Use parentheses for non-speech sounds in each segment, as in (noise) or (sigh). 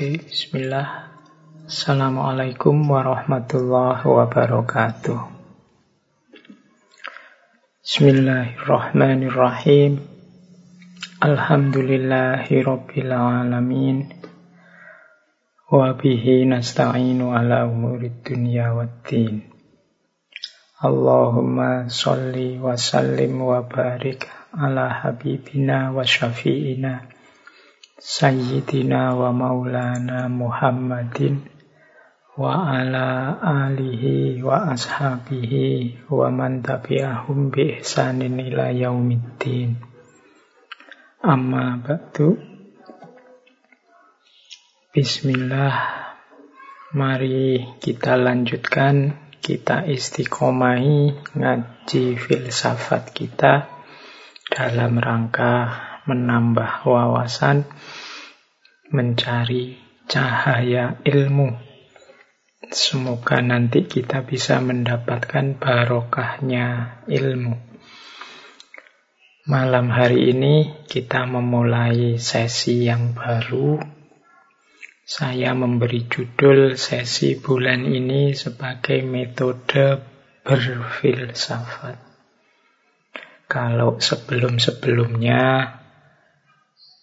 Oke, bismillah. Assalamualaikum warahmatullahi wabarakatuh. Bismillahirrahmanirrahim. Alhamdulillahi rabbil alamin. Wa bihi nasta'inu ala umurid dunya waddin. Allahumma salli wa sallim wa barik ala habibina wa syafi'ina Sayyidina wa maulana Muhammadin wa ala alihi wa ashabihi wa man tabi'ahum bi ihsanin ila yaumiddin. Amma ba'du. Bismillah. Mari kita lanjutkan, kita istiqomahi ngaji filsafat kita dalam rangka menambah wawasan, mencari cahaya ilmu. Semoga nanti kita bisa mendapatkan barokahnya ilmu. Malam hari ini kita memulai sesi yang baru. Saya memberi judul sesi bulan ini sebagai metode berfilsafat. Kalau sebelum-sebelumnya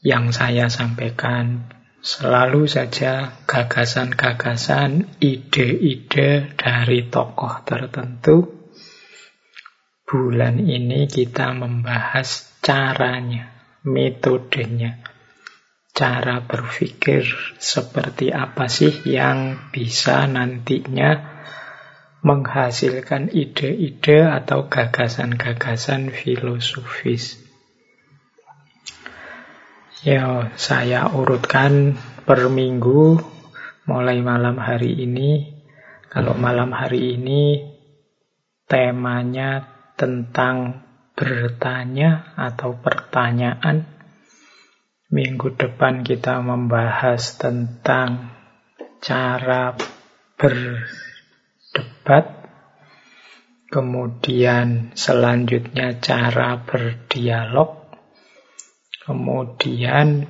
yang saya sampaikan selalu saja gagasan-gagasan, ide-ide dari tokoh tertentu. Bulan ini kita membahas caranya, metodenya, cara berpikir seperti apa sih yang bisa nantinya menghasilkan ide-ide atau gagasan-gagasan filosofis. Ya, saya urutkan per minggu mulai malam hari ini. Kalau malam hari ini temanya tentang bertanya atau pertanyaan. Minggu depan kita membahas tentang cara berdebat. Kemudian selanjutnya cara berdialog Kemudian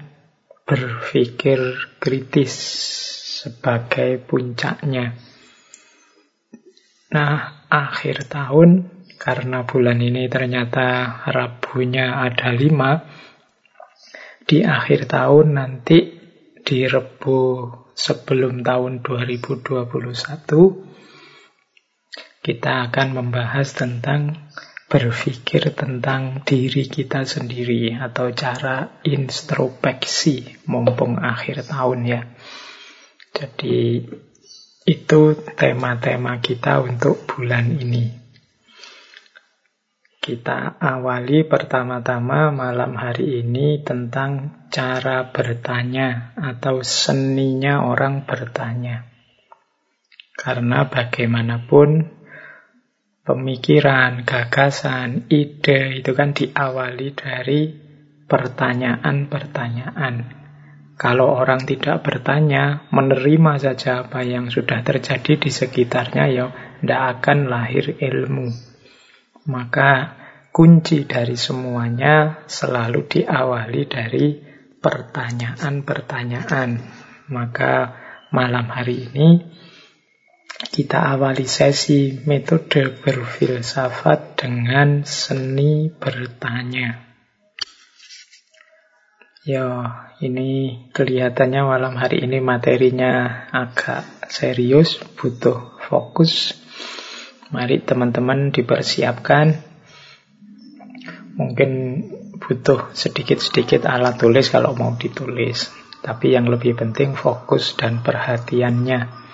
berpikir kritis sebagai puncaknya. Nah, akhir tahun, karena bulan ini ternyata Rabunya ada lima, di akhir tahun nanti di Rebu sebelum tahun 2021, kita akan membahas tentang berpikir tentang diri kita sendiri atau cara introspeksi mumpung akhir tahun ya. Jadi itu tema-tema kita untuk bulan ini. Kita awali pertama-tama malam hari ini tentang cara bertanya atau seninya orang bertanya. Karena bagaimanapun pemikiran, gagasan, ide itu kan diawali dari pertanyaan-pertanyaan. Kalau orang tidak bertanya, menerima saja apa yang sudah terjadi di sekitarnya, ya tidak akan lahir ilmu. Maka kunci dari semuanya selalu diawali dari pertanyaan-pertanyaan. Maka malam hari ini kita awali sesi metode berfilsafat dengan seni bertanya. Ya, ini kelihatannya malam hari ini materinya agak serius, butuh fokus. Mari teman-teman dipersiapkan. Mungkin butuh sedikit-sedikit alat tulis kalau mau ditulis. Tapi yang lebih penting fokus dan perhatiannya.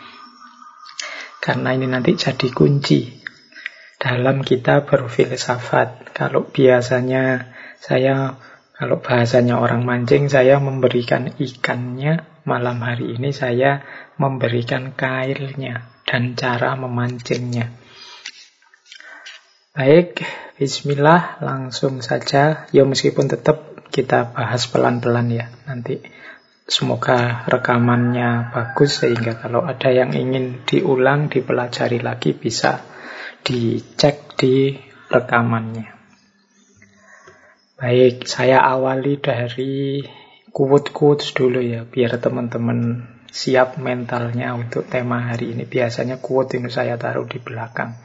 Karena ini nanti jadi kunci dalam kita berfilsafat. Kalau biasanya saya, kalau bahasanya orang mancing, saya memberikan ikannya. Malam hari ini saya memberikan kailnya dan cara memancingnya. Baik, bismillah, langsung saja. Ya meskipun tetap kita bahas pelan-pelan ya nanti. Semoga rekamannya bagus sehingga kalau ada yang ingin diulang, dipelajari lagi bisa dicek di rekamannya. Baik, saya awali dari quote-quotes dulu ya, biar teman-teman siap mentalnya untuk tema hari ini. Biasanya quote ini saya taruh di belakang.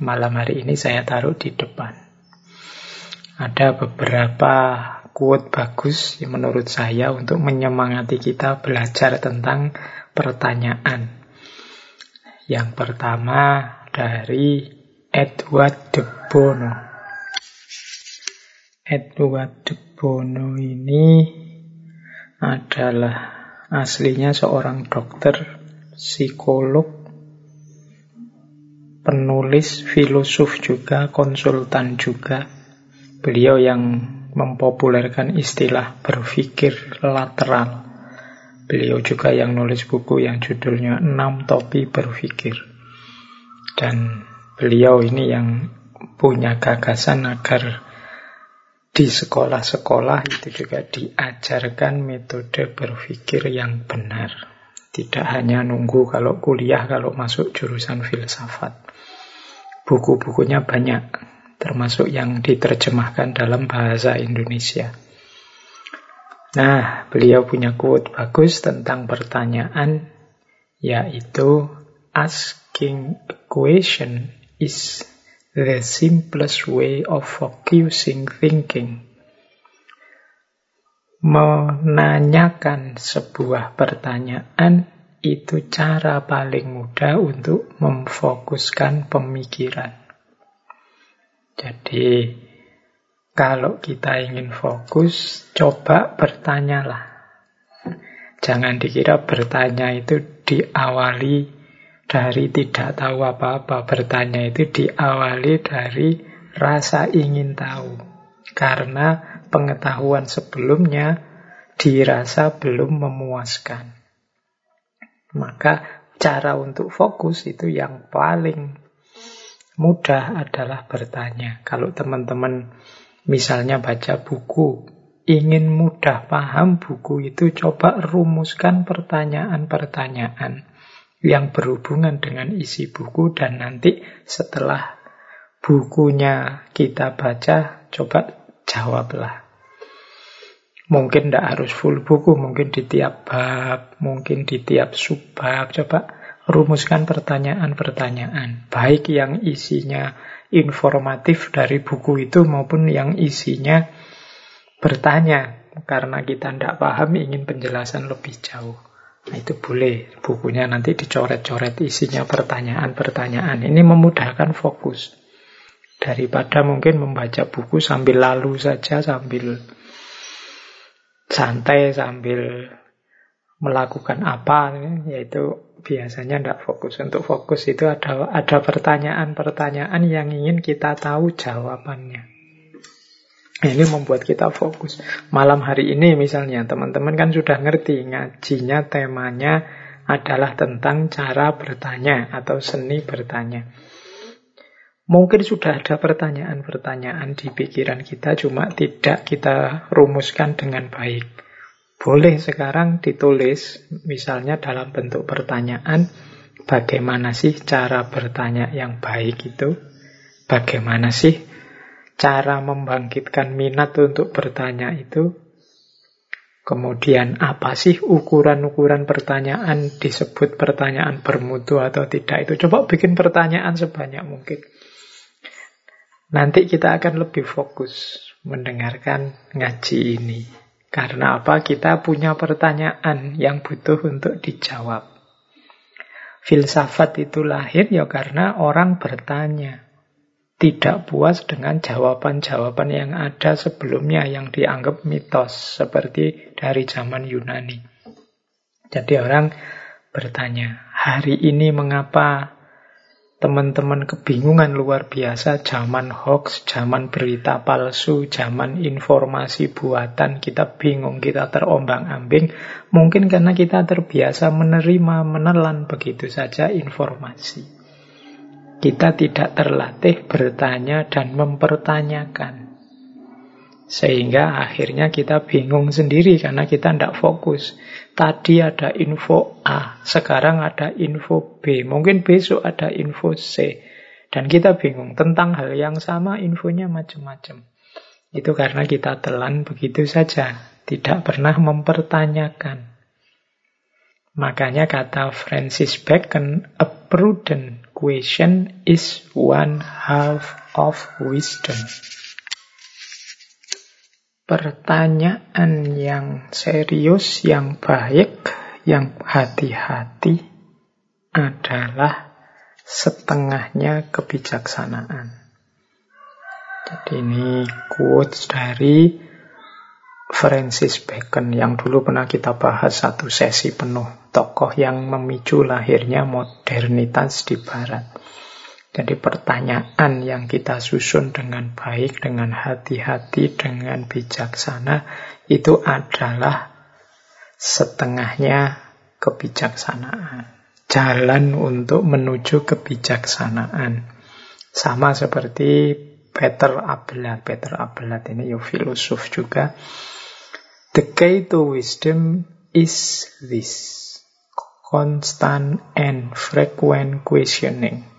Malam hari ini saya taruh di depan. Ada beberapa quote bagus menurut saya untuk menyemangati kita belajar tentang pertanyaan. Yang pertama dari Edward de Bono. Edward de Bono ini adalah aslinya seorang dokter, psikolog, penulis, filosof juga, konsultan juga. Beliau yang mempopulerkan istilah berpikir lateral. Beliau juga yang nulis buku yang judulnya Enam Topi Berpikir. Dan beliau ini yang punya gagasan agar di sekolah-sekolah itu juga diajarkan metode berpikir yang benar. Tidak hanya nunggu kalau kuliah, kalau masuk jurusan filsafat. Buku-bukunya banyak, termasuk yang diterjemahkan dalam bahasa Indonesia. Nah, beliau punya quote bagus tentang pertanyaan, yaitu asking a question is the simplest way of focusing thinking. Menanyakan sebuah pertanyaan itu cara paling mudah untuk memfokuskan pemikiran. Jadi, kalau kita ingin fokus, coba bertanyalah. Jangan dikira bertanya itu diawali dari tidak tahu apa-apa. Bertanya itu diawali dari rasa ingin tahu. Karena pengetahuan sebelumnya dirasa belum memuaskan. Maka cara untuk fokus itu yang paling mudah adalah bertanya. Kalau teman-teman misalnya baca buku, ingin mudah paham buku itu, coba rumuskan pertanyaan-pertanyaan yang berhubungan dengan isi buku dan nanti setelah bukunya kita baca, coba jawablah. Mungkin tidak harus full buku, mungkin di tiap bab, mungkin di tiap subbab. Coba rumuskan pertanyaan-pertanyaan. Baik yang isinya informatif dari buku itu maupun yang isinya bertanya. Karena kita tidak paham, ingin penjelasan lebih jauh. Nah, itu boleh bukunya nanti dicoret-coret isinya pertanyaan-pertanyaan. Ini memudahkan fokus. Daripada mungkin membaca buku sambil lalu saja, sambil santai, sambil melakukan apa, yaitu biasanya tidak fokus. Untuk fokus itu ada ada pertanyaan-pertanyaan yang ingin kita tahu jawabannya. Ini membuat kita fokus. Malam hari ini misalnya, teman-teman kan sudah ngerti ngajinya temanya adalah tentang cara bertanya atau seni bertanya. Mungkin sudah ada pertanyaan-pertanyaan di pikiran kita, cuma tidak kita rumuskan dengan baik. Boleh sekarang ditulis, misalnya dalam bentuk pertanyaan, bagaimana sih cara bertanya yang baik itu? Bagaimana sih cara membangkitkan minat untuk bertanya itu. Kemudian apa sih ukuran-ukuran pertanyaan disebut pertanyaan bermutu atau tidak itu. Coba bikin pertanyaan sebanyak mungkin. Nanti kita akan lebih fokus mendengarkan ngaji ini. Karena apa? Kita punya pertanyaan yang butuh untuk dijawab. Filsafat itu lahir ya karena orang bertanya tidak puas dengan jawaban-jawaban yang ada sebelumnya yang dianggap mitos seperti dari zaman Yunani. Jadi orang bertanya, hari ini mengapa teman-teman kebingungan luar biasa zaman hoax, zaman berita palsu, zaman informasi buatan, kita bingung, kita terombang-ambing, mungkin karena kita terbiasa menerima, menelan begitu saja informasi. Kita tidak terlatih bertanya dan mempertanyakan. Sehingga akhirnya kita bingung sendiri karena kita tidak fokus. Tadi ada info A, sekarang ada info B, mungkin besok ada info C. Dan kita bingung tentang hal yang sama infonya macam-macam. Itu karena kita telan begitu saja. tidak pernah mempertanyakan. Makanya kata Francis Bacon, a prudent question is one half of wisdom. Pertanyaan yang serius, yang baik, yang hati-hati adalah setengahnya kebijaksanaan. Jadi ini quotes dari Francis Bacon yang dulu pernah kita bahas satu sesi penuh. Tokoh yang memicu lahirnya modernitas di barat. Jadi pertanyaan yang kita susun dengan baik, dengan hati-hati, dengan bijaksana, itu adalah setengahnya kebijaksanaan. Jalan untuk menuju kebijaksanaan. Sama seperti Peter Abelard. Peter Abelard ini ya filosof juga The key to wisdom is this constant and frequent questioning.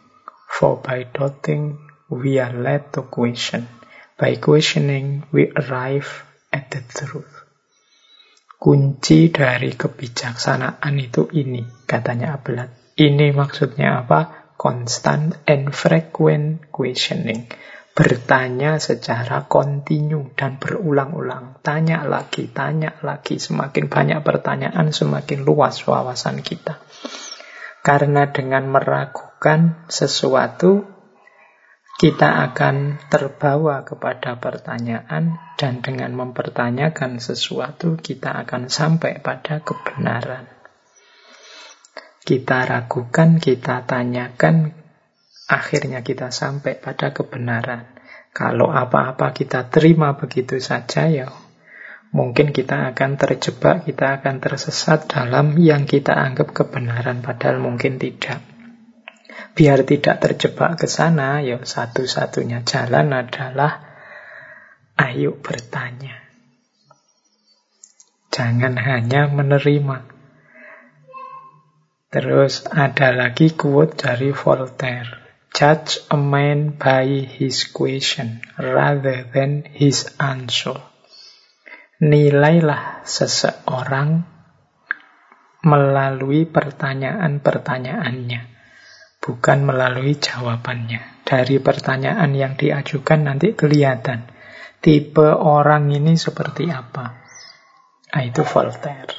For by doubting, we are led to question. By questioning, we arrive at the truth. Kunci dari kebijaksanaan itu ini, katanya Abelard. Ini maksudnya apa? Constant and frequent questioning bertanya secara kontinu dan berulang-ulang. Tanya lagi, tanya lagi. Semakin banyak pertanyaan, semakin luas wawasan kita. Karena dengan meragukan sesuatu, kita akan terbawa kepada pertanyaan dan dengan mempertanyakan sesuatu, kita akan sampai pada kebenaran. Kita ragukan, kita tanyakan, akhirnya kita sampai pada kebenaran. Kalau apa-apa kita terima begitu saja ya mungkin kita akan terjebak, kita akan tersesat dalam yang kita anggap kebenaran padahal mungkin tidak. Biar tidak terjebak ke sana, ya satu-satunya jalan adalah ayo bertanya. Jangan hanya menerima. Terus ada lagi quote dari Voltaire. Judge a man by his question rather than his answer. Nilailah seseorang melalui pertanyaan-pertanyaannya, bukan melalui jawabannya. Dari pertanyaan yang diajukan nanti kelihatan tipe orang ini seperti apa. Nah, itu Voltaire.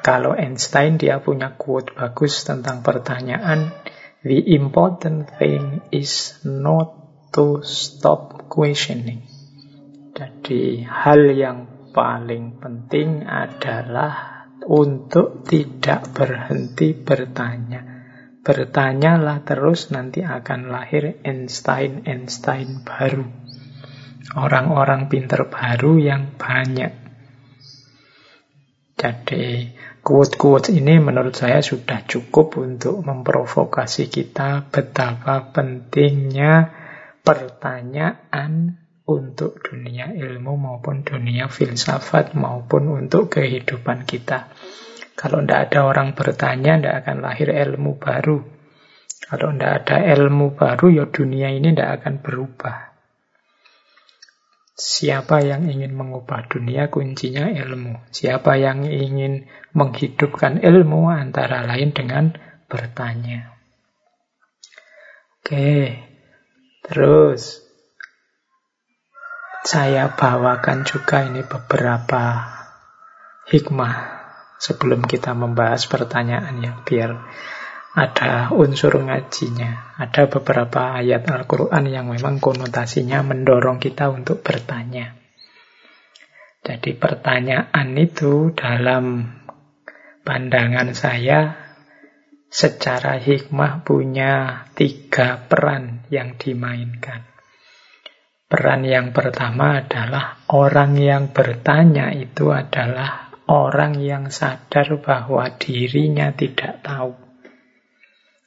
Kalau Einstein dia punya quote bagus tentang pertanyaan, The important thing is not to stop questioning. Jadi hal yang paling penting adalah untuk tidak berhenti bertanya. Bertanyalah terus nanti akan lahir Einstein-Einstein baru. Orang-orang pinter baru yang banyak. Jadi Quote-quote ini menurut saya sudah cukup untuk memprovokasi kita betapa pentingnya pertanyaan untuk dunia ilmu maupun dunia filsafat maupun untuk kehidupan kita. Kalau tidak ada orang bertanya, tidak akan lahir ilmu baru. Kalau tidak ada ilmu baru, ya dunia ini tidak akan berubah. Siapa yang ingin mengubah dunia kuncinya ilmu. Siapa yang ingin menghidupkan ilmu antara lain dengan bertanya. Oke, terus saya bawakan juga ini beberapa hikmah sebelum kita membahas pertanyaan ya biar ada unsur ngajinya. Ada beberapa ayat Al-Quran yang memang konotasinya mendorong kita untuk bertanya. Jadi pertanyaan itu dalam pandangan saya secara hikmah punya tiga peran yang dimainkan. Peran yang pertama adalah orang yang bertanya itu adalah orang yang sadar bahwa dirinya tidak tahu.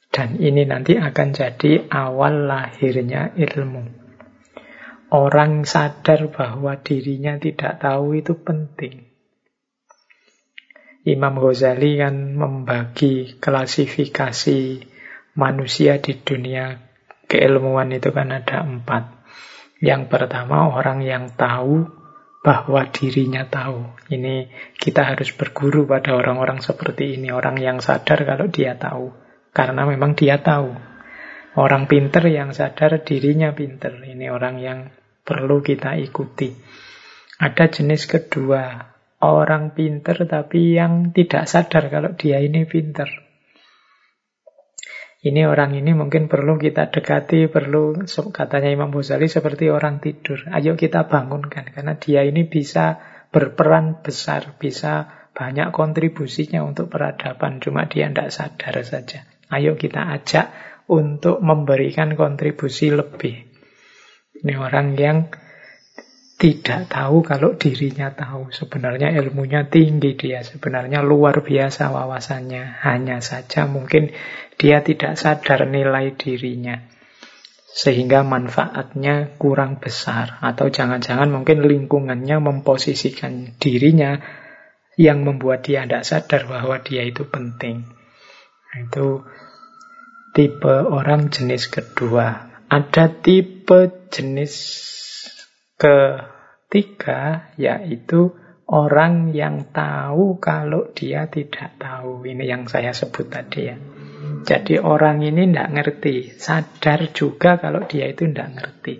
Dan ini nanti akan jadi awal lahirnya ilmu. Orang sadar bahwa dirinya tidak tahu itu penting. Imam Ghazali kan membagi klasifikasi manusia di dunia keilmuan itu kan ada empat. Yang pertama orang yang tahu bahwa dirinya tahu. Ini kita harus berguru pada orang-orang seperti ini, orang yang sadar kalau dia tahu. Karena memang dia tahu. Orang pinter yang sadar dirinya pinter. Ini orang yang perlu kita ikuti. Ada jenis kedua, orang pinter tapi yang tidak sadar kalau dia ini pinter. Ini orang ini mungkin perlu kita dekati, perlu katanya Imam Ghazali seperti orang tidur. Ayo kita bangunkan karena dia ini bisa berperan besar, bisa banyak kontribusinya untuk peradaban. Cuma dia tidak sadar saja. Ayo kita ajak untuk memberikan kontribusi lebih. Ini orang yang tidak tahu kalau dirinya tahu. Sebenarnya ilmunya tinggi dia, sebenarnya luar biasa wawasannya. Hanya saja mungkin dia tidak sadar nilai dirinya. Sehingga manfaatnya kurang besar. Atau jangan-jangan mungkin lingkungannya memposisikan dirinya yang membuat dia tidak sadar bahwa dia itu penting. Itu tipe orang jenis kedua. Ada tipe jenis Ketiga, yaitu orang yang tahu kalau dia tidak tahu. Ini yang saya sebut tadi ya. Jadi orang ini tidak ngerti, sadar juga kalau dia itu tidak ngerti.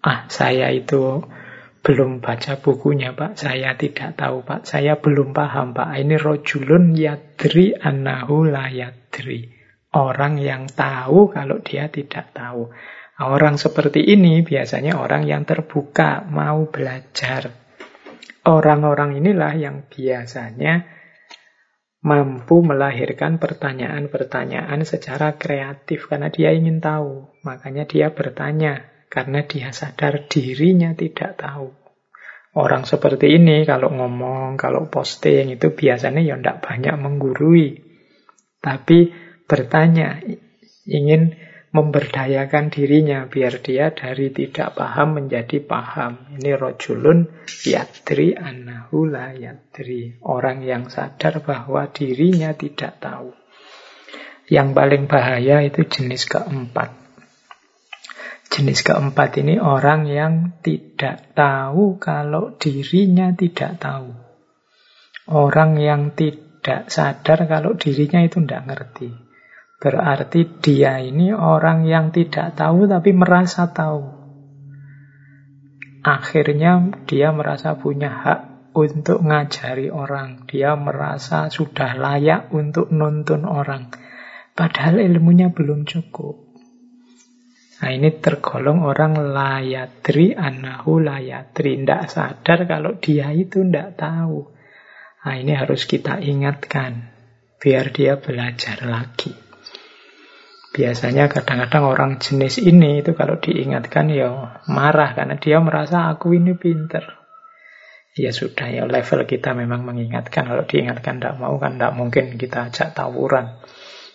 Ah, saya itu belum baca bukunya Pak, saya tidak tahu Pak, saya belum paham Pak. Ini rojulun yadri annahu la yadri. Orang yang tahu kalau dia tidak tahu. Orang seperti ini biasanya orang yang terbuka, mau belajar. Orang-orang inilah yang biasanya mampu melahirkan pertanyaan-pertanyaan secara kreatif karena dia ingin tahu. Makanya dia bertanya karena dia sadar dirinya tidak tahu. Orang seperti ini kalau ngomong, kalau posting itu biasanya ya tidak banyak menggurui. Tapi bertanya, ingin memberdayakan dirinya biar dia dari tidak paham menjadi paham. Ini rojulun yadri annahu la yadri. Orang yang sadar bahwa dirinya tidak tahu. Yang paling bahaya itu jenis keempat. Jenis keempat ini orang yang tidak tahu kalau dirinya tidak tahu. Orang yang tidak sadar kalau dirinya itu tidak ngerti. Berarti dia ini orang yang tidak tahu tapi merasa tahu. Akhirnya dia merasa punya hak untuk ngajari orang. Dia merasa sudah layak untuk nuntun orang. Padahal ilmunya belum cukup. Nah ini tergolong orang layatri anahu layatri. Tidak sadar kalau dia itu tidak tahu. Nah ini harus kita ingatkan. Biar dia belajar lagi. Biasanya kadang-kadang orang jenis ini itu kalau diingatkan ya marah karena dia merasa aku ini pinter. Ya sudah ya level kita memang mengingatkan. Kalau diingatkan tidak mau kan tidak mungkin kita ajak tawuran.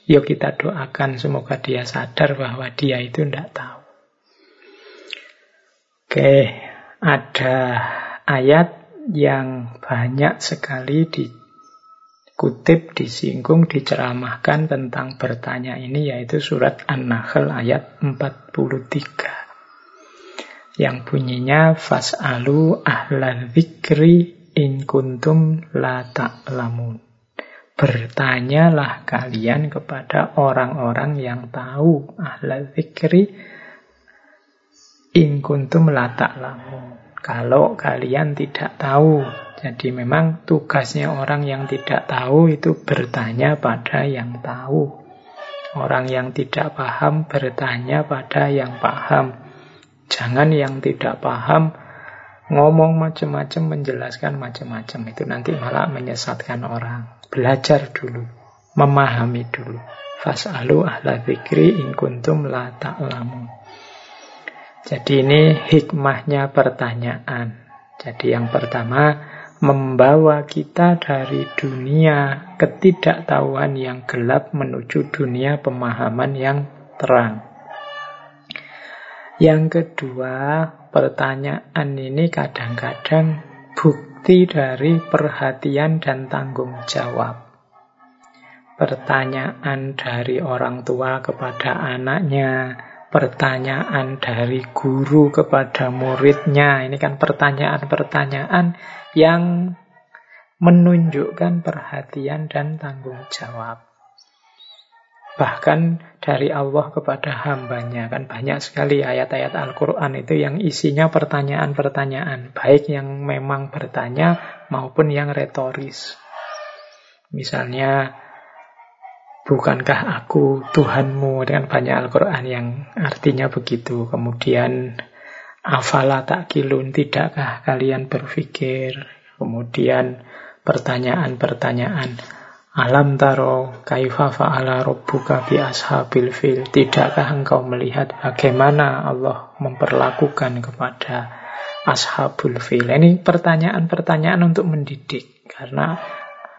Yuk kita doakan semoga dia sadar bahwa dia itu tidak tahu. Oke, ada ayat yang banyak sekali di kutip, disinggung, diceramahkan tentang bertanya ini yaitu surat An-Nahl ayat 43 yang bunyinya fas'alu ahlal dzikri in kuntum la ta'lamun. Bertanyalah kalian kepada orang-orang yang tahu ahlal dzikri in kuntum la ta'lamun. Kalau kalian tidak tahu jadi memang tugasnya orang yang tidak tahu itu bertanya pada yang tahu. Orang yang tidak paham bertanya pada yang paham. Jangan yang tidak paham ngomong macam-macam, menjelaskan macam-macam. Itu nanti malah menyesatkan orang. Belajar dulu, memahami dulu. Fas'alu ahla dzikri in kuntum la ta'lamu. Jadi ini hikmahnya pertanyaan. Jadi yang pertama, membawa kita dari dunia ketidaktahuan yang gelap menuju dunia pemahaman yang terang. Yang kedua, pertanyaan ini kadang-kadang bukti dari perhatian dan tanggung jawab. Pertanyaan dari orang tua kepada anaknya, pertanyaan dari guru kepada muridnya. Ini kan pertanyaan-pertanyaan yang menunjukkan perhatian dan tanggung jawab. Bahkan dari Allah kepada hambanya. Kan banyak sekali ayat-ayat Al-Quran itu yang isinya pertanyaan-pertanyaan. Baik yang memang bertanya maupun yang retoris. Misalnya, bukankah aku Tuhanmu? Dengan banyak Al-Quran yang artinya begitu. Kemudian, afala takilun, tidakkah kalian berpikir? Kemudian, pertanyaan-pertanyaan. Alam taro kaifa fa'ala rabbuka bi ashabil fil. Tidakkah engkau melihat bagaimana Allah memperlakukan kepada ashabul fil? Ini pertanyaan-pertanyaan untuk mendidik karena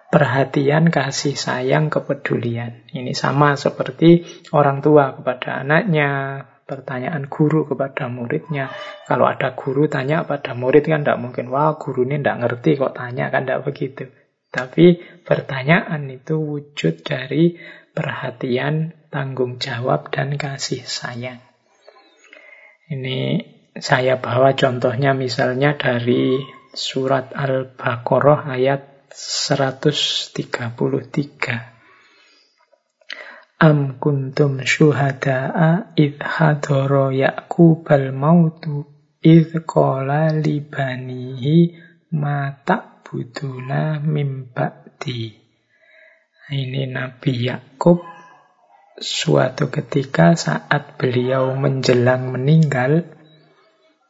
perhatian, kasih sayang, kepedulian. Ini sama seperti orang tua kepada anaknya, pertanyaan guru kepada muridnya. Kalau ada guru tanya pada murid kan tidak mungkin, wah guru ini tidak ngerti kok tanya, kan tidak begitu. Tapi pertanyaan itu wujud dari perhatian, tanggung jawab, dan kasih sayang. Ini saya bawa contohnya misalnya dari surat Al-Baqarah ayat 133. Am kuntum syuhada'a idh hadoro ya'kubal mautu idh qala libanihi mata ta'buduna mim ba'di. Ini Nabi Yakub suatu ketika saat beliau menjelang meninggal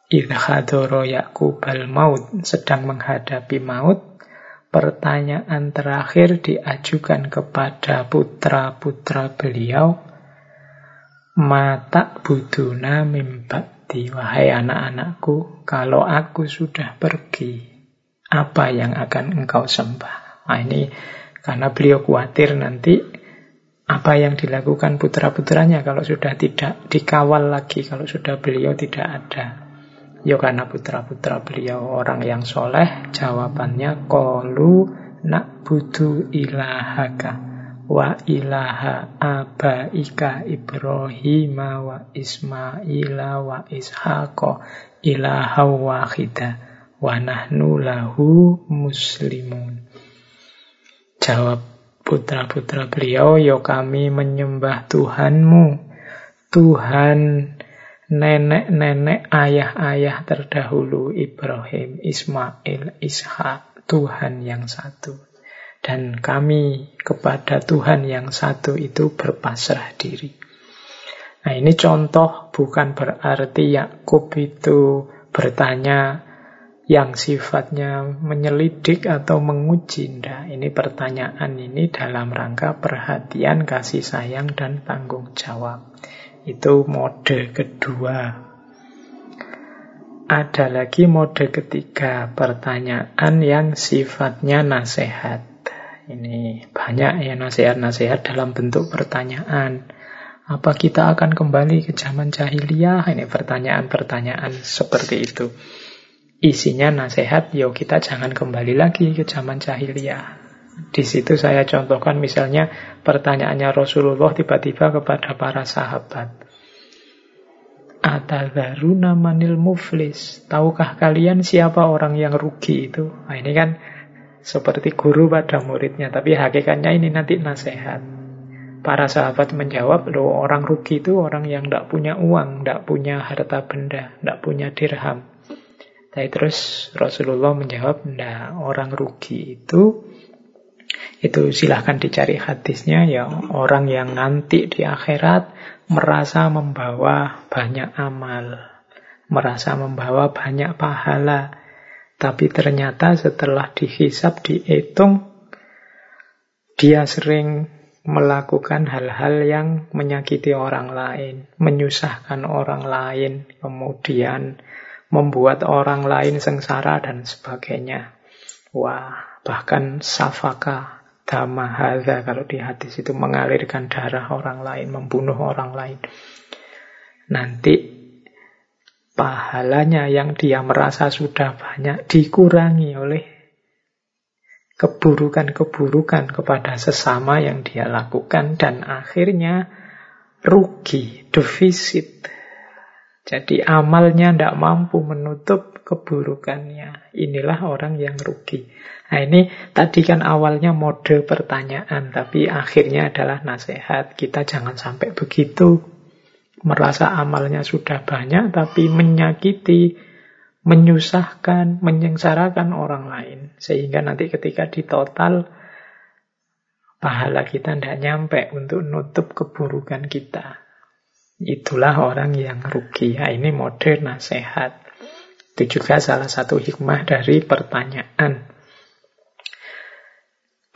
idhadoro Yakub al-maut sedang menghadapi maut pertanyaan terakhir diajukan kepada putra-putra beliau mata buduna mimbakti wahai anak-anakku kalau aku sudah pergi apa yang akan engkau sembah. Nah ini karena beliau khawatir nanti apa yang dilakukan putra-putranya kalau sudah tidak dikawal lagi, kalau sudah beliau tidak ada. Ya karena putra-putra beliau orang yang soleh, jawabannya kolu nak butuh ilahaka wa ilaha abaika Ibrahim wa Ismaila wa Ishaqa ilaha wahidah wa nahnu lahu muslimun. Jawab putra-putra beliau, yo kami menyembah Tuhanmu, Tuhan nenek-nenek ayah-ayah terdahulu Ibrahim, Ismail, Ishak, Tuhan yang satu. Dan kami kepada Tuhan yang satu itu berpasrah diri. Nah ini contoh bukan berarti Yakub itu bertanya yang sifatnya menyelidik atau menguji. Nah, ini pertanyaan ini dalam rangka perhatian, kasih sayang, dan tanggung jawab. Itu mode kedua. Ada lagi mode ketiga, pertanyaan yang sifatnya nasihat. Ini banyak ya nasihat-nasihat dalam bentuk pertanyaan. Apa kita akan kembali ke zaman jahiliyah? Ini pertanyaan-pertanyaan seperti itu isinya nasihat, yo kita jangan kembali lagi ke zaman jahiliyah. Di situ saya contohkan misalnya pertanyaannya Rasulullah tiba-tiba kepada para sahabat. Atadharuna manil muflis. Tahukah kalian siapa orang yang rugi itu? Nah ini kan seperti guru pada muridnya. Tapi hakikatnya ini nanti nasihat. Para sahabat menjawab, loh orang rugi itu orang yang tidak punya uang, tidak punya harta benda, tidak punya dirham. Tapi terus Rasulullah menjawab, nah orang rugi itu itu silahkan dicari hadisnya ya. Orang yang nanti di akhirat merasa membawa banyak amal, merasa membawa banyak pahala, tapi ternyata setelah dihisap, dihitung, dia sering melakukan hal-hal yang menyakiti orang lain, menyusahkan orang lain, kemudian membuat orang lain sengsara dan sebagainya. Wah, bahkan safaka dhamahadha kalau di hadis itu mengalirkan darah orang lain, membunuh orang lain. Nanti pahalanya yang dia merasa sudah banyak dikurangi oleh keburukan-keburukan kepada sesama yang dia lakukan dan akhirnya rugi, defisit Jadi amalnya tidak mampu menutup keburukannya. Inilah orang yang rugi. Nah ini tadi kan awalnya mode pertanyaan, tapi akhirnya adalah nasihat. Kita jangan sampai begitu. Merasa amalnya sudah banyak, tapi menyakiti, menyusahkan, menyengsarakan orang lain. Sehingga nanti ketika ditotal, pahala kita tidak nyampe untuk nutup keburukan kita. Itulah orang yang rugi. Ya, ini mode nasihat. Itu juga salah satu hikmah dari pertanyaan.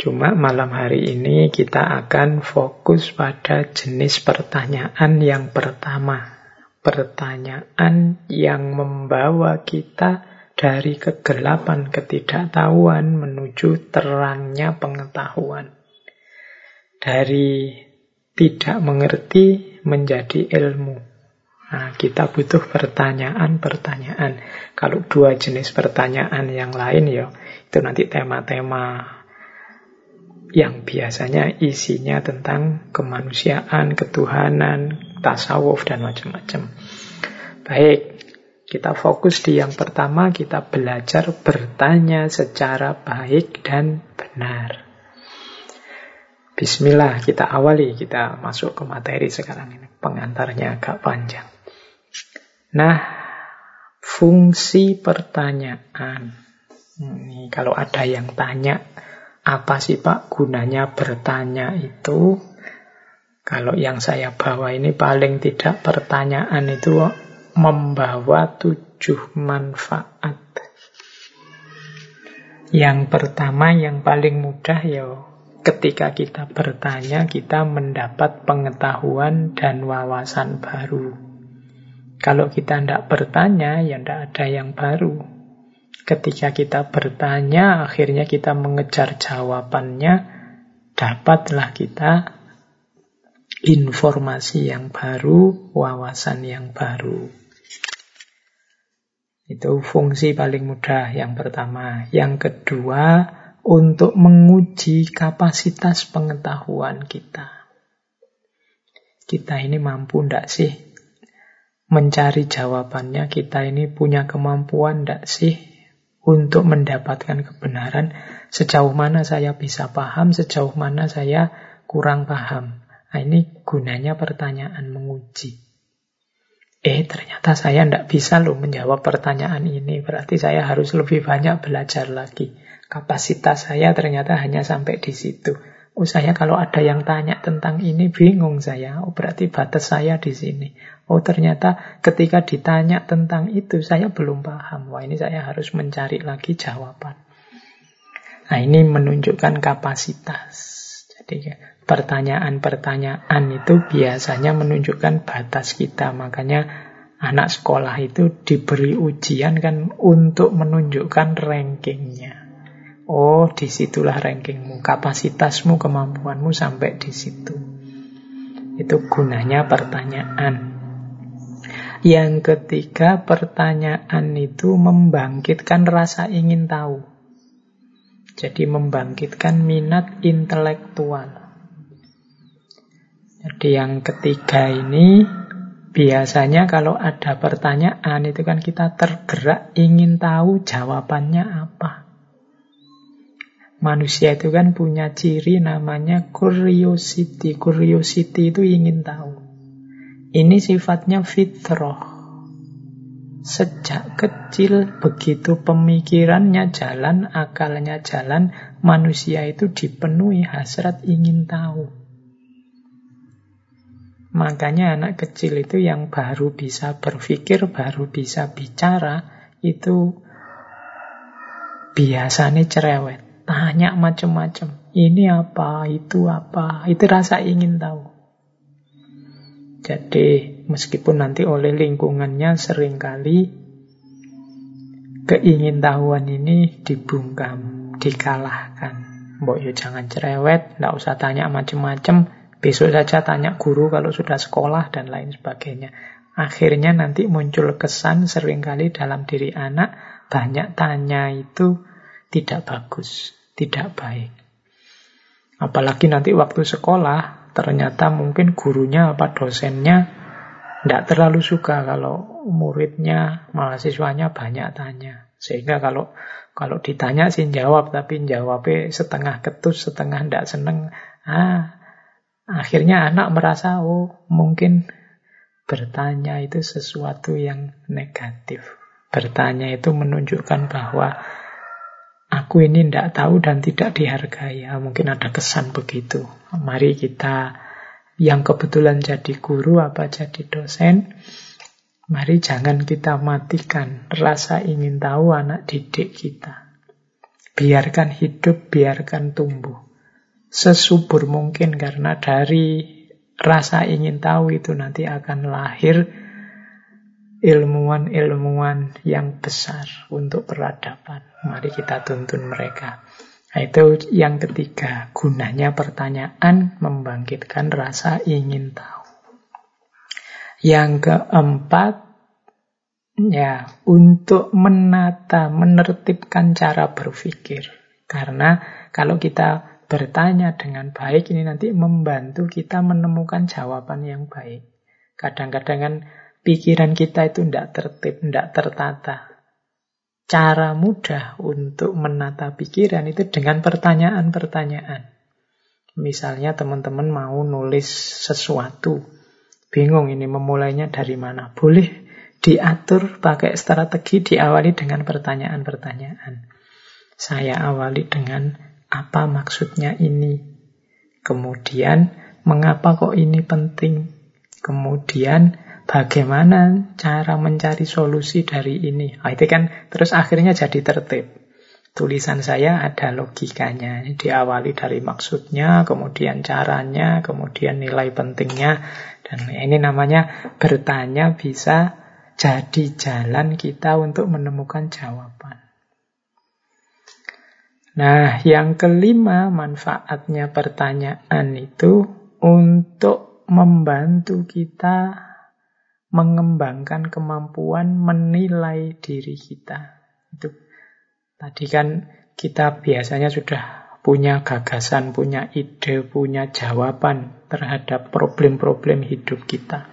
Cuma malam hari ini kita akan fokus pada jenis pertanyaan yang pertama. Pertanyaan yang membawa kita dari kegelapan ketidaktahuan menuju terangnya pengetahuan. Dari tidak mengerti menjadi ilmu. Nah, kita butuh pertanyaan-pertanyaan. Kalau dua jenis pertanyaan yang lain ya, itu nanti tema-tema yang biasanya isinya tentang kemanusiaan, ketuhanan, tasawuf, dan macam-macam. Baik, kita fokus di yang pertama, kita belajar bertanya secara baik dan benar. Bismillah, kita awali, kita masuk ke materi sekarang ini. Pengantarnya agak panjang. Nah, fungsi pertanyaan. Ini kalau ada yang tanya, apa sih Pak gunanya bertanya itu? Kalau yang saya bawa ini paling tidak pertanyaan itu membawa tujuh manfaat. Yang pertama, yang paling mudah ya ketika kita bertanya, kita mendapat pengetahuan dan wawasan baru. Kalau kita tidak bertanya, ya tidak ada yang baru. Ketika kita bertanya, akhirnya kita mengejar jawabannya, dapatlah kita informasi yang baru, wawasan yang baru. Itu fungsi paling mudah yang pertama. Yang kedua, untuk menguji kapasitas pengetahuan kita. Kita ini mampu ndak sih mencari jawabannya? Kita ini punya kemampuan ndak sih untuk mendapatkan kebenaran? Sejauh mana saya bisa paham, sejauh mana saya kurang paham? Nah, ini gunanya pertanyaan menguji. Eh, ternyata saya tidak bisa loh menjawab pertanyaan ini. Berarti saya harus lebih banyak belajar lagi. Kapasitas saya ternyata hanya sampai di situ. Oh saya kalau ada yang tanya tentang ini bingung saya. Oh berarti batas saya di sini. Oh ternyata ketika ditanya tentang itu saya belum paham. Wah ini saya harus mencari lagi jawaban. Nah ini menunjukkan kapasitas. Jadi pertanyaan-pertanyaan itu biasanya menunjukkan batas kita. Makanya anak sekolah itu diberi ujian kan untuk menunjukkan rankingnya. Oh, di situlah rankingmu, kapasitasmu, kemampuanmu sampai di situ. Itu gunanya pertanyaan. Yang ketiga, pertanyaan itu membangkitkan rasa ingin tahu. Jadi membangkitkan minat intelektual. Jadi yang ketiga ini biasanya kalau ada pertanyaan itu kan kita tergerak ingin tahu jawabannya apa. Manusia itu kan punya ciri namanya curiosity. Curiosity itu ingin tahu. Ini sifatnya fitrah. Sejak kecil begitu pemikirannya jalan, akalnya jalan, manusia itu dipenuhi hasrat ingin tahu. Makanya anak kecil itu yang baru bisa berpikir, baru bisa bicara, itu biasanya cerewet tanya macam-macam. Ini apa, itu apa, itu rasa ingin tahu. Jadi meskipun nanti oleh lingkungannya sering kali keingintahuan ini dibungkam, dikalahkan. Mbok ya jangan cerewet, nggak usah tanya macam-macam. Besok saja tanya guru kalau sudah sekolah dan lain sebagainya. Akhirnya nanti muncul kesan sering kali dalam diri anak banyak tanya itu tidak bagus tidak baik. Apalagi nanti waktu sekolah, ternyata mungkin gurunya apa dosennya tidak terlalu suka kalau muridnya, mahasiswanya banyak tanya. Sehingga kalau kalau ditanya sih jawab, tapi jawabnya setengah ketus, setengah tidak seneng. Ah, akhirnya anak merasa, oh mungkin bertanya itu sesuatu yang negatif. Bertanya itu menunjukkan bahwa aku ini tidak tahu dan tidak dihargai. Ya, mungkin ada kesan begitu. Mari kita yang kebetulan jadi guru apa jadi dosen, mari jangan kita matikan rasa ingin tahu anak didik kita. Biarkan hidup, biarkan tumbuh. Sesubur mungkin karena dari rasa ingin tahu itu nanti akan lahir ilmuwan-ilmuwan yang besar untuk peradaban. Mari kita tuntun mereka. Nah, itu yang ketiga, gunanya pertanyaan membangkitkan rasa ingin tahu. Yang keempat, ya untuk menata, menertibkan cara berpikir. Karena kalau kita bertanya dengan baik, ini nanti membantu kita menemukan jawaban yang baik. Kadang-kadang kan pikiran kita itu tidak tertib, tidak tertata cara mudah untuk menata pikiran itu dengan pertanyaan-pertanyaan. Misalnya teman-teman mau nulis sesuatu, bingung ini memulainya dari mana. Boleh diatur pakai strategi diawali dengan pertanyaan-pertanyaan. Saya awali dengan apa maksudnya ini. Kemudian mengapa kok ini penting. Kemudian bagaimana cara mencari solusi dari ini. Nah, itu kan terus akhirnya jadi tertib. Tulisan saya ada logikanya. Diawali dari maksudnya, kemudian caranya, kemudian nilai pentingnya. Dan ini namanya bertanya bisa jadi jalan kita untuk menemukan jawaban. Nah, yang kelima manfaatnya pertanyaan itu untuk membantu kita mengembangkan kemampuan menilai diri kita. Itu tadi kan kita biasanya sudah punya gagasan, punya ide, punya jawaban terhadap problem-problem hidup kita.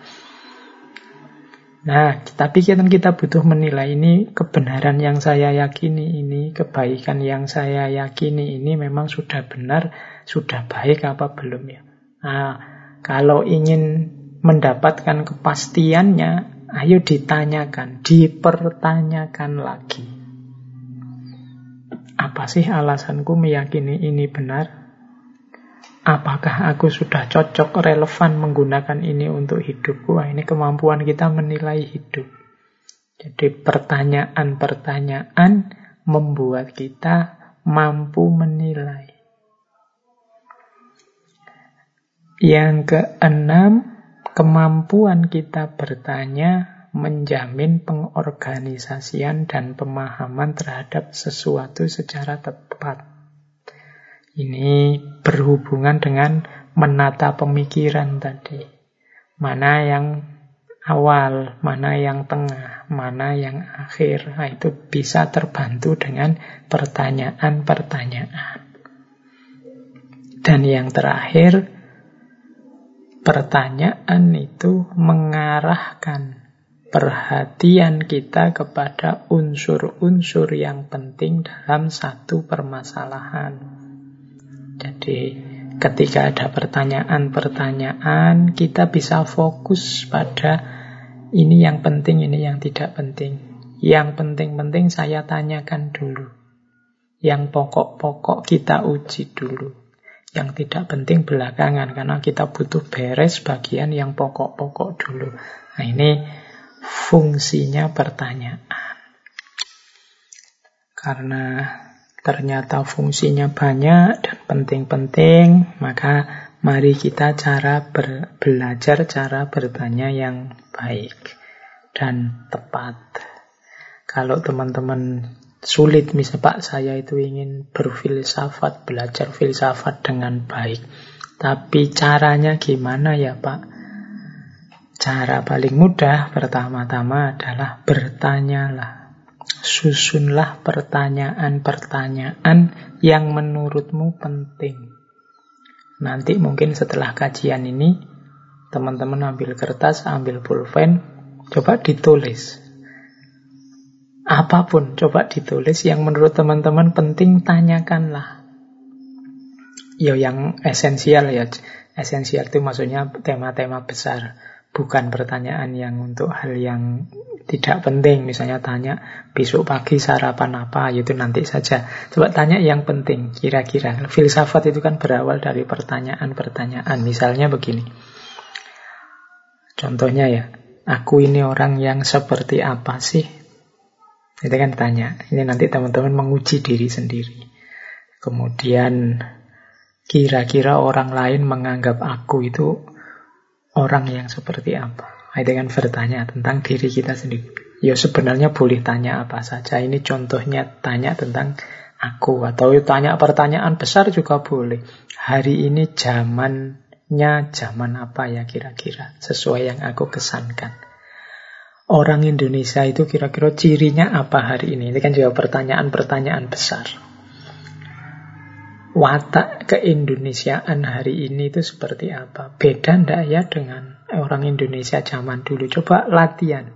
Nah, tapi kan kita butuh menilai ini kebenaran yang saya yakini ini, kebaikan yang saya yakini ini memang sudah benar, sudah baik apa belum ya. Nah, kalau ingin mendapatkan kepastiannya, ayo ditanyakan, dipertanyakan lagi. Apa sih alasanku meyakini ini benar? Apakah aku sudah cocok, relevan menggunakan ini untuk hidupku? Ini kemampuan kita menilai hidup. Jadi pertanyaan-pertanyaan membuat kita mampu menilai. Yang keenam, Kemampuan kita bertanya menjamin pengorganisasian dan pemahaman terhadap sesuatu secara tepat. Ini berhubungan dengan menata pemikiran tadi. Mana yang awal, mana yang tengah, mana yang akhir. Nah, itu bisa terbantu dengan pertanyaan-pertanyaan. Dan yang terakhir, pertanyaan itu mengarahkan perhatian kita kepada unsur-unsur yang penting dalam satu permasalahan. Jadi, ketika ada pertanyaan-pertanyaan, kita bisa fokus pada ini yang penting, ini yang tidak penting. Yang penting-penting saya tanyakan dulu. Yang pokok-pokok kita uji dulu. Yang tidak penting belakangan karena kita butuh beres bagian yang pokok-pokok dulu. Nah, ini fungsinya pertanyaan. Karena ternyata fungsinya banyak dan penting-penting, maka mari kita cara belajar cara bertanya yang baik dan tepat. Kalau teman-teman sulit misal Pak saya itu ingin berfilsafat, belajar filsafat dengan baik. Tapi caranya gimana ya Pak? Cara paling mudah pertama-tama adalah bertanyalah. Susunlah pertanyaan-pertanyaan yang menurutmu penting. Nanti mungkin setelah kajian ini Teman-teman ambil kertas, ambil pulpen, coba ditulis. Apa pun coba ditulis yang menurut teman-teman penting tanyakanlah. Ya yang esensial ya. Esensial itu maksudnya tema-tema besar. Bukan pertanyaan yang untuk hal yang tidak penting. Misalnya tanya besok pagi sarapan apa, itu nanti saja. Coba tanya yang penting, kira-kira. Filsafat itu kan berawal dari pertanyaan-pertanyaan. Misalnya begini. Contohnya ya, aku ini orang yang seperti apa sih? Itu kan tanya. Ini nanti teman-teman menguji diri sendiri. Kemudian kira-kira orang lain menganggap aku itu orang yang seperti apa? Itu kan bertanya tentang diri kita sendiri. Ya sebenarnya boleh tanya apa saja. Ini contohnya tanya tentang aku. Atau tanya pertanyaan besar juga boleh. Hari ini zamannya zaman apa ya kira-kira? Sesuai yang aku kesankan orang Indonesia itu kira-kira cirinya apa hari ini? Ini kan juga pertanyaan-pertanyaan besar. Watak keindonesiaan hari ini itu seperti apa? Beda ndak ya dengan orang Indonesia zaman dulu? Coba latihan.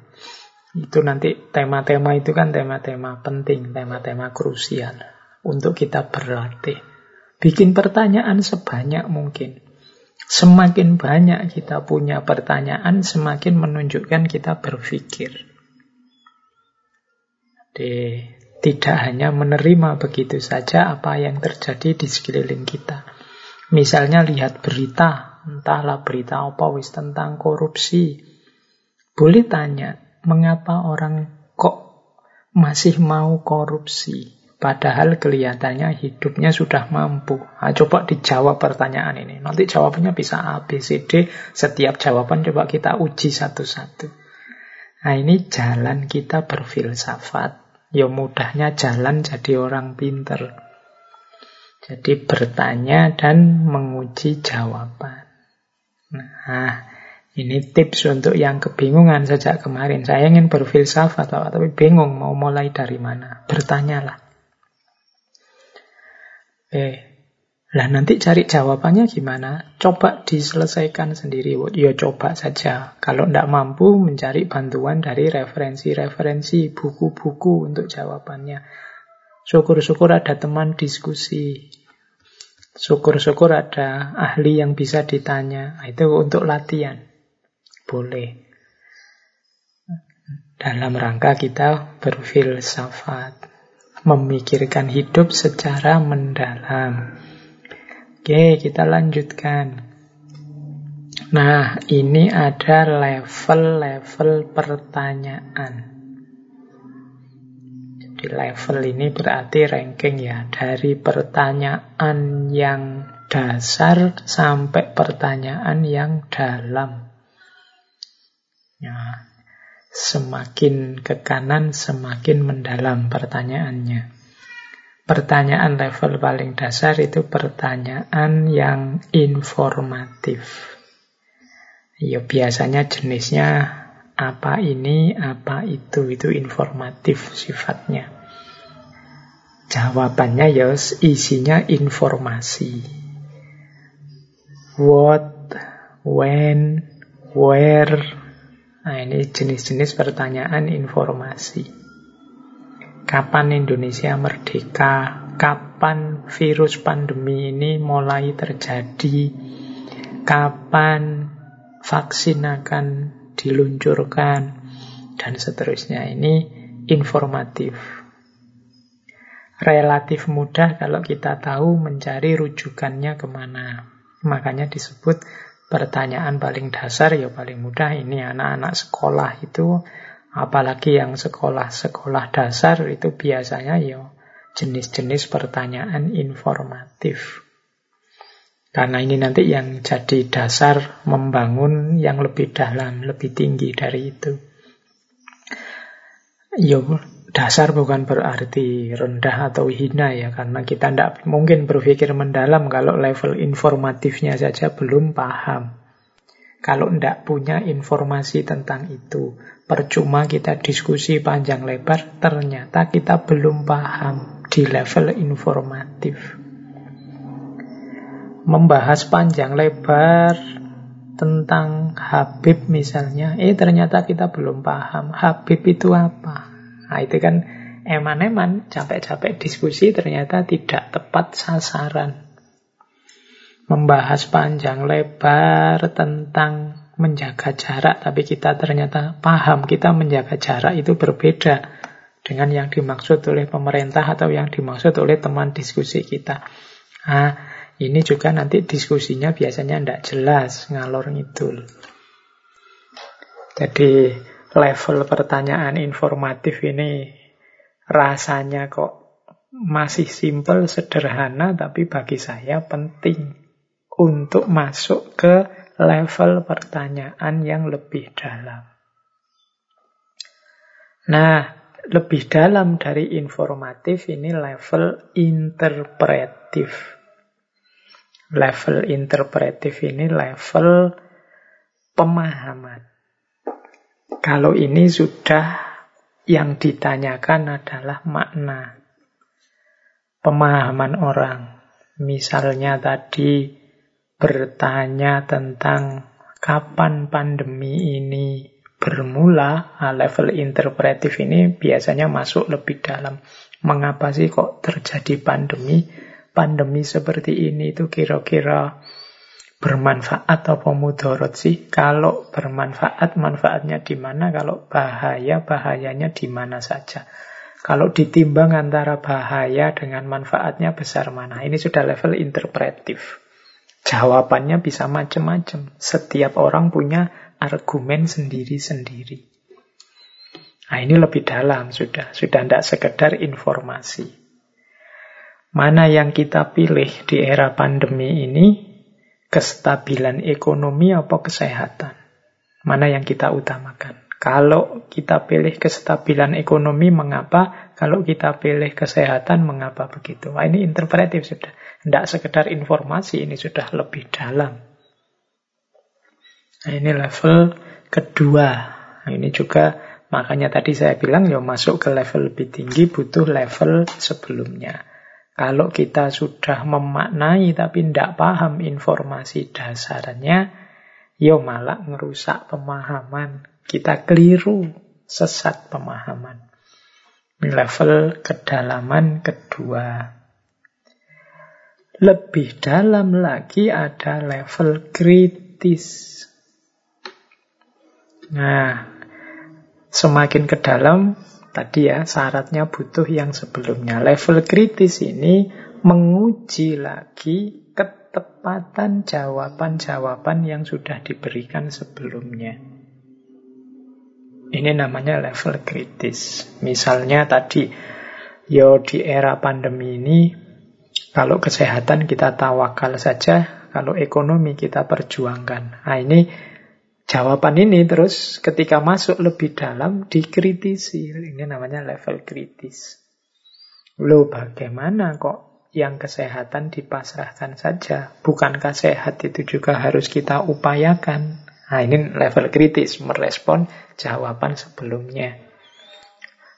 Itu nanti tema-tema itu kan tema-tema penting, tema-tema krusial untuk kita berlatih. Bikin pertanyaan sebanyak mungkin. Semakin banyak kita punya pertanyaan, semakin menunjukkan kita berpikir. Jadi, tidak hanya menerima begitu saja apa yang terjadi di sekeliling kita. Misalnya lihat berita, entahlah berita apa wis tentang korupsi. Boleh tanya, mengapa orang kok masih mau korupsi? Padahal kelihatannya hidupnya sudah mampu. Nah, coba dijawab pertanyaan ini. Nanti jawabannya bisa A, B, C, D. Setiap jawaban coba kita uji satu-satu. Nah ini jalan kita berfilsafat. Ya mudahnya jalan jadi orang pinter. Jadi bertanya dan menguji jawaban. Nah, ini tips untuk yang kebingungan sejak kemarin. Saya ingin berfilsafat, tapi bingung mau mulai dari mana. Bertanyalah. Eh, lah nanti cari jawabannya gimana? Coba diselesaikan sendiri. Ya coba saja. Kalau tidak mampu mencari bantuan dari referensi-referensi, buku-buku untuk jawabannya. Syukur-syukur ada teman diskusi. Syukur-syukur ada ahli yang bisa ditanya. Nah, itu untuk latihan. Boleh. Dalam rangka kita berfilsafat memikirkan hidup secara mendalam. Oke, kita lanjutkan. Nah, ini ada level-level pertanyaan. Jadi level ini berarti ranking ya, dari pertanyaan yang dasar sampai pertanyaan yang dalam. Ya, Semakin ke kanan, semakin mendalam pertanyaannya. Pertanyaan level paling dasar itu pertanyaan yang informatif. Ya biasanya jenisnya apa ini, apa itu, itu informatif sifatnya. Jawabannya ya isinya informasi. What, when, where, Nah, ini jenis-jenis pertanyaan informasi. Kapan Indonesia merdeka? Kapan virus pandemi ini mulai terjadi? Kapan vaksin akan diluncurkan? Dan seterusnya. Ini informatif. Relatif mudah kalau kita tahu mencari rujukannya ke mana. Makanya disebut pertanyaan paling dasar ya paling mudah ini anak-anak sekolah itu apalagi yang sekolah-sekolah dasar itu biasanya ya jenis-jenis pertanyaan informatif. Karena ini nanti yang jadi dasar membangun yang lebih dalam, lebih tinggi dari itu. Ya, dasar bukan berarti rendah atau hina ya, karena kita tidak mungkin berpikir mendalam kalau level informatifnya saja belum paham. Kalau tidak punya informasi tentang itu, percuma kita diskusi panjang lebar, ternyata kita belum paham di level informatif. Membahas panjang lebar tentang Habib misalnya, eh ternyata kita belum paham Habib itu apa. Nah itu kan eman-eman, capek-capek diskusi ternyata tidak tepat sasaran. Membahas panjang lebar tentang menjaga jarak, tapi kita ternyata paham kita menjaga jarak itu berbeda dengan yang dimaksud oleh pemerintah atau yang dimaksud oleh teman diskusi kita. Nah, ini juga nanti diskusinya biasanya tidak jelas, ngalor ngidul. Jadi level pertanyaan informatif ini rasanya kok masih simpel, sederhana, tapi bagi saya penting untuk masuk ke level pertanyaan yang lebih dalam. Nah, lebih dalam dari informatif ini level interpretif. Level interpretif ini level pemahaman. Kalau ini sudah yang ditanyakan adalah makna. Pemahaman orang. Misalnya tadi bertanya tentang kapan pandemi ini bermula, nah, level interpretif ini biasanya masuk lebih dalam. Mengapa sih kok terjadi pandemi? pandemi seperti ini itu kira-kira bermanfaat atau mudorot sih? Kalau bermanfaat, manfaatnya di mana? Kalau bahaya, bahayanya di mana saja? Kalau ditimbang antara bahaya dengan manfaatnya besar mana? Ini sudah level interpretif. Jawabannya bisa macam-macam. Setiap orang punya argumen sendiri-sendiri. Nah ini lebih dalam sudah. Sudah tidak sekedar informasi. Mana yang kita pilih di era pandemi ini? Kestabilan ekonomi atau kesehatan? Mana yang kita utamakan? Kalau kita pilih kestabilan ekonomi, mengapa? Kalau kita pilih kesehatan, mengapa begitu? Wah, ini interpretif sudah. Tidak sekedar informasi, ini sudah lebih dalam. Nah, ini level kedua. Nah, ini juga makanya tadi saya bilang, ya masuk ke level lebih tinggi butuh level sebelumnya. Kalau kita sudah memaknai tapi tidak paham informasi dasarnya, ya malah merusak pemahaman. Kita keliru, sesat pemahaman. Level kedalaman kedua. Lebih dalam lagi ada level kritis. Nah, semakin ke dalam Tadi ya, syaratnya butuh yang sebelumnya. Level kritis ini menguji lagi ketepatan jawaban-jawaban yang sudah diberikan sebelumnya. Ini namanya level kritis. Misalnya tadi, yo di era pandemi ini, kalau kesehatan kita tawakal saja, kalau ekonomi kita perjuangkan. Nah ini Jawaban ini terus ketika masuk lebih dalam dikritisi. Ini namanya level kritis. Loh bagaimana kok yang kesehatan dipasrahkan saja? Bukankah sehat itu juga harus kita upayakan? Nah ini level kritis, merespon jawaban sebelumnya.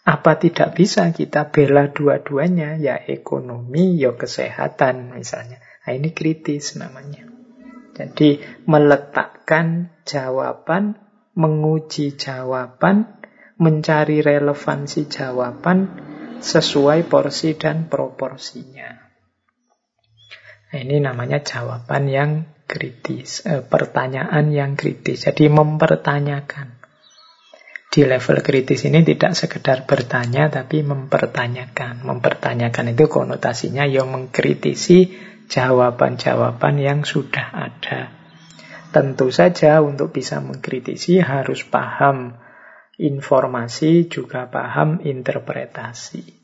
Apa tidak bisa kita bela dua-duanya? Ya ekonomi, ya kesehatan misalnya. Nah ini kritis namanya. Jadi meletakkan jawaban, menguji jawaban, mencari relevansi jawaban sesuai porsi dan proporsinya. Nah, ini namanya jawaban yang kritis, eh, pertanyaan yang kritis. Jadi mempertanyakan. Di level kritis ini tidak sekedar bertanya, tapi mempertanyakan. Mempertanyakan itu konotasinya yang mengkritisi jawaban-jawaban yang sudah ada. Tentu saja untuk bisa mengkritisi harus paham informasi, juga paham interpretasi.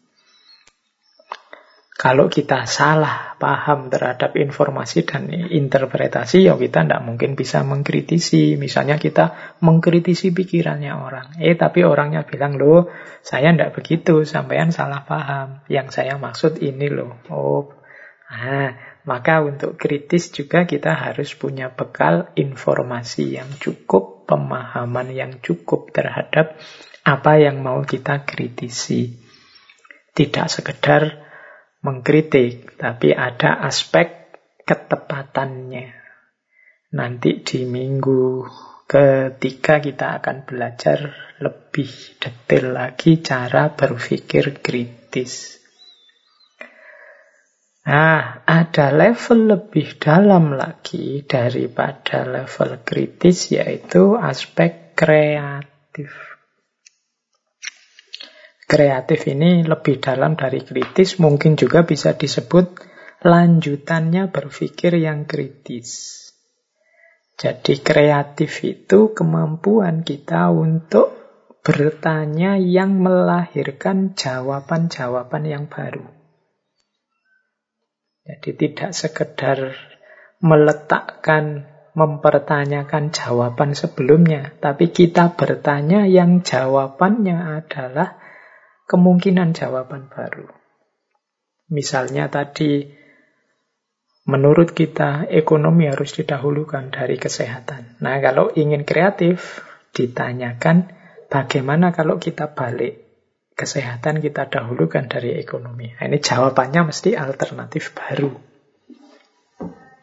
Kalau kita salah paham terhadap informasi dan interpretasi, ya kita tidak mungkin bisa mengkritisi. Misalnya kita mengkritisi pikirannya orang. Eh, tapi orangnya bilang, loh, saya tidak begitu, sampean salah paham. Yang saya maksud ini loh. Oh, ah, maka untuk kritis juga kita harus punya bekal informasi yang cukup, pemahaman yang cukup terhadap apa yang mau kita kritisi. Tidak sekedar mengkritik, tapi ada aspek ketepatannya. Nanti di minggu ketiga kita akan belajar lebih detail lagi cara berpikir kritis. Nah, ada level lebih dalam lagi daripada level kritis, yaitu aspek kreatif. Kreatif ini lebih dalam dari kritis, mungkin juga bisa disebut lanjutannya berpikir yang kritis. Jadi kreatif itu kemampuan kita untuk bertanya yang melahirkan jawaban-jawaban yang baru. Jadi tidak sekedar meletakkan, mempertanyakan jawaban sebelumnya, tapi kita bertanya yang jawabannya adalah kemungkinan jawaban baru. Misalnya tadi, menurut kita ekonomi harus didahulukan dari kesehatan. Nah, kalau ingin kreatif, ditanyakan bagaimana kalau kita balik kesehatan kita dahulukan dari ekonomi. Nah, ini jawabannya mesti alternatif baru.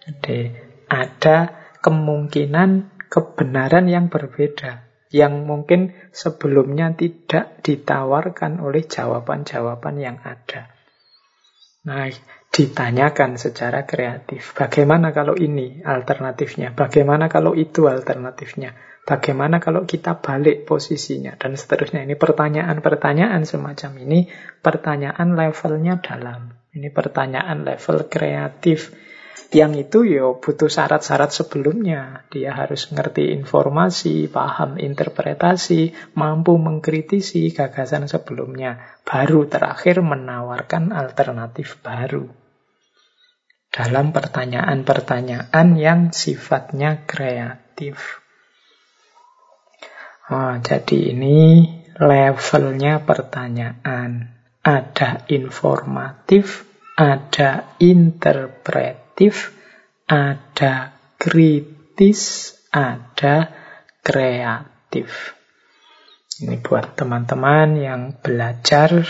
Jadi ada kemungkinan kebenaran yang berbeda yang mungkin sebelumnya tidak ditawarkan oleh jawaban-jawaban yang ada. Nah, ditanyakan secara kreatif, bagaimana kalau ini alternatifnya, bagaimana kalau itu alternatifnya, Bagaimana kalau kita balik posisinya dan seterusnya. Ini pertanyaan-pertanyaan semacam ini, pertanyaan levelnya dalam. Ini pertanyaan level kreatif. Yang itu ya butuh syarat-syarat sebelumnya. Dia harus ngerti informasi, paham interpretasi, mampu mengkritisi gagasan sebelumnya. Baru terakhir menawarkan alternatif baru. Dalam pertanyaan-pertanyaan yang sifatnya kreatif. Oh, jadi ini levelnya pertanyaan. Ada informatif, ada interpretif, ada kritis, ada kreatif. Ini buat teman-teman yang belajar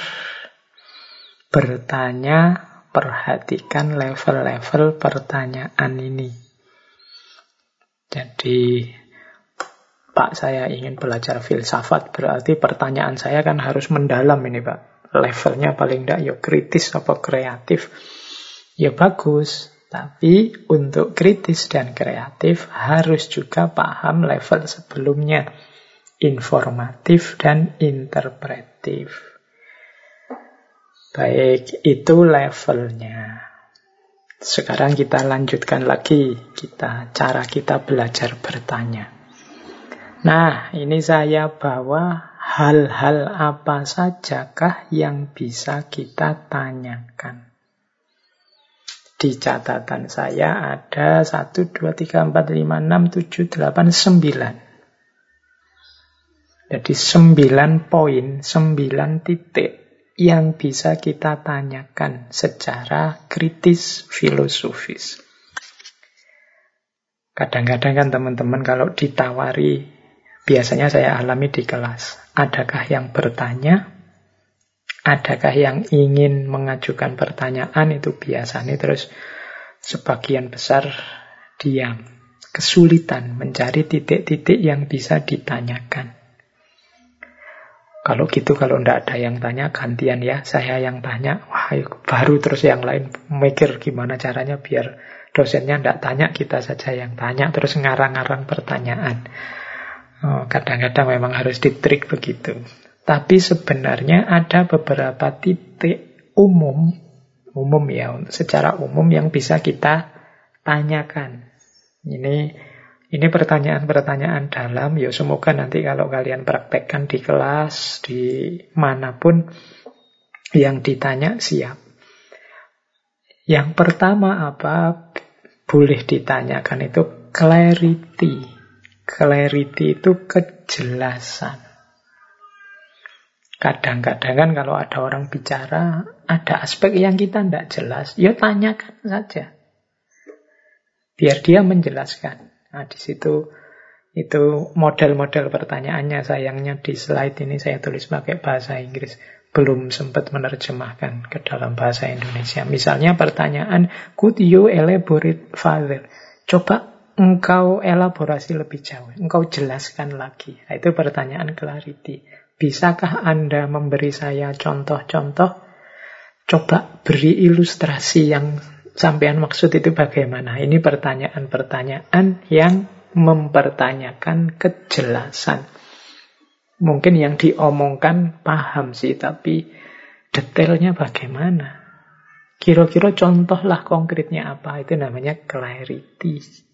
bertanya, perhatikan level-level pertanyaan ini. Jadi Pak, saya ingin belajar filsafat, berarti pertanyaan saya kan harus mendalam ini, Pak. Levelnya paling tidak ya kritis apa kreatif. Ya bagus, tapi untuk kritis dan kreatif harus juga paham level sebelumnya. Informatif dan interpretif. Baik, itu levelnya. Sekarang kita lanjutkan lagi kita cara kita belajar bertanya. Nah, ini saya bawa hal-hal apa sajakah yang bisa kita tanyakan. Di catatan saya ada 1, 2, 3, 4, 5, 6, 7, 8, 9. Jadi 9 poin, 9 titik yang bisa kita tanyakan secara kritis filosofis. Kadang-kadang kan teman-teman kalau ditawari biasanya saya alami di kelas. Adakah yang bertanya? Adakah yang ingin mengajukan pertanyaan? Itu biasanya terus sebagian besar diam. Kesulitan mencari titik-titik yang bisa ditanyakan. Kalau gitu, kalau tidak ada yang tanya, gantian ya, saya yang tanya. Wah, baru terus yang lain mikir gimana caranya biar dosennya tidak tanya, kita saja yang tanya, terus ngarang-ngarang pertanyaan. Oh, kadang-kadang memang harus ditrik begitu. Tapi sebenarnya ada beberapa titik umum, umum ya, secara umum yang bisa kita tanyakan. Ini ini pertanyaan-pertanyaan dalam, ya semoga nanti kalau kalian praktekkan di kelas, di mana pun, yang ditanya siap. Yang pertama apa boleh ditanyakan itu clarity. Clarity itu kejelasan. Kadang-kadang kan kalau ada orang bicara, ada aspek yang kita tidak jelas, ya tanyakan saja. Biar dia menjelaskan. Nah, di situ itu model-model pertanyaannya. Sayangnya di slide ini saya tulis pakai bahasa Inggris. Belum sempat menerjemahkan ke dalam bahasa Indonesia. Misalnya pertanyaan, could you elaborate further? Coba engkau elaborasi lebih jauh, engkau jelaskan lagi. Nah, itu pertanyaan clarity. Bisakah Anda memberi saya contoh-contoh? Coba beri ilustrasi yang sampean maksud itu bagaimana? Ini pertanyaan-pertanyaan yang mempertanyakan kejelasan. Mungkin yang diomongkan paham sih, tapi detailnya bagaimana? Kira-kira contohlah konkretnya apa? Itu namanya clarity.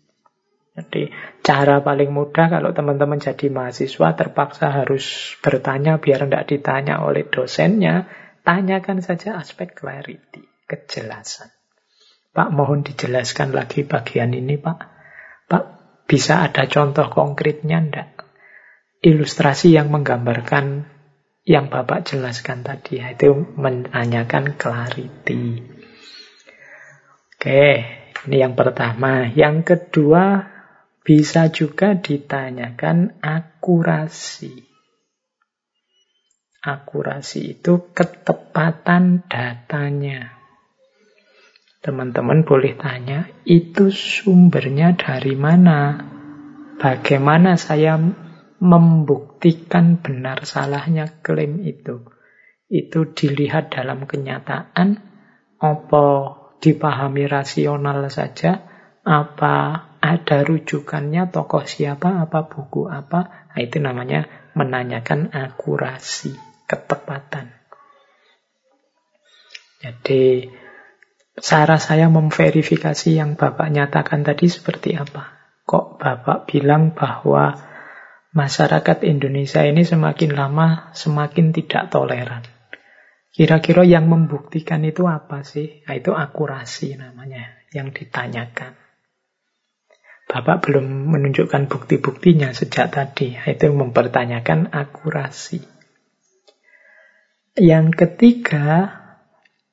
Jadi cara paling mudah kalau teman-teman jadi mahasiswa terpaksa harus bertanya biar tidak ditanya oleh dosennya, tanyakan saja aspek clarity, kejelasan. Pak mohon dijelaskan lagi bagian ini Pak. Pak bisa ada contoh konkretnya ndak? Ilustrasi yang menggambarkan yang Bapak jelaskan tadi, itu menanyakan clarity. Oke, ini yang pertama. Yang kedua, bisa juga ditanyakan akurasi. Akurasi itu ketepatan datanya. Teman-teman boleh tanya, itu sumbernya dari mana? Bagaimana saya membuktikan benar salahnya klaim itu? Itu dilihat dalam kenyataan, apa dipahami rasional saja, apa ada rujukannya tokoh siapa, apa buku apa, nah, itu namanya menanyakan akurasi, ketepatan. Jadi, cara saya memverifikasi yang Bapak nyatakan tadi seperti apa? Kok Bapak bilang bahwa masyarakat Indonesia ini semakin lama semakin tidak toleran? Kira-kira yang membuktikan itu apa sih? Nah, itu akurasi namanya, yang ditanyakan. Bapak belum menunjukkan bukti-buktinya sejak tadi. Itu mempertanyakan akurasi. Yang ketiga,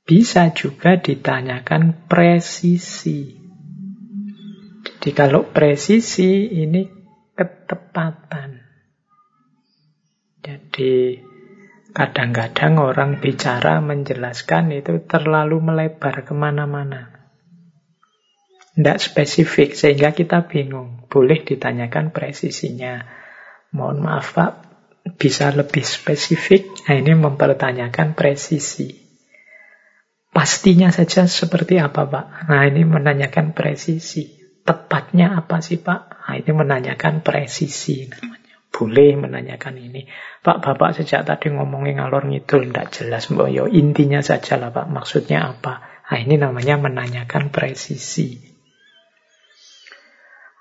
bisa juga ditanyakan presisi. Jadi kalau presisi ini ketepatan. Jadi kadang-kadang orang bicara menjelaskan itu terlalu melebar ke mana-mana. Tidak spesifik, sehingga kita bingung. Boleh ditanyakan presisinya. Mohon maaf Pak, bisa lebih spesifik? Nah ini mempertanyakan presisi. Pastinya saja seperti apa Pak? Nah ini menanyakan presisi. Tepatnya apa sih Pak? Nah ini menanyakan presisi namanya. Boleh menanyakan ini. Pak, Bapak sejak tadi ngomongin ngalor ngidul, tidak jelas. Mbak, yo, intinya saja lah Pak, maksudnya apa? Nah ini namanya menanyakan presisi.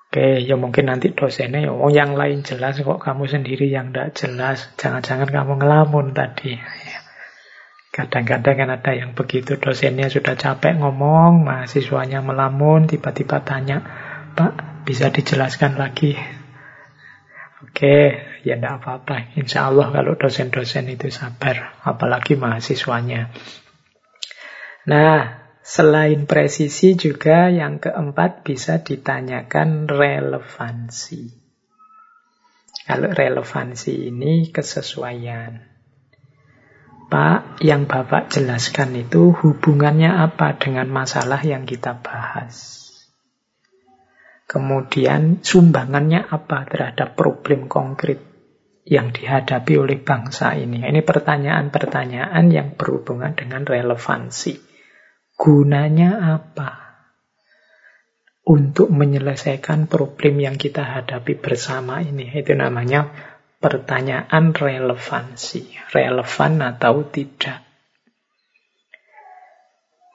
Oke, ya mungkin nanti dosennya, ya, oh yang lain jelas kok kamu sendiri yang tidak jelas. Jangan-jangan kamu ngelamun tadi. Kadang-kadang kan ada yang begitu, dosennya sudah capek ngomong, mahasiswanya melamun, tiba-tiba tanya, Pak, bisa dijelaskan lagi? Oke, ya tidak apa-apa. Insya Allah kalau dosen-dosen itu sabar, apalagi mahasiswanya. Nah, Selain presisi juga yang keempat bisa ditanyakan relevansi. Kalau relevansi ini kesesuaian. Pak, yang Bapak jelaskan itu hubungannya apa dengan masalah yang kita bahas? Kemudian sumbangannya apa terhadap problem konkret yang dihadapi oleh bangsa ini? Ini pertanyaan-pertanyaan yang berhubungan dengan relevansi. Gunanya apa? Untuk menyelesaikan problem yang kita hadapi bersama ini. Itu namanya pertanyaan relevansi. Relevan atau tidak.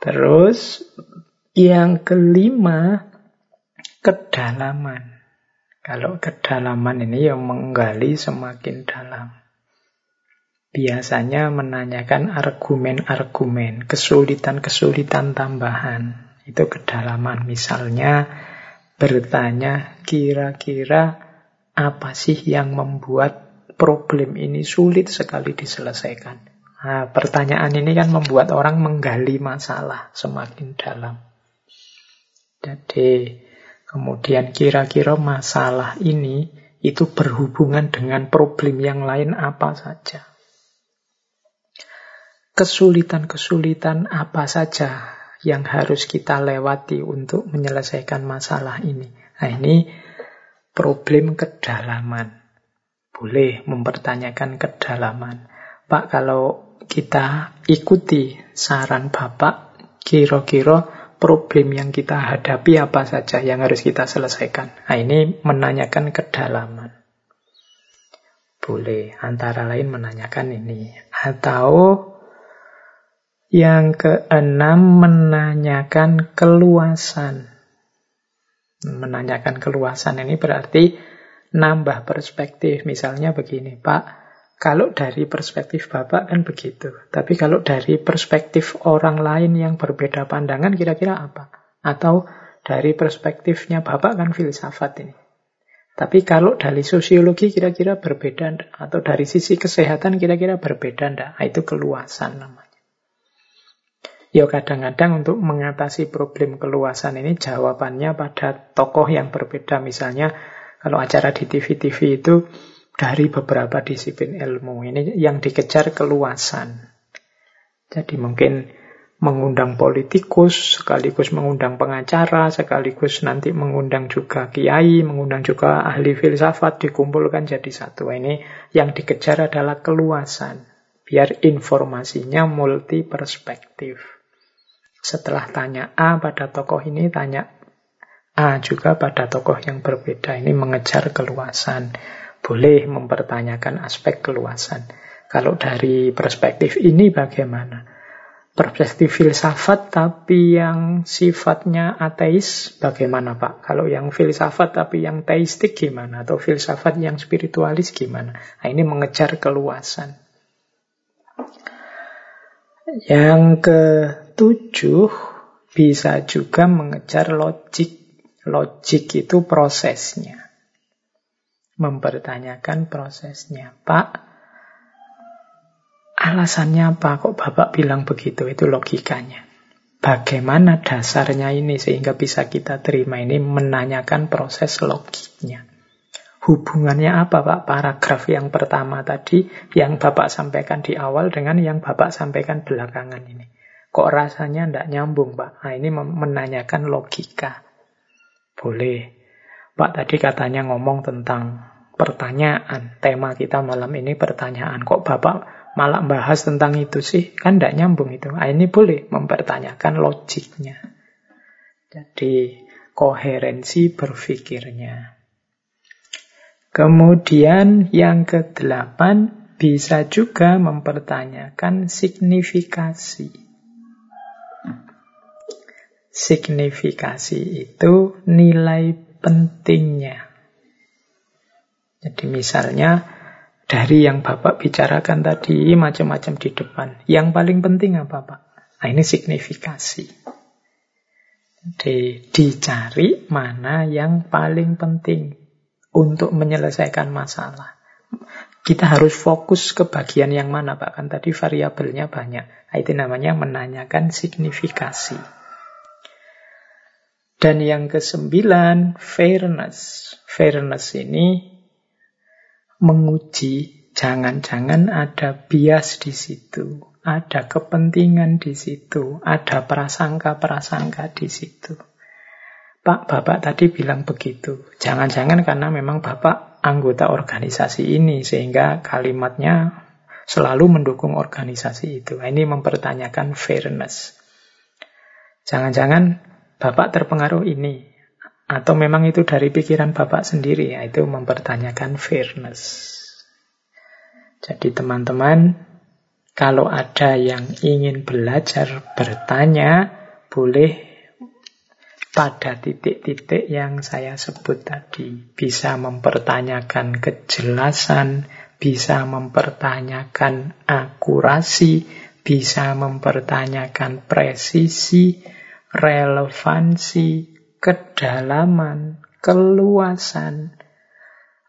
Terus yang kelima, kedalaman. Kalau kedalaman ini yang menggali semakin dalam biasanya menanyakan argumen-argumen, kesulitan-kesulitan tambahan. Itu kedalaman. Misalnya bertanya kira-kira apa sih yang membuat problem ini sulit sekali diselesaikan. Nah, pertanyaan ini kan membuat orang menggali masalah semakin dalam. Jadi, kemudian kira-kira masalah ini itu berhubungan dengan problem yang lain apa saja kesulitan-kesulitan apa saja yang harus kita lewati untuk menyelesaikan masalah ini. Nah ini problem kedalaman. Boleh mempertanyakan kedalaman. Pak, kalau kita ikuti saran Bapak, kira-kira problem yang kita hadapi apa saja yang harus kita selesaikan. Nah ini menanyakan kedalaman. Boleh, antara lain menanyakan ini. Atau yang keenam menanyakan keluasan. Menanyakan keluasan ini berarti nambah perspektif. Misalnya begini, Pak, kalau dari perspektif Bapak kan begitu. Tapi kalau dari perspektif orang lain yang berbeda pandangan kira-kira apa? Atau dari perspektifnya Bapak kan filsafat ini. Tapi kalau dari sosiologi kira-kira berbeda Atau dari sisi kesehatan kira-kira berbeda enggak? Nah, itu keluasan namanya. Ya kadang-kadang untuk mengatasi problem keluasan ini jawabannya pada tokoh yang berbeda. Misalnya kalau acara di TV-TV itu dari beberapa disiplin ilmu. Ini yang dikejar keluasan. Jadi mungkin mengundang politikus, sekaligus mengundang pengacara, sekaligus nanti mengundang juga kiai, mengundang juga ahli filsafat, dikumpulkan jadi satu. Ini yang dikejar adalah keluasan. Biar informasinya multi perspektif. Setelah tanya A pada tokoh ini, tanya A juga pada tokoh yang berbeda. Ini mengejar keluasan. Boleh mempertanyakan aspek keluasan. Kalau dari perspektif ini bagaimana? Perspektif filsafat tapi yang sifatnya ateis bagaimana Pak? Kalau yang filsafat tapi yang teistik gimana? Atau filsafat yang spiritualis gimana? Nah, ini mengejar keluasan. Yang ke Tujuh, bisa juga mengejar logik. Logik itu prosesnya. Mempertanyakan prosesnya. Pak, alasannya apa kok Bapak bilang begitu? Itu logikanya. Bagaimana dasarnya ini sehingga bisa kita terima ini menanyakan proses logiknya. Hubungannya apa Pak paragraf yang pertama tadi yang Bapak sampaikan di awal dengan yang Bapak sampaikan belakangan ini. Kok rasanya tidak nyambung, Pak? Nah, ini menanyakan logika. Boleh. Pak tadi katanya ngomong tentang pertanyaan. Tema kita malam ini pertanyaan. Kok Bapak malah bahas tentang itu sih? Kan tidak nyambung itu. Nah, ini boleh mempertanyakan logiknya. Jadi, koherensi berpikirnya. Kemudian yang kedelapan bisa juga mempertanyakan signifikasi. Signifikasi itu nilai pentingnya. Jadi misalnya dari yang Bapak bicarakan tadi macam-macam di depan. Yang paling penting apa Pak? Nah ini signifikasi. Jadi dicari mana yang paling penting untuk menyelesaikan masalah. Kita harus fokus ke bagian yang mana Pak? Kan tadi variabelnya banyak. Nah, itu namanya menanyakan signifikasi. Dan yang kesembilan, fairness. Fairness ini menguji jangan-jangan ada bias di situ, ada kepentingan di situ, ada prasangka-prasangka di situ. Pak, Bapak tadi bilang begitu. Jangan-jangan karena memang Bapak anggota organisasi ini, sehingga kalimatnya selalu mendukung organisasi itu. Ini mempertanyakan fairness. Jangan-jangan Bapak terpengaruh ini. Atau memang itu dari pikiran Bapak sendiri, yaitu mempertanyakan fairness. Jadi teman-teman, kalau ada yang ingin belajar bertanya, boleh pada titik-titik yang saya sebut tadi. Bisa mempertanyakan kejelasan, bisa mempertanyakan akurasi, bisa mempertanyakan presisi, relevansi, kedalaman, keluasan,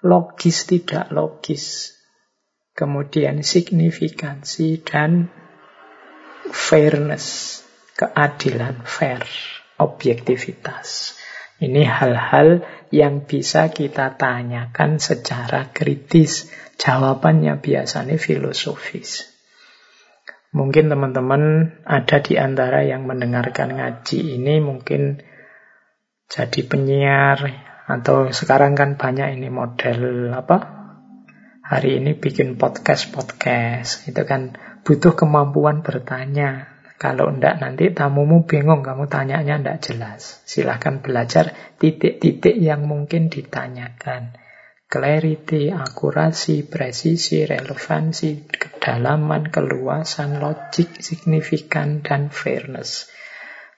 logis tidak logis, kemudian signifikansi dan fairness, keadilan, fair, objektivitas. Ini hal-hal yang bisa kita tanyakan secara kritis. Jawabannya biasanya filosofis. Mungkin teman-teman ada di antara yang mendengarkan ngaji ini mungkin jadi penyiar Atau sekarang kan banyak ini model apa? Hari ini bikin podcast-podcast. Itu kan butuh kemampuan bertanya. Kalau enggak nanti tamumu bingung, kamu tanyanya enggak jelas. Silahkan belajar titik-titik yang mungkin ditanyakan. Clarity, akurasi, presisi, relevansi, kedalaman, keluasan, logik, signifikan, dan fairness.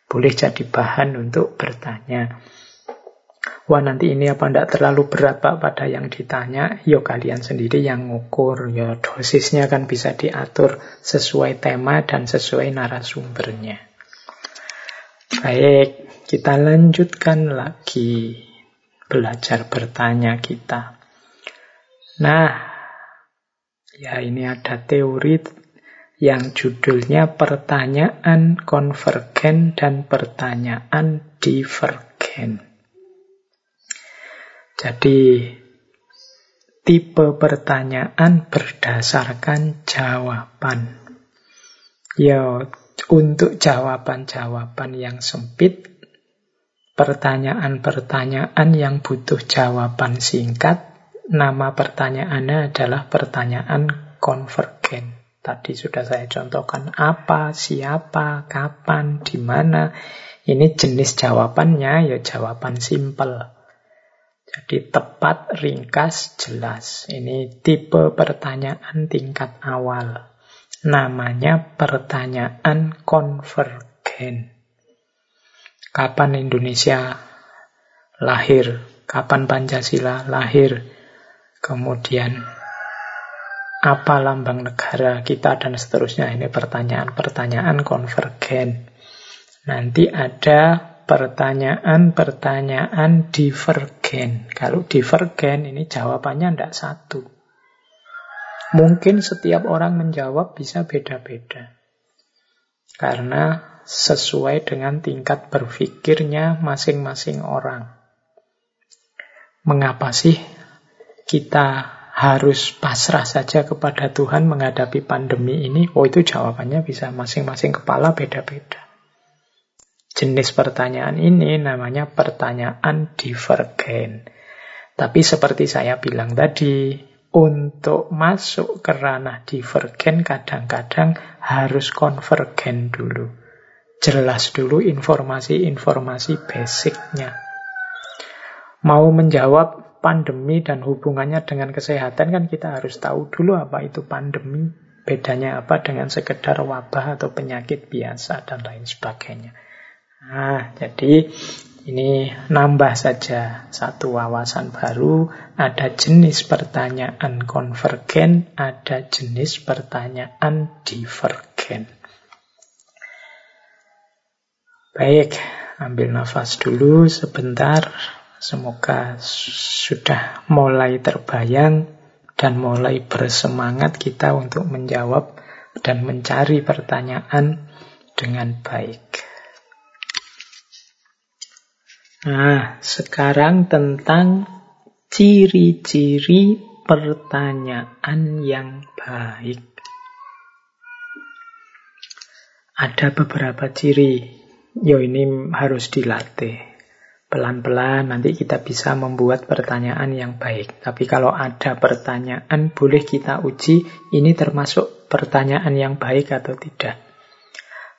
Boleh jadi bahan untuk bertanya. Wah nanti ini apa enggak terlalu berat Pak pada yang ditanya, yo kalian sendiri yang ngukur, ya dosisnya kan bisa diatur sesuai tema dan sesuai narasumbernya. Baik, kita lanjutkan lagi belajar bertanya kita. Nah, ya ini ada teori yang judulnya pertanyaan konvergen dan pertanyaan divergen. Jadi tipe pertanyaan berdasarkan jawaban. Ya, untuk jawaban-jawaban yang sempit, pertanyaan-pertanyaan yang butuh jawaban singkat, nama pertanyaannya adalah pertanyaan konvergen. Tadi sudah saya contohkan apa, siapa, kapan, di mana. Ini jenis jawabannya ya jawaban simpel. Jadi tepat, ringkas, jelas. Ini tipe pertanyaan tingkat awal. Namanya pertanyaan konvergen. Kapan Indonesia lahir? Kapan Pancasila lahir? Kemudian apa lambang negara kita dan seterusnya. Ini pertanyaan-pertanyaan konvergen. Nanti ada pertanyaan-pertanyaan divergen. Kalau divergen ini jawabannya tidak satu. Mungkin setiap orang menjawab bisa beda-beda. Karena sesuai dengan tingkat berpikirnya masing-masing orang. Mengapa sih kita harus pasrah saja kepada Tuhan menghadapi pandemi ini? Oh itu jawabannya bisa masing-masing kepala beda-beda. Jenis pertanyaan ini namanya pertanyaan divergen. Tapi seperti saya bilang tadi, untuk masuk ke ranah divergen kadang-kadang harus konvergen dulu. Jelas dulu informasi-informasi basicnya. Mau menjawab pandemi dan hubungannya dengan kesehatan kan kita harus tahu dulu apa itu pandemi, bedanya apa dengan sekedar wabah atau penyakit biasa dan lain sebagainya. Nah, jadi ini nambah saja satu wawasan baru, ada jenis pertanyaan konvergen, ada jenis pertanyaan divergen. Baik, ambil nafas dulu sebentar. Semoga sudah mulai terbayang dan mulai bersemangat kita untuk menjawab dan mencari pertanyaan dengan baik. Nah, sekarang tentang ciri-ciri pertanyaan yang baik. Ada beberapa ciri. Yo ini harus dilatih. Pelan-pelan nanti kita bisa membuat pertanyaan yang baik. Tapi kalau ada pertanyaan boleh kita uji ini termasuk pertanyaan yang baik atau tidak.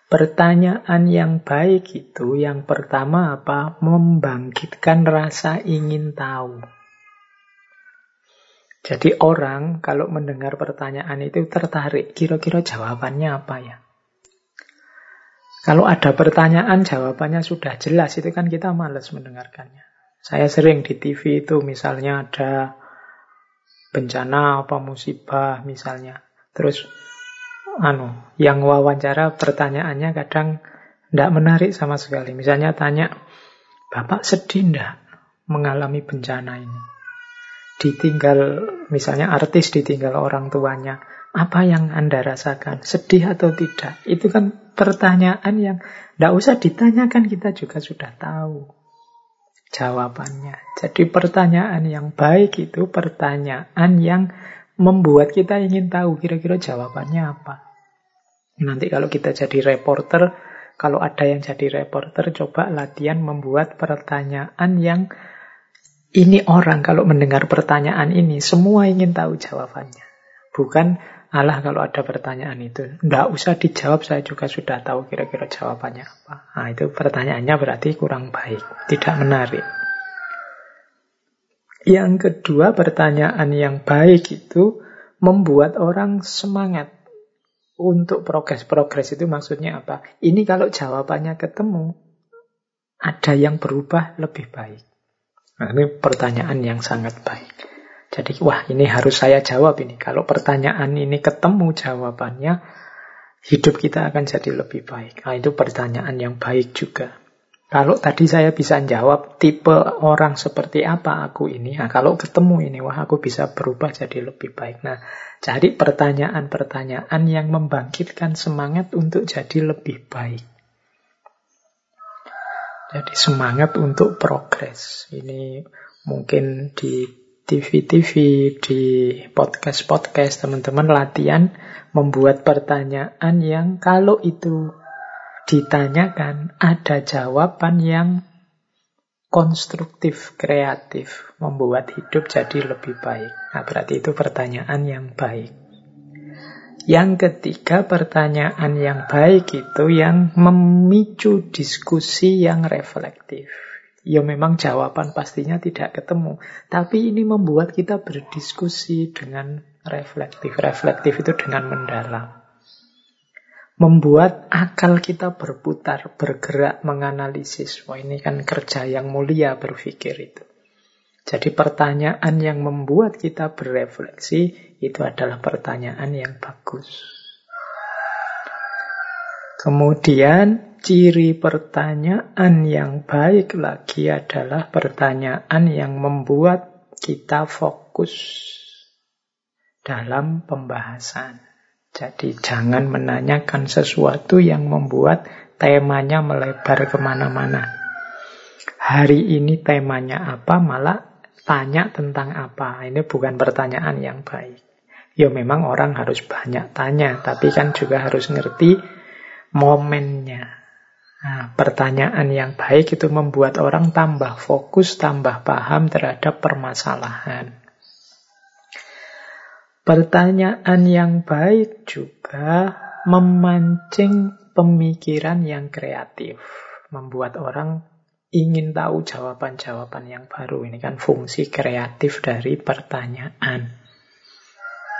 Pertanyaan yang baik itu yang pertama apa? Membangkitkan rasa ingin tahu. Jadi orang kalau mendengar pertanyaan itu tertarik, kira-kira jawabannya apa ya? Kalau ada pertanyaan, jawabannya sudah jelas, itu kan kita males mendengarkannya. Saya sering di TV itu misalnya ada bencana apa musibah misalnya. Terus anu yang wawancara pertanyaannya kadang tidak menarik sama sekali. Misalnya tanya, Bapak sedih ndak mengalami bencana ini? Ditinggal, misalnya artis ditinggal orang tuanya. Apa yang Anda rasakan? Sedih atau tidak? Itu kan pertanyaan yang tidak usah ditanyakan, kita juga sudah tahu jawabannya. Jadi pertanyaan yang baik itu pertanyaan yang membuat kita ingin tahu kira-kira jawabannya apa. Nanti kalau kita jadi reporter, kalau ada yang jadi reporter, coba latihan membuat pertanyaan yang ini orang kalau mendengar pertanyaan ini, semua ingin tahu jawabannya. Bukan, Allah kalau ada pertanyaan itu, tidak usah dijawab, saya juga sudah tahu kira-kira jawabannya apa. Nah, itu pertanyaannya berarti kurang baik, tidak menarik. Yang kedua, pertanyaan yang baik itu membuat orang semangat untuk progres. Progres itu maksudnya apa? Ini kalau jawabannya ketemu, ada yang berubah lebih baik. Nah, ini pertanyaan yang sangat baik. Jadi, wah ini harus saya jawab ini. Kalau pertanyaan ini ketemu jawabannya, hidup kita akan jadi lebih baik. Nah, itu pertanyaan yang baik juga. Kalau tadi saya bisa jawab tipe orang seperti apa aku ini, nah kalau ketemu ini, wah aku bisa berubah jadi lebih baik. Nah, cari pertanyaan-pertanyaan yang membangkitkan semangat untuk jadi lebih baik. Jadi semangat untuk progres. Ini mungkin di TV-TV, di podcast-podcast teman-teman latihan membuat pertanyaan yang kalau itu ditanyakan ada jawaban yang konstruktif, kreatif, membuat hidup jadi lebih baik. Nah, berarti itu pertanyaan yang baik. Yang ketiga, pertanyaan yang baik itu yang memicu diskusi yang reflektif. Ya memang jawaban pastinya tidak ketemu, tapi ini membuat kita berdiskusi dengan reflektif. Reflektif itu dengan mendalam. Membuat akal kita berputar, bergerak, menganalisis. Wah ini kan kerja yang mulia berpikir itu. Jadi pertanyaan yang membuat kita berefleksi itu adalah pertanyaan yang bagus. Kemudian ciri pertanyaan yang baik lagi adalah pertanyaan yang membuat kita fokus dalam pembahasan. Jadi jangan menanyakan sesuatu yang membuat temanya melebar ke mana-mana. Hari ini temanya apa, malah tanya tentang apa. Ini bukan pertanyaan yang baik. Ya memang orang harus banyak tanya, tapi kan juga harus ngerti momennya. Nah, pertanyaan yang baik itu membuat orang tambah fokus, tambah paham terhadap permasalahan. Pertanyaan yang baik juga memancing pemikiran yang kreatif, membuat orang ingin tahu jawaban-jawaban yang baru. Ini kan fungsi kreatif dari pertanyaan.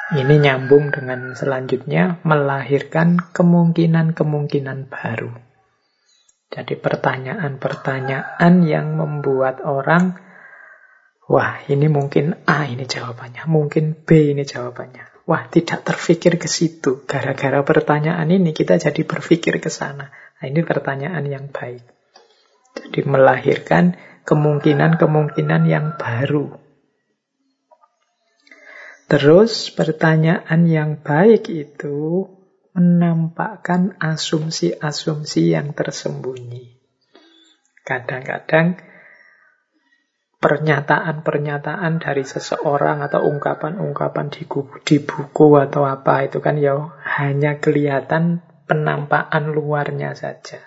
Ini nyambung dengan selanjutnya melahirkan kemungkinan-kemungkinan baru. Jadi pertanyaan-pertanyaan yang membuat orang, wah ini mungkin A ini jawabannya, mungkin B ini jawabannya. Wah tidak terfikir ke situ. Gara-gara pertanyaan ini kita jadi berpikir ke sana. Nah, ini pertanyaan yang baik. Jadi melahirkan kemungkinan-kemungkinan yang baru. Terus pertanyaan yang baik itu menampakkan asumsi-asumsi yang tersembunyi. Kadang-kadang pernyataan-pernyataan dari seseorang atau ungkapan-ungkapan di, buku atau apa itu kan ya hanya kelihatan penampakan luarnya saja.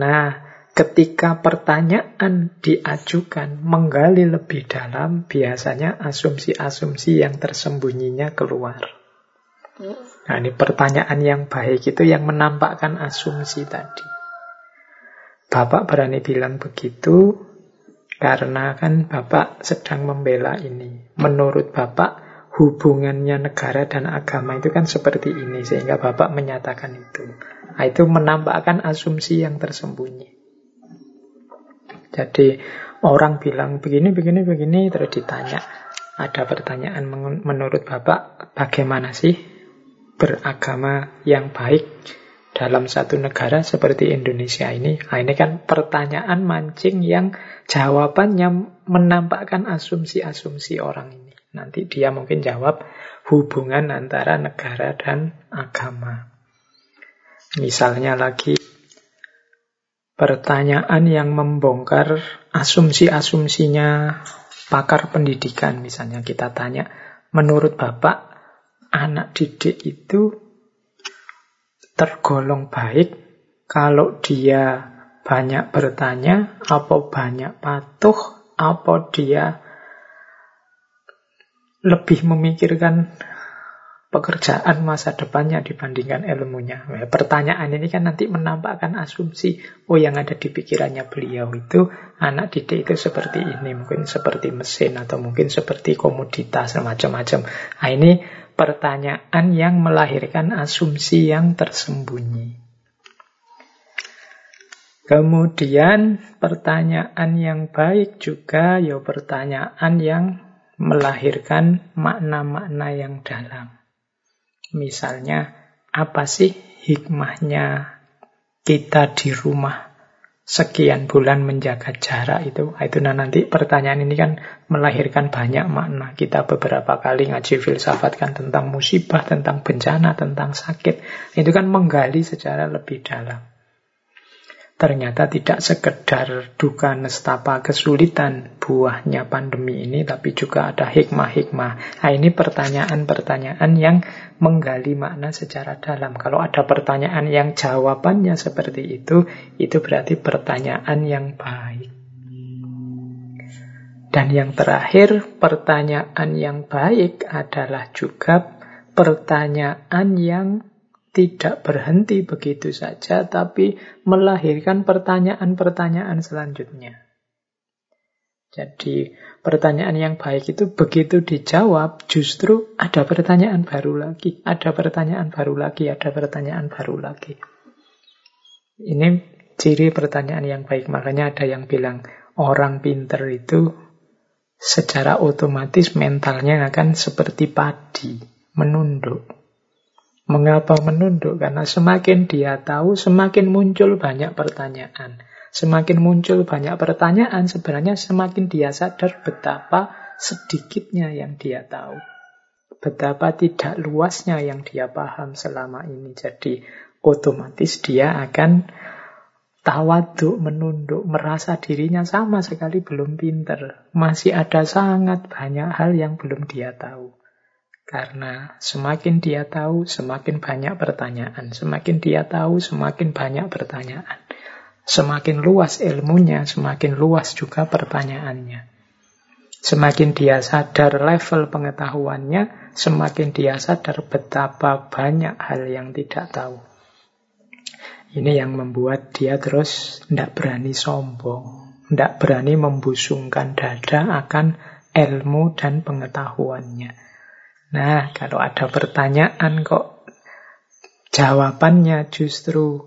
Nah, ketika pertanyaan diajukan menggali lebih dalam, biasanya asumsi-asumsi yang tersembunyinya keluar. Nah, ini pertanyaan yang baik itu yang menampakkan asumsi tadi. Bapak berani bilang begitu karena kan Bapak sedang membela ini. Menurut Bapak, hubungannya negara dan agama itu kan seperti ini, sehingga Bapak menyatakan itu. Nah, itu menampakkan asumsi yang tersembunyi. Jadi orang bilang begini, begini, begini, terus ditanya. Ada pertanyaan menurut Bapak, bagaimana sih beragama yang baik dalam satu negara seperti Indonesia ini? Nah, ini kan pertanyaan mancing yang jawabannya menampakkan asumsi-asumsi orang ini. Nanti dia mungkin jawab hubungan antara negara dan agama. Misalnya lagi pertanyaan yang membongkar asumsi-asumsinya pakar pendidikan. Misalnya kita tanya, menurut Bapak, anak didik itu tergolong baik kalau dia banyak bertanya, apa banyak patuh, apa dia lebih memikirkan pekerjaan masa depannya dibandingkan ilmunya. Nah, pertanyaan ini kan nanti menampakkan asumsi, oh yang ada di pikirannya beliau itu anak didik itu seperti ini, mungkin seperti mesin atau mungkin seperti komoditas macam-macam. Nah, ini pertanyaan yang melahirkan asumsi yang tersembunyi. Kemudian pertanyaan yang baik juga ya pertanyaan yang melahirkan makna-makna yang dalam. Misalnya, apa sih hikmahnya kita di rumah sekian bulan menjaga jarak itu? Itu nah nanti pertanyaan ini kan melahirkan banyak makna. Kita beberapa kali ngaji filsafat kan tentang musibah, tentang bencana, tentang sakit. Itu kan menggali secara lebih dalam ternyata tidak sekedar duka nestapa kesulitan buahnya pandemi ini, tapi juga ada hikmah-hikmah. Nah, ini pertanyaan-pertanyaan yang menggali makna secara dalam. Kalau ada pertanyaan yang jawabannya seperti itu, itu berarti pertanyaan yang baik. Dan yang terakhir, pertanyaan yang baik adalah juga pertanyaan yang tidak berhenti begitu saja, tapi melahirkan pertanyaan-pertanyaan selanjutnya. Jadi pertanyaan yang baik itu begitu dijawab, justru ada pertanyaan baru lagi, ada pertanyaan baru lagi, ada pertanyaan baru lagi. Ini ciri pertanyaan yang baik. Makanya ada yang bilang orang pinter itu secara otomatis mentalnya akan seperti padi, menunduk. Mengapa menunduk? Karena semakin dia tahu, semakin muncul banyak pertanyaan. Semakin muncul banyak pertanyaan, sebenarnya semakin dia sadar betapa sedikitnya yang dia tahu. Betapa tidak luasnya yang dia paham selama ini. Jadi otomatis dia akan tawaduk, menunduk, merasa dirinya sama sekali belum pinter. Masih ada sangat banyak hal yang belum dia tahu. Karena semakin dia tahu, semakin banyak pertanyaan. Semakin dia tahu, semakin banyak pertanyaan. Semakin luas ilmunya, semakin luas juga pertanyaannya. Semakin dia sadar level pengetahuannya, semakin dia sadar betapa banyak hal yang tidak tahu. Ini yang membuat dia terus tidak berani sombong, tidak berani membusungkan dada akan ilmu dan pengetahuannya. Nah, kalau ada pertanyaan kok jawabannya justru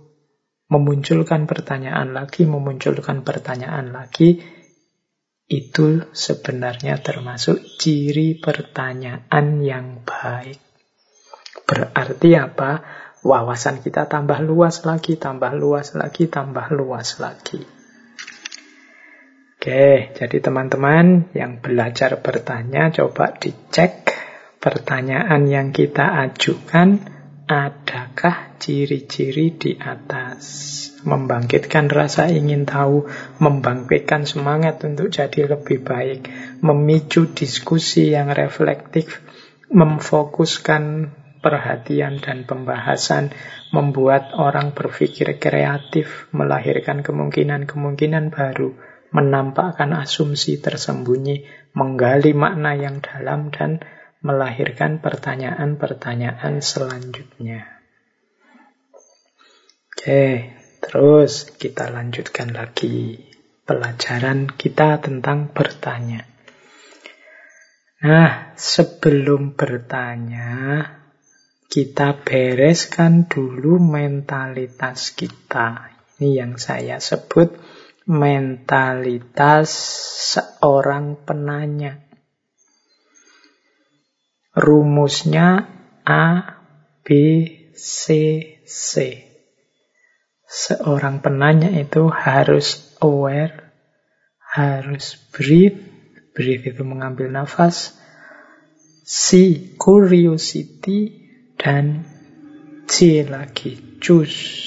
memunculkan pertanyaan lagi, memunculkan pertanyaan lagi, itu sebenarnya termasuk ciri pertanyaan yang baik. Berarti apa? Wawasan kita tambah luas lagi, tambah luas lagi, tambah luas lagi. Oke, jadi teman-teman yang belajar bertanya coba dicek pertanyaan yang kita ajukan, adakah ciri-ciri di atas? Membangkitkan rasa ingin tahu, membangkitkan semangat untuk jadi lebih baik, memicu diskusi yang reflektif, memfokuskan perhatian dan pembahasan, membuat orang berpikir kreatif, melahirkan kemungkinan-kemungkinan baru, menampakkan asumsi tersembunyi, menggali makna yang dalam, dan melahirkan pertanyaan-pertanyaan selanjutnya. Oke, terus kita lanjutkan lagi pelajaran kita tentang bertanya. Nah, sebelum bertanya, kita bereskan dulu mentalitas kita. Ini yang saya sebut mentalitas seorang penanya. Rumusnya A, B, C, C. Seorang penanya itu harus aware, harus breathe, breathe itu mengambil nafas, C, curiosity, dan C lagi, choose.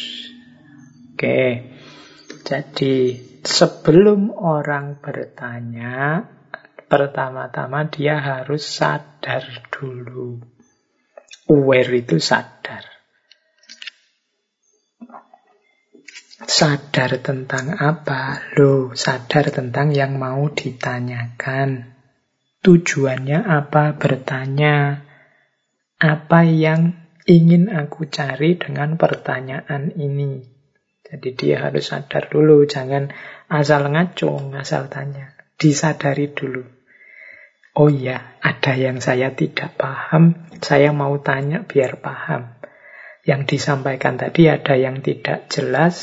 Oke, jadi sebelum orang bertanya, Pertama-tama dia harus sadar dulu. Aware itu sadar. Sadar tentang apa? Loh, sadar tentang yang mau ditanyakan. tujuannya apa bertanya, apa yang ingin aku cari dengan pertanyaan ini. Jadi dia harus sadar dulu, jangan asal ngaco, asal tanya. Disadari dulu. Oh iya, ada yang saya tidak paham, saya mau tanya biar paham. Yang disampaikan tadi ada yang tidak jelas,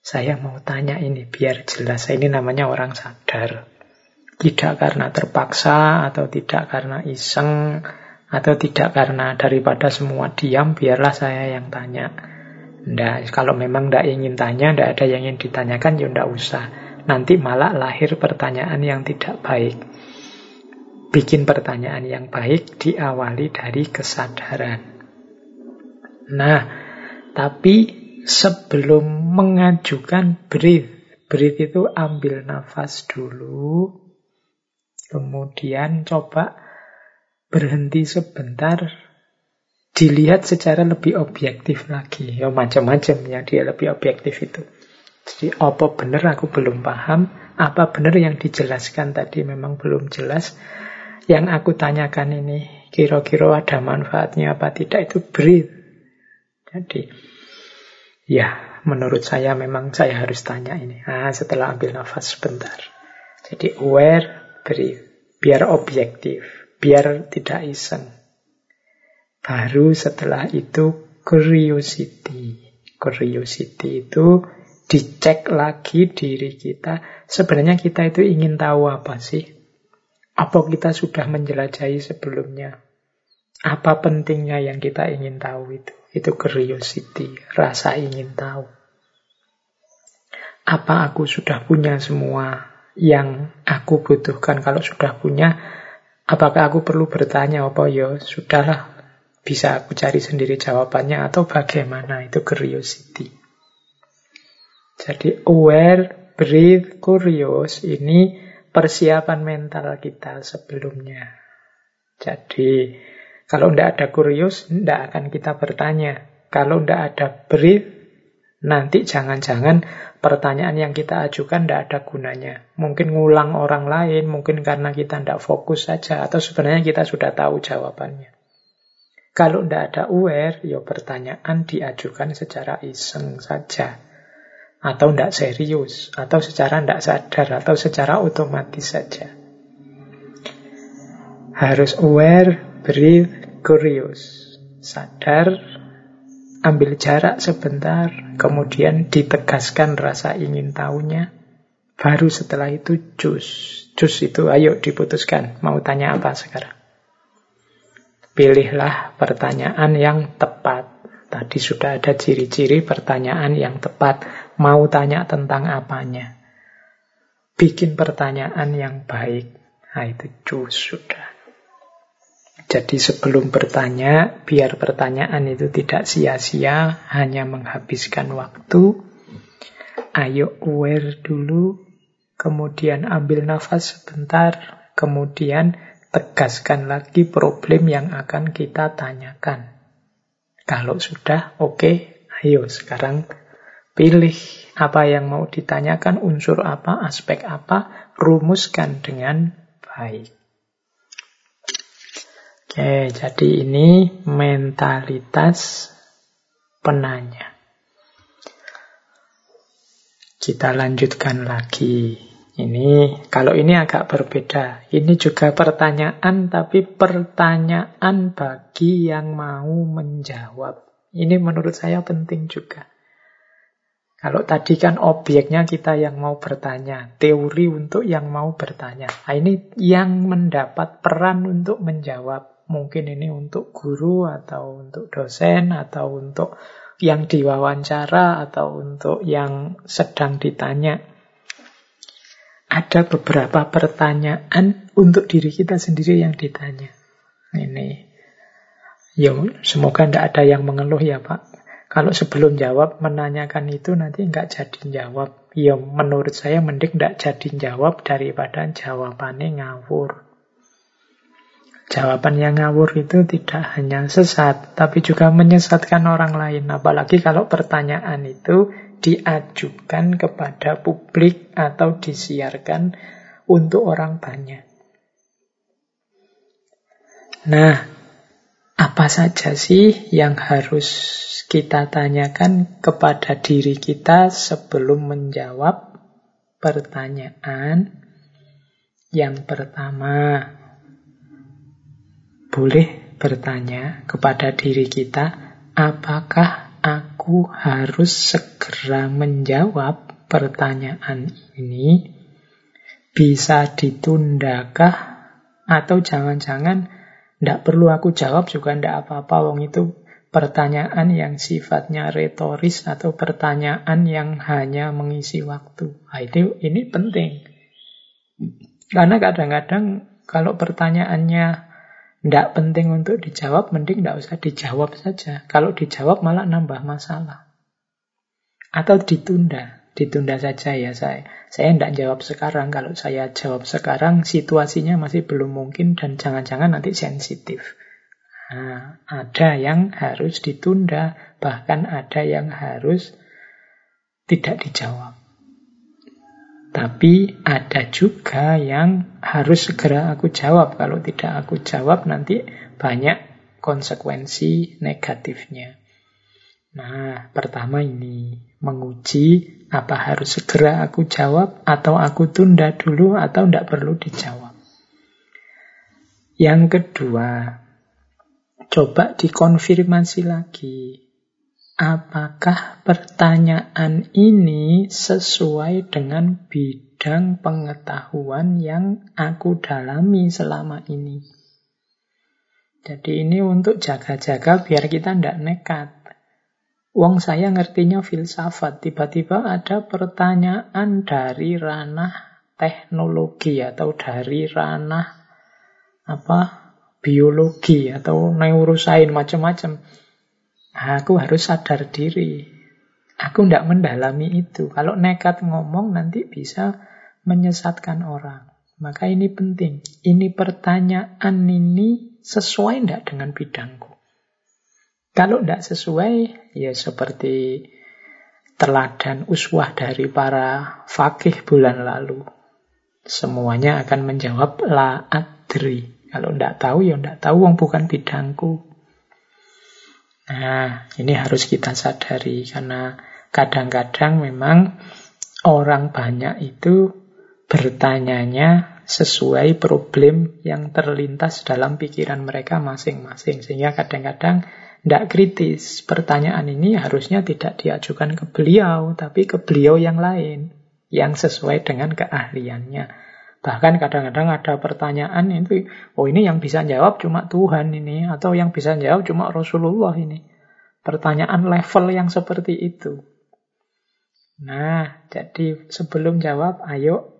saya mau tanya ini biar jelas. Ini namanya orang sadar. Tidak karena terpaksa atau tidak karena iseng atau tidak karena daripada semua diam biarlah saya yang tanya. Nah, kalau memang tidak ingin tanya, tidak ada yang ingin ditanyakan, ya tidak usah. Nanti malah lahir pertanyaan yang tidak baik. Bikin pertanyaan yang baik diawali dari kesadaran. Nah, tapi sebelum mengajukan breathe. Breathe itu ambil nafas dulu, kemudian coba berhenti sebentar, dilihat secara lebih objektif lagi. Ya macam-macam ya dia lebih objektif itu. Jadi apa benar aku belum paham, apa benar yang dijelaskan tadi memang belum jelas. Yang aku tanyakan ini kira-kira ada manfaatnya apa tidak itu breathe. Jadi Ya, menurut saya memang saya harus tanya ini. Nah, setelah ambil nafas sebentar. Jadi aware, breathe. Biar objektif, biar tidak iseng. Baru setelah itu curiosity. Curiosity itu dicek lagi diri kita. Sebenarnya kita itu ingin tahu apa sih? Apa kita sudah menjelajahi sebelumnya? Apa pentingnya yang kita ingin tahu itu? Itu curiosity, rasa ingin tahu. Apa aku sudah punya semua yang aku butuhkan? Kalau sudah punya, apakah aku perlu bertanya apa ya sudahlah bisa aku cari sendiri jawabannya atau bagaimana? Itu curiosity. Jadi aware, breathe, curious ini persiapan mental kita sebelumnya. Jadi kalau tidak ada kurius, tidak akan kita bertanya. Kalau tidak ada brief, nanti jangan-jangan pertanyaan yang kita ajukan tidak ada gunanya. Mungkin ngulang orang lain, mungkin karena kita tidak fokus saja, atau sebenarnya kita sudah tahu jawabannya. Kalau tidak ada aware, ya pertanyaan diajukan secara iseng saja. Atau tidak serius, atau secara tidak sadar, atau secara otomatis saja. Harus aware, breathe, curious. Sadar, ambil jarak sebentar, kemudian ditegaskan rasa ingin tahunya. Baru setelah itu jus. Jus itu ayo diputuskan. Mau tanya apa sekarang? Pilihlah pertanyaan yang tepat. Tadi sudah ada ciri-ciri pertanyaan yang tepat. Mau tanya tentang apanya? Bikin pertanyaan yang baik. Nah itu jus sudah. Jadi sebelum bertanya, biar pertanyaan itu tidak sia-sia, hanya menghabiskan waktu. Ayo aware dulu, kemudian ambil nafas sebentar, kemudian tegaskan lagi problem yang akan kita tanyakan. Kalau sudah oke, okay, ayo sekarang pilih apa yang mau ditanyakan, unsur apa, aspek apa, rumuskan dengan baik. Oke, jadi ini mentalitas penanya. Kita lanjutkan lagi. Ini kalau ini agak berbeda. Ini juga pertanyaan tapi pertanyaan bagi yang mau menjawab. Ini menurut saya penting juga. Kalau tadi kan objeknya kita yang mau bertanya, teori untuk yang mau bertanya. Nah, ini yang mendapat peran untuk menjawab. Mungkin ini untuk guru atau untuk dosen atau untuk yang diwawancara atau untuk yang sedang ditanya. Ada beberapa pertanyaan untuk diri kita sendiri yang ditanya. Ini. Ya, semoga tidak ada yang mengeluh ya Pak. Kalau sebelum jawab menanyakan itu nanti nggak jadi jawab. Ya menurut saya mending nggak jadi jawab daripada jawabannya ngawur. Jawaban yang ngawur itu tidak hanya sesat, tapi juga menyesatkan orang lain. Apalagi kalau pertanyaan itu diajukan kepada publik atau disiarkan untuk orang banyak. Nah, apa saja sih yang harus kita tanyakan kepada diri kita sebelum menjawab pertanyaan yang pertama? Boleh bertanya kepada diri kita, apakah aku harus segera menjawab pertanyaan ini? Bisa ditundakah? Atau jangan-jangan tidak perlu aku jawab juga tidak apa-apa, wong itu pertanyaan yang sifatnya retoris atau pertanyaan yang hanya mengisi waktu. Nah, itu ini penting. Karena kadang-kadang kalau pertanyaannya tidak penting untuk dijawab, mending tidak usah dijawab saja. Kalau dijawab malah nambah masalah. Atau ditunda. Ditunda saja ya saya. Saya tidak jawab sekarang. Kalau saya jawab sekarang, situasinya masih belum mungkin dan jangan-jangan nanti sensitif. Nah, ada yang harus ditunda, bahkan ada yang harus tidak dijawab. Tapi ada juga yang harus segera aku jawab. Kalau tidak aku jawab nanti banyak konsekuensi negatifnya. Nah, pertama ini menguji apa harus segera aku jawab atau aku tunda dulu atau tidak perlu dijawab. Yang kedua, coba dikonfirmasi lagi. Apakah pertanyaan ini sesuai dengan bidang pengetahuan yang aku dalami selama ini? Jadi ini untuk jaga-jaga biar kita tidak nekat. Wong saya ngertinya filsafat, tiba-tiba ada pertanyaan dari ranah teknologi atau dari ranah apa biologi atau neurosain macam-macam. Aku harus sadar diri. Aku tidak mendalami itu. Kalau nekat ngomong nanti bisa menyesatkan orang. Maka ini penting. Ini pertanyaan ini sesuai tidak dengan bidangku. Kalau tidak sesuai, ya seperti teladan uswah dari para fakih bulan lalu. Semuanya akan menjawab la adri. Kalau tidak tahu, ya tidak tahu, wong bukan bidangku. Nah, ini harus kita sadari karena kadang-kadang memang orang banyak itu bertanyanya sesuai problem yang terlintas dalam pikiran mereka masing-masing. Sehingga kadang-kadang tidak kritis. Pertanyaan ini harusnya tidak diajukan ke beliau, tapi ke beliau yang lain, yang sesuai dengan keahliannya. Bahkan kadang-kadang ada pertanyaan itu, oh ini yang bisa jawab cuma Tuhan ini, atau yang bisa jawab cuma Rasulullah ini. Pertanyaan level yang seperti itu. Nah, jadi sebelum jawab, ayo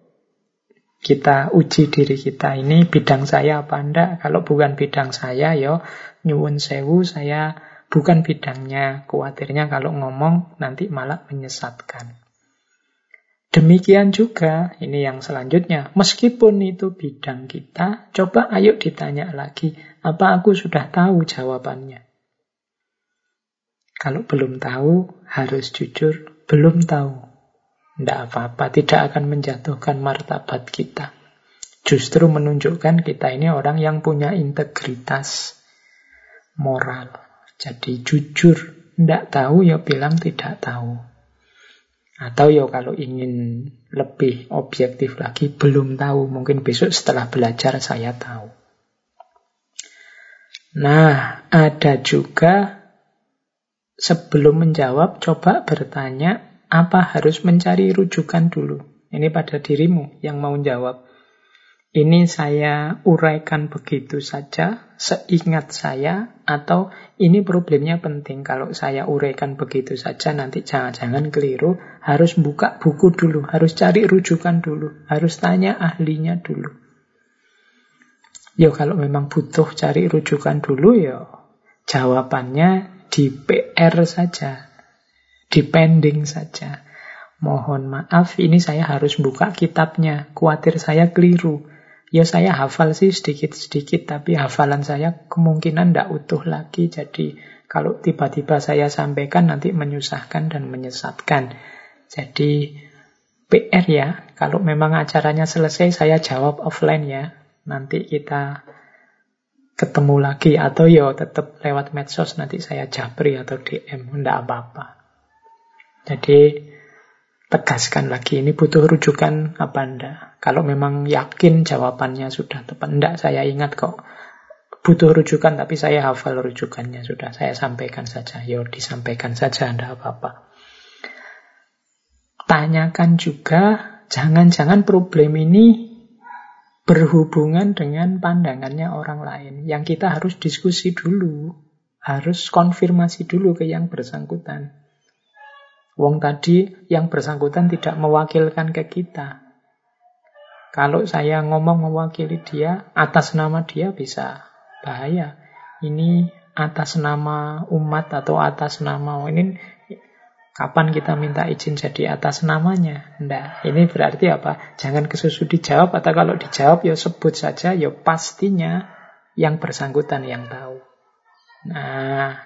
kita uji diri kita. Ini bidang saya apa enggak? Kalau bukan bidang saya, yo nyuwun sewu saya bukan bidangnya. Khawatirnya kalau ngomong nanti malah menyesatkan. Demikian juga, ini yang selanjutnya, meskipun itu bidang kita, coba ayo ditanya lagi, apa aku sudah tahu jawabannya? Kalau belum tahu, harus jujur, belum tahu. Tidak apa-apa, tidak akan menjatuhkan martabat kita. Justru menunjukkan kita ini orang yang punya integritas moral. Jadi jujur, tidak tahu ya bilang tidak tahu. Atau ya kalau ingin lebih objektif lagi, belum tahu. Mungkin besok setelah belajar saya tahu. Nah, ada juga sebelum menjawab, coba bertanya apa harus mencari rujukan dulu. Ini pada dirimu yang mau jawab. Ini saya uraikan begitu saja, seingat saya, atau ini problemnya penting. Kalau saya uraikan begitu saja, nanti jangan-jangan keliru. Harus buka buku dulu, harus cari rujukan dulu, harus tanya ahlinya dulu. Ya kalau memang butuh cari rujukan dulu, ya jawabannya di PR saja, di pending saja. Mohon maaf, ini saya harus buka kitabnya. Kuatir saya keliru. Ya saya hafal sih sedikit-sedikit, tapi hafalan saya kemungkinan tidak utuh lagi. Jadi kalau tiba-tiba saya sampaikan nanti menyusahkan dan menyesatkan. Jadi PR ya, kalau memang acaranya selesai saya jawab offline ya. Nanti kita ketemu lagi atau yo ya tetap lewat medsos nanti saya japri atau DM enggak apa-apa. Jadi tegaskan lagi ini butuh rujukan apa enggak. Kalau memang yakin jawabannya sudah tepat enggak saya ingat kok butuh rujukan tapi saya hafal rujukannya sudah saya sampaikan saja. Yo disampaikan saja enggak apa-apa. Tanyakan juga jangan-jangan problem ini berhubungan dengan pandangannya orang lain. Yang kita harus diskusi dulu, harus konfirmasi dulu ke yang bersangkutan. Wong tadi yang bersangkutan tidak mewakilkan ke kita. Kalau saya ngomong mewakili dia, atas nama dia bisa bahaya. Ini atas nama umat atau atas nama ini Kapan kita minta izin jadi atas namanya? Enggak. Ini berarti apa? Jangan kesusu dijawab atau kalau dijawab ya sebut saja ya pastinya yang bersangkutan yang tahu. Nah,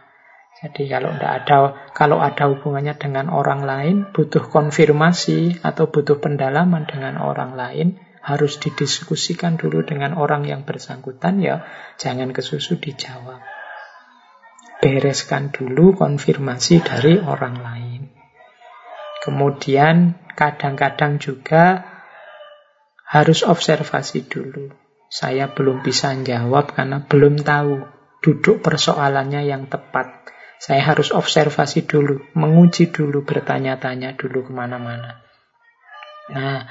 jadi kalau enggak ada kalau ada hubungannya dengan orang lain, butuh konfirmasi atau butuh pendalaman dengan orang lain, harus didiskusikan dulu dengan orang yang bersangkutan ya, jangan kesusu dijawab bereskan dulu konfirmasi dari orang lain. Kemudian kadang-kadang juga harus observasi dulu. Saya belum bisa jawab karena belum tahu duduk persoalannya yang tepat. Saya harus observasi dulu, menguji dulu, bertanya-tanya dulu ke mana-mana. Nah,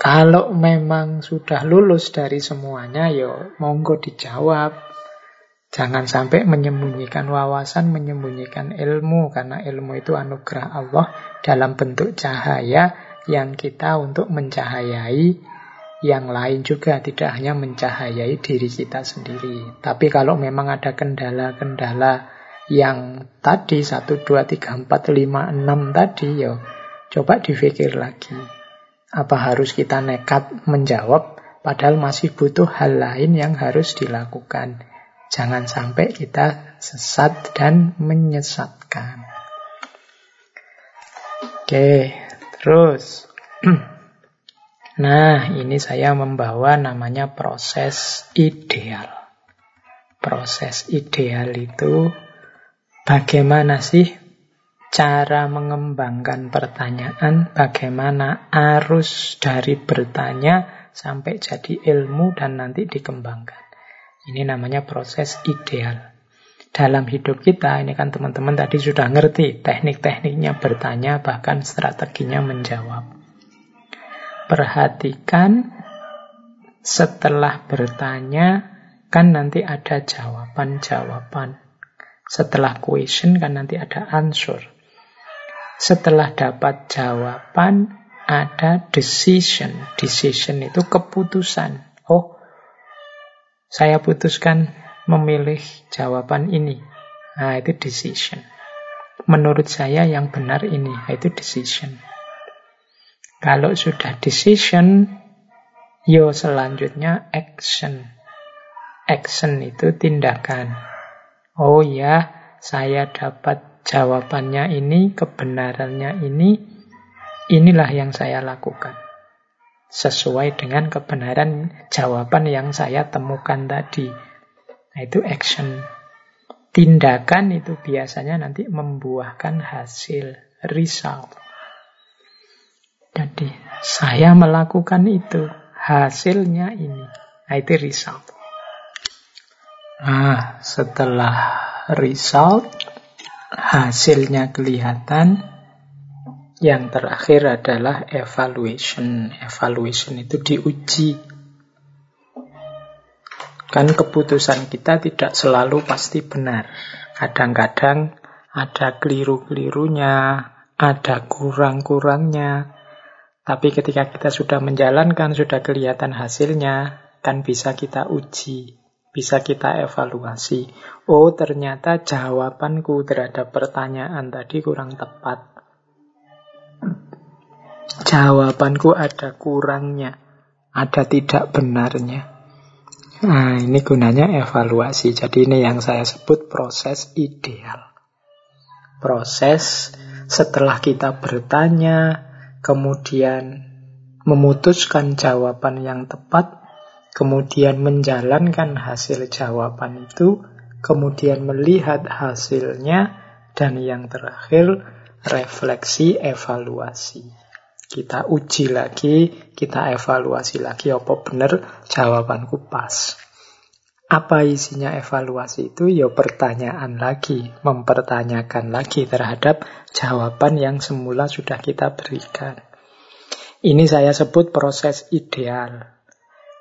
kalau memang sudah lulus dari semuanya, yo monggo dijawab. Jangan sampai menyembunyikan wawasan, menyembunyikan ilmu, karena ilmu itu anugerah Allah dalam bentuk cahaya yang kita untuk mencahayai yang lain juga, tidak hanya mencahayai diri kita sendiri. Tapi kalau memang ada kendala-kendala yang tadi 1, 2, 3, 4, 5, 6 tadi, ya coba dipikir lagi. Apa harus kita nekat menjawab, padahal masih butuh hal lain yang harus dilakukan. Jangan sampai kita sesat dan menyesatkan. Oke, terus. (clears throat) Nah, ini saya membawa namanya proses ideal. Proses ideal itu bagaimana sih cara mengembangkan pertanyaan, bagaimana arus dari bertanya sampai jadi ilmu dan nanti dikembangkan. Ini namanya proses ideal. Dalam hidup kita, ini kan teman-teman tadi sudah ngerti teknik-tekniknya bertanya, bahkan strateginya menjawab. Perhatikan setelah bertanya, kan nanti ada jawaban-jawaban. Setelah question, kan nanti ada answer. Setelah dapat jawaban, ada decision. Decision itu keputusan. Oh, saya putuskan memilih jawaban ini. Nah, itu decision. Menurut saya yang benar ini, itu decision. Kalau sudah decision, yo selanjutnya action. Action itu tindakan. Oh ya, saya dapat jawabannya ini, kebenarannya ini, inilah yang saya lakukan sesuai dengan kebenaran jawaban yang saya temukan tadi. Nah, itu action. Tindakan itu biasanya nanti membuahkan hasil, result. Jadi, saya melakukan itu, hasilnya ini. Nah, itu result. Nah, setelah result, hasilnya kelihatan, yang terakhir adalah evaluation. Evaluation itu diuji. Kan keputusan kita tidak selalu pasti benar. Kadang-kadang ada keliru-kelirunya, ada kurang-kurangnya. Tapi ketika kita sudah menjalankan, sudah kelihatan hasilnya, kan bisa kita uji, bisa kita evaluasi. Oh, ternyata jawabanku terhadap pertanyaan tadi kurang tepat jawabanku ada kurangnya, ada tidak benarnya. Nah, ini gunanya evaluasi. Jadi ini yang saya sebut proses ideal. Proses setelah kita bertanya, kemudian memutuskan jawaban yang tepat, kemudian menjalankan hasil jawaban itu, kemudian melihat hasilnya, dan yang terakhir refleksi evaluasi. Kita uji lagi, kita evaluasi lagi apa benar jawabanku pas. Apa isinya evaluasi itu? Ya pertanyaan lagi, mempertanyakan lagi terhadap jawaban yang semula sudah kita berikan. Ini saya sebut proses ideal.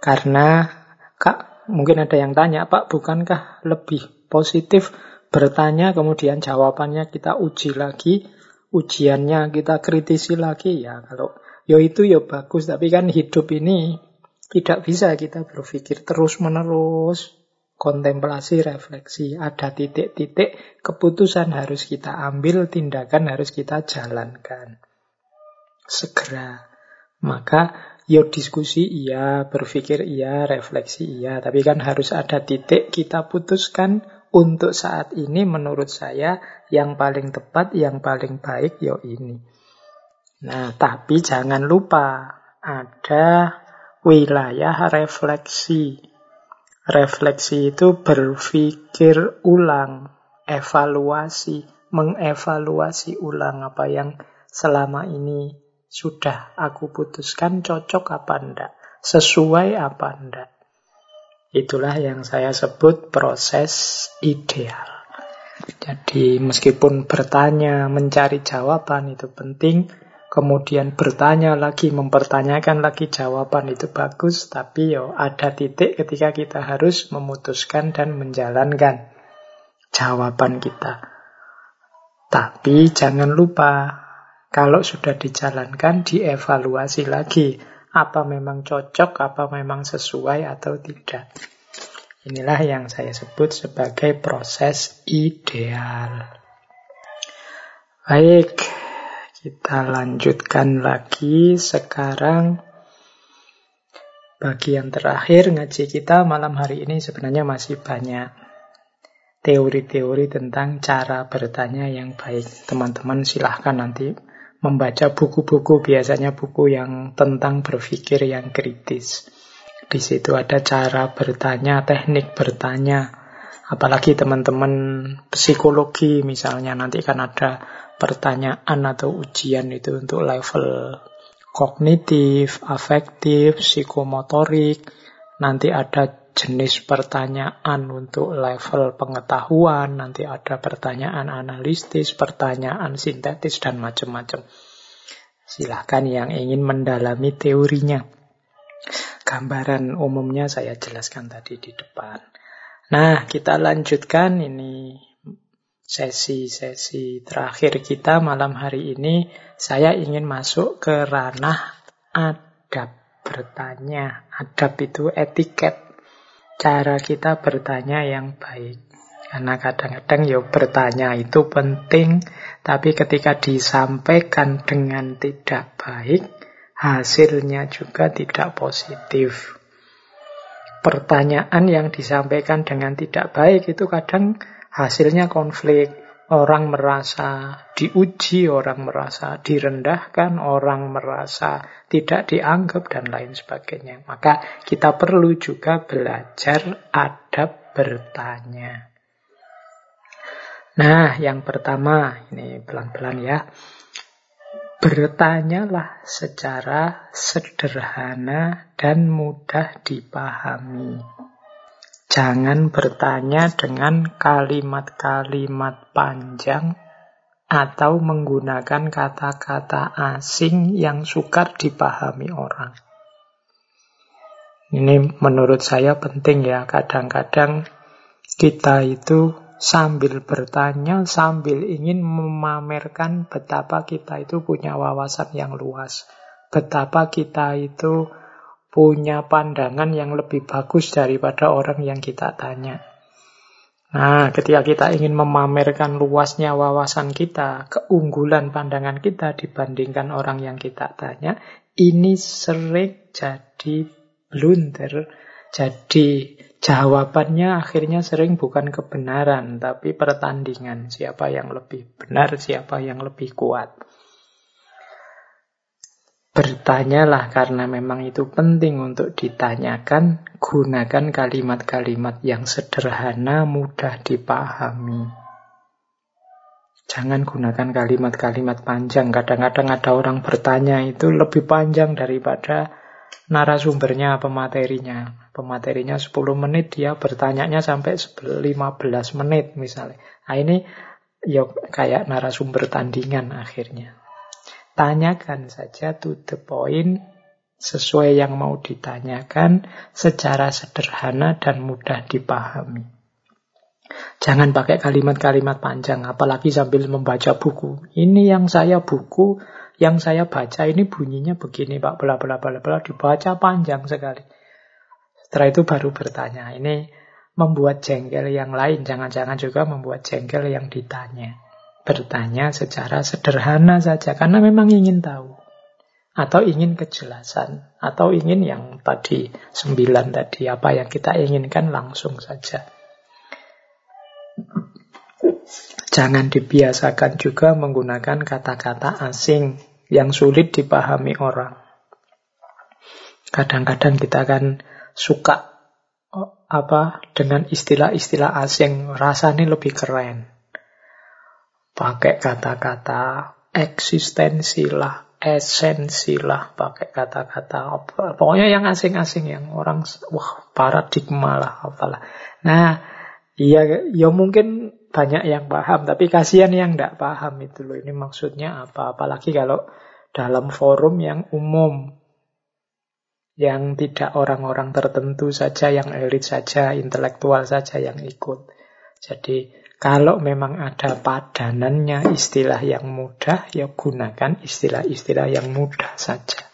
Karena, Kak, mungkin ada yang tanya, Pak, bukankah lebih positif bertanya, kemudian jawabannya kita uji lagi, ujiannya kita kritisi lagi, ya kalau yo ya itu ya bagus, tapi kan hidup ini tidak bisa kita berpikir terus-menerus, kontemplasi, refleksi, ada titik-titik keputusan harus kita ambil, tindakan harus kita jalankan. Segera. Maka Yo diskusi iya, berpikir iya, refleksi iya, tapi kan harus ada titik kita putuskan untuk saat ini menurut saya yang paling tepat, yang paling baik yo ini. Nah, tapi jangan lupa ada wilayah refleksi. Refleksi itu berpikir ulang, evaluasi, mengevaluasi ulang apa yang selama ini sudah aku putuskan cocok apa enggak, sesuai apa enggak. Itulah yang saya sebut proses ideal. Jadi meskipun bertanya, mencari jawaban itu penting, kemudian bertanya lagi, mempertanyakan lagi jawaban itu bagus, tapi yo ada titik ketika kita harus memutuskan dan menjalankan jawaban kita. Tapi jangan lupa kalau sudah dijalankan, dievaluasi lagi. Apa memang cocok, apa memang sesuai atau tidak. Inilah yang saya sebut sebagai proses ideal. Baik, kita lanjutkan lagi sekarang bagian terakhir ngaji kita malam hari ini sebenarnya masih banyak teori-teori tentang cara bertanya yang baik. Teman-teman silahkan nanti membaca buku-buku biasanya buku yang tentang berpikir yang kritis. Di situ ada cara bertanya, teknik bertanya. Apalagi teman-teman psikologi misalnya nanti kan ada pertanyaan atau ujian itu untuk level kognitif, afektif, psikomotorik. Nanti ada jenis pertanyaan untuk level pengetahuan, nanti ada pertanyaan analitis, pertanyaan sintetis, dan macam-macam. Silahkan yang ingin mendalami teorinya. Gambaran umumnya saya jelaskan tadi di depan. Nah, kita lanjutkan ini sesi-sesi terakhir kita malam hari ini. Saya ingin masuk ke ranah adab bertanya. Adab itu etiket cara kita bertanya yang baik. Karena kadang-kadang ya bertanya itu penting, tapi ketika disampaikan dengan tidak baik, hasilnya juga tidak positif. Pertanyaan yang disampaikan dengan tidak baik itu kadang hasilnya konflik, Orang merasa diuji, orang merasa direndahkan, orang merasa tidak dianggap, dan lain sebagainya. Maka kita perlu juga belajar adab bertanya. Nah, yang pertama, ini pelan-pelan ya. Bertanyalah secara sederhana dan mudah dipahami. Jangan bertanya dengan kalimat-kalimat panjang atau menggunakan kata-kata asing yang sukar dipahami orang. Ini menurut saya penting ya, kadang-kadang kita itu sambil bertanya, sambil ingin memamerkan betapa kita itu punya wawasan yang luas. Betapa kita itu punya pandangan yang lebih bagus daripada orang yang kita tanya. Nah, ketika kita ingin memamerkan luasnya wawasan kita, keunggulan pandangan kita dibandingkan orang yang kita tanya, ini sering jadi blunder. Jadi jawabannya akhirnya sering bukan kebenaran, tapi pertandingan. Siapa yang lebih benar, siapa yang lebih kuat. Bertanyalah karena memang itu penting untuk ditanyakan, gunakan kalimat-kalimat yang sederhana, mudah dipahami. Jangan gunakan kalimat-kalimat panjang. Kadang-kadang ada orang bertanya itu lebih panjang daripada narasumbernya, pematerinya. Pematerinya 10 menit, dia bertanyanya sampai 15 menit misalnya. Nah ini ya kayak narasumber tandingan akhirnya. Tanyakan saja to the point sesuai yang mau ditanyakan secara sederhana dan mudah dipahami. Jangan pakai kalimat-kalimat panjang, apalagi sambil membaca buku. Ini yang saya buku, yang saya baca ini bunyinya begini, Pak, bla bla bla bla, dibaca panjang sekali. Setelah itu baru bertanya. Ini membuat jengkel yang lain, jangan-jangan juga membuat jengkel yang ditanya bertanya secara sederhana saja karena memang ingin tahu atau ingin kejelasan atau ingin yang tadi sembilan tadi apa yang kita inginkan langsung saja. Jangan dibiasakan juga menggunakan kata-kata asing yang sulit dipahami orang. Kadang-kadang kita akan suka oh, apa dengan istilah-istilah asing rasanya lebih keren pakai kata-kata eksistensi lah, esensi lah, pakai kata-kata. Pokoknya yang asing-asing, yang orang, wah paradigma lah, apalah. Nah, iya, ya mungkin banyak yang paham, tapi kasihan yang tidak paham itu loh. Ini maksudnya apa? Apalagi kalau dalam forum yang umum, yang tidak orang-orang tertentu saja, yang elit saja, intelektual saja yang ikut. Jadi kalau memang ada padanannya istilah yang mudah, ya gunakan istilah-istilah yang mudah saja.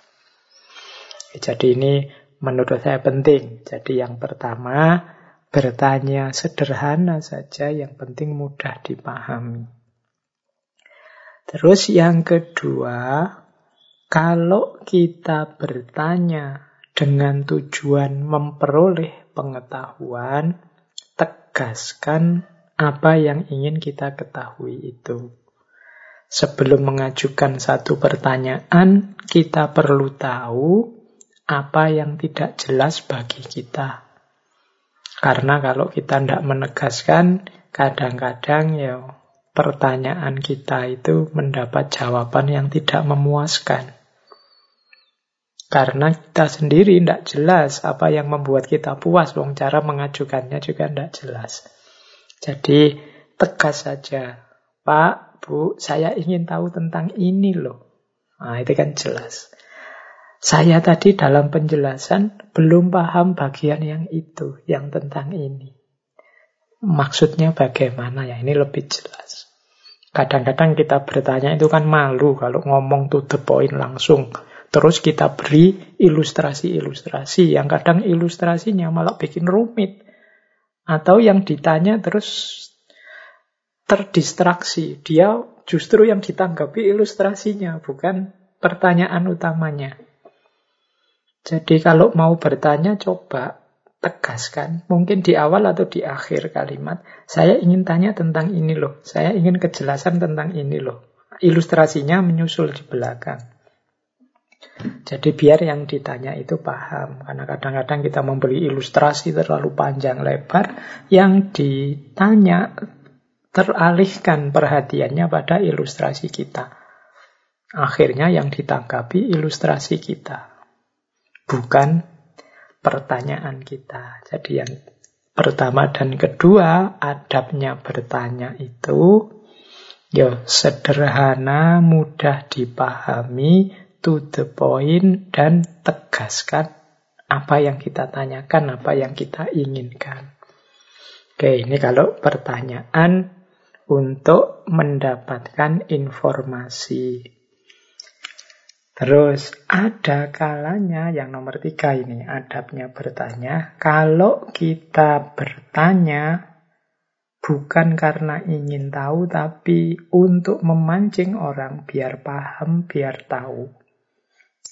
Jadi ini menurut saya penting. Jadi yang pertama, bertanya sederhana saja, yang penting mudah dipahami. Terus yang kedua, kalau kita bertanya dengan tujuan memperoleh pengetahuan, tegaskan apa yang ingin kita ketahui itu. Sebelum mengajukan satu pertanyaan, kita perlu tahu apa yang tidak jelas bagi kita. Karena kalau kita tidak menegaskan, kadang-kadang ya pertanyaan kita itu mendapat jawaban yang tidak memuaskan. Karena kita sendiri tidak jelas apa yang membuat kita puas, wong cara mengajukannya juga tidak jelas. Jadi tegas saja, Pak, Bu, saya ingin tahu tentang ini loh. Nah, itu kan jelas. Saya tadi dalam penjelasan belum paham bagian yang itu, yang tentang ini. Maksudnya bagaimana ya? Ini lebih jelas. Kadang-kadang kita bertanya itu kan malu kalau ngomong to the point langsung. Terus kita beri ilustrasi-ilustrasi yang kadang ilustrasinya malah bikin rumit. Atau yang ditanya terus terdistraksi. Dia justru yang ditanggapi ilustrasinya, bukan pertanyaan utamanya. Jadi kalau mau bertanya, coba tegaskan. Mungkin di awal atau di akhir kalimat. Saya ingin tanya tentang ini loh. Saya ingin kejelasan tentang ini loh. Ilustrasinya menyusul di belakang. Jadi biar yang ditanya itu paham. Karena kadang-kadang kita memberi ilustrasi terlalu panjang lebar, yang ditanya teralihkan perhatiannya pada ilustrasi kita. Akhirnya yang ditanggapi ilustrasi kita, bukan pertanyaan kita. Jadi yang pertama dan kedua, adabnya bertanya itu ya sederhana, mudah dipahami, to the point dan tegaskan apa yang kita tanyakan, apa yang kita inginkan. Oke, ini kalau pertanyaan untuk mendapatkan informasi. Terus ada kalanya yang nomor tiga ini adabnya bertanya. Kalau kita bertanya bukan karena ingin tahu, tapi untuk memancing orang biar paham, biar tahu.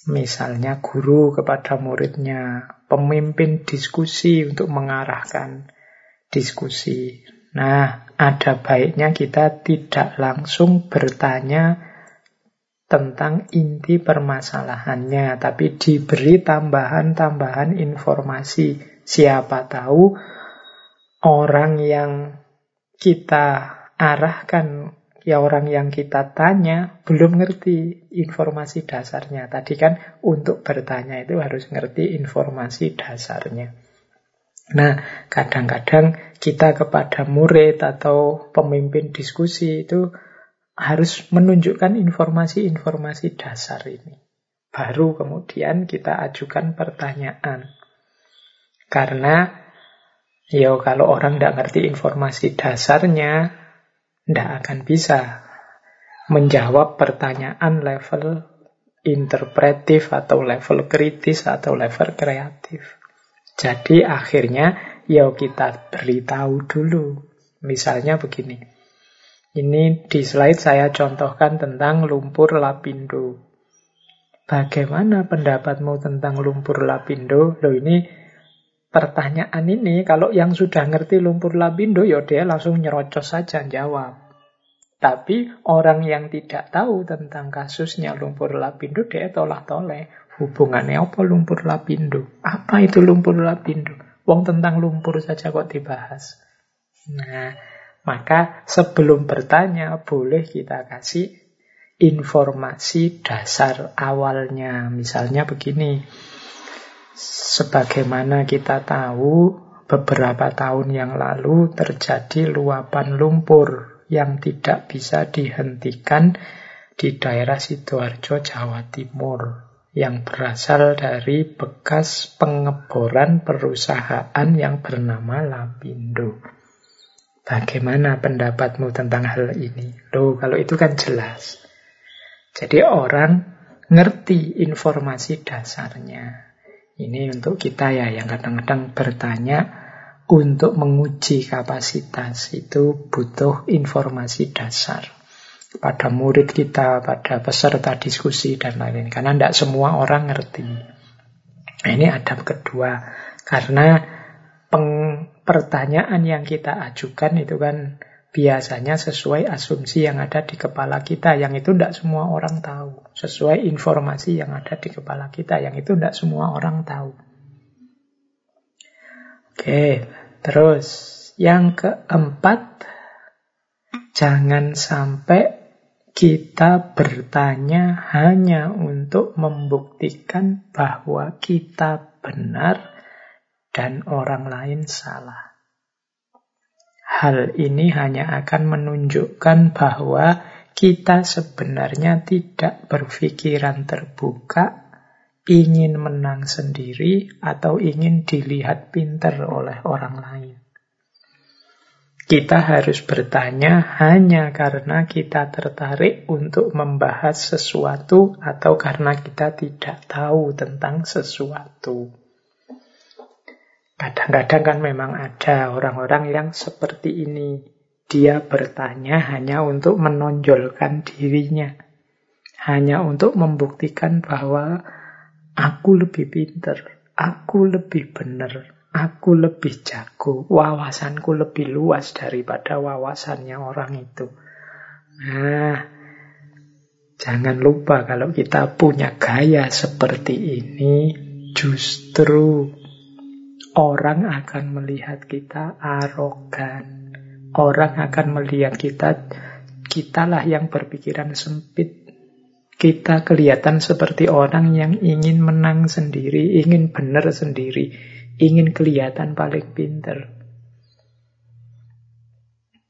Misalnya guru kepada muridnya, pemimpin diskusi untuk mengarahkan diskusi. Nah, ada baiknya kita tidak langsung bertanya tentang inti permasalahannya, tapi diberi tambahan-tambahan informasi. Siapa tahu orang yang kita arahkan, ya orang yang kita tanya, belum ngerti informasi dasarnya. Tadi kan untuk bertanya itu harus ngerti informasi dasarnya. Nah, kadang-kadang kita kepada murid atau pemimpin diskusi itu harus menunjukkan informasi-informasi dasar ini. Baru kemudian kita ajukan pertanyaan. Karena ya kalau orang tidak ngerti informasi dasarnya, tidak akan bisa menjawab pertanyaan level interpretif atau level kritis atau level kreatif. Jadi akhirnya ya kita beritahu dulu. Misalnya begini. Ini di slide saya contohkan tentang lumpur lapindo. Bagaimana pendapatmu tentang lumpur lapindo? Loh ini pertanyaan ini kalau yang sudah ngerti lumpur lapindo ya dia langsung nyerocos saja jawab. Tapi orang yang tidak tahu tentang kasusnya lumpur lapindo dia tolak-toleh. Hubungannya apa lumpur lapindo? Apa itu lumpur lapindo? Wong tentang lumpur saja kok dibahas. Nah, maka sebelum bertanya, boleh kita kasih informasi dasar awalnya. Misalnya begini, sebagaimana kita tahu beberapa tahun yang lalu terjadi luapan lumpur yang tidak bisa dihentikan di daerah Sidoarjo, Jawa Timur yang berasal dari bekas pengeboran perusahaan yang bernama Lapindo. Bagaimana pendapatmu tentang hal ini? Loh, kalau itu kan jelas. Jadi orang ngerti informasi dasarnya. Ini untuk kita ya yang kadang-kadang bertanya untuk menguji kapasitas itu butuh informasi dasar pada murid kita, pada peserta diskusi dan lain-lain. Karena tidak semua orang ngerti. Nah, ini adab kedua. Karena pertanyaan yang kita ajukan itu kan biasanya sesuai asumsi yang ada di kepala kita. Yang itu tidak semua orang tahu. Sesuai informasi yang ada di kepala kita. Yang itu tidak semua orang tahu. Oke, terus yang keempat, jangan sampai kita bertanya hanya untuk membuktikan bahwa kita benar dan orang lain salah. Hal ini hanya akan menunjukkan bahwa kita sebenarnya tidak berpikiran terbuka, ingin menang sendiri, atau ingin dilihat pinter oleh orang lain. Kita harus bertanya hanya karena kita tertarik untuk membahas sesuatu atau karena kita tidak tahu tentang sesuatu. Kadang-kadang kan memang ada orang-orang yang seperti ini. Dia bertanya hanya untuk menonjolkan dirinya. Hanya untuk membuktikan bahwa aku lebih pinter, aku lebih benar, aku lebih jago, wawasanku lebih luas daripada wawasannya orang itu. Nah, jangan lupa kalau kita punya gaya seperti ini, justru orang akan melihat kita arogan. Orang akan melihat kita, kitalah yang berpikiran sempit. Kita kelihatan seperti orang yang ingin menang sendiri, ingin benar sendiri, ingin kelihatan paling pinter.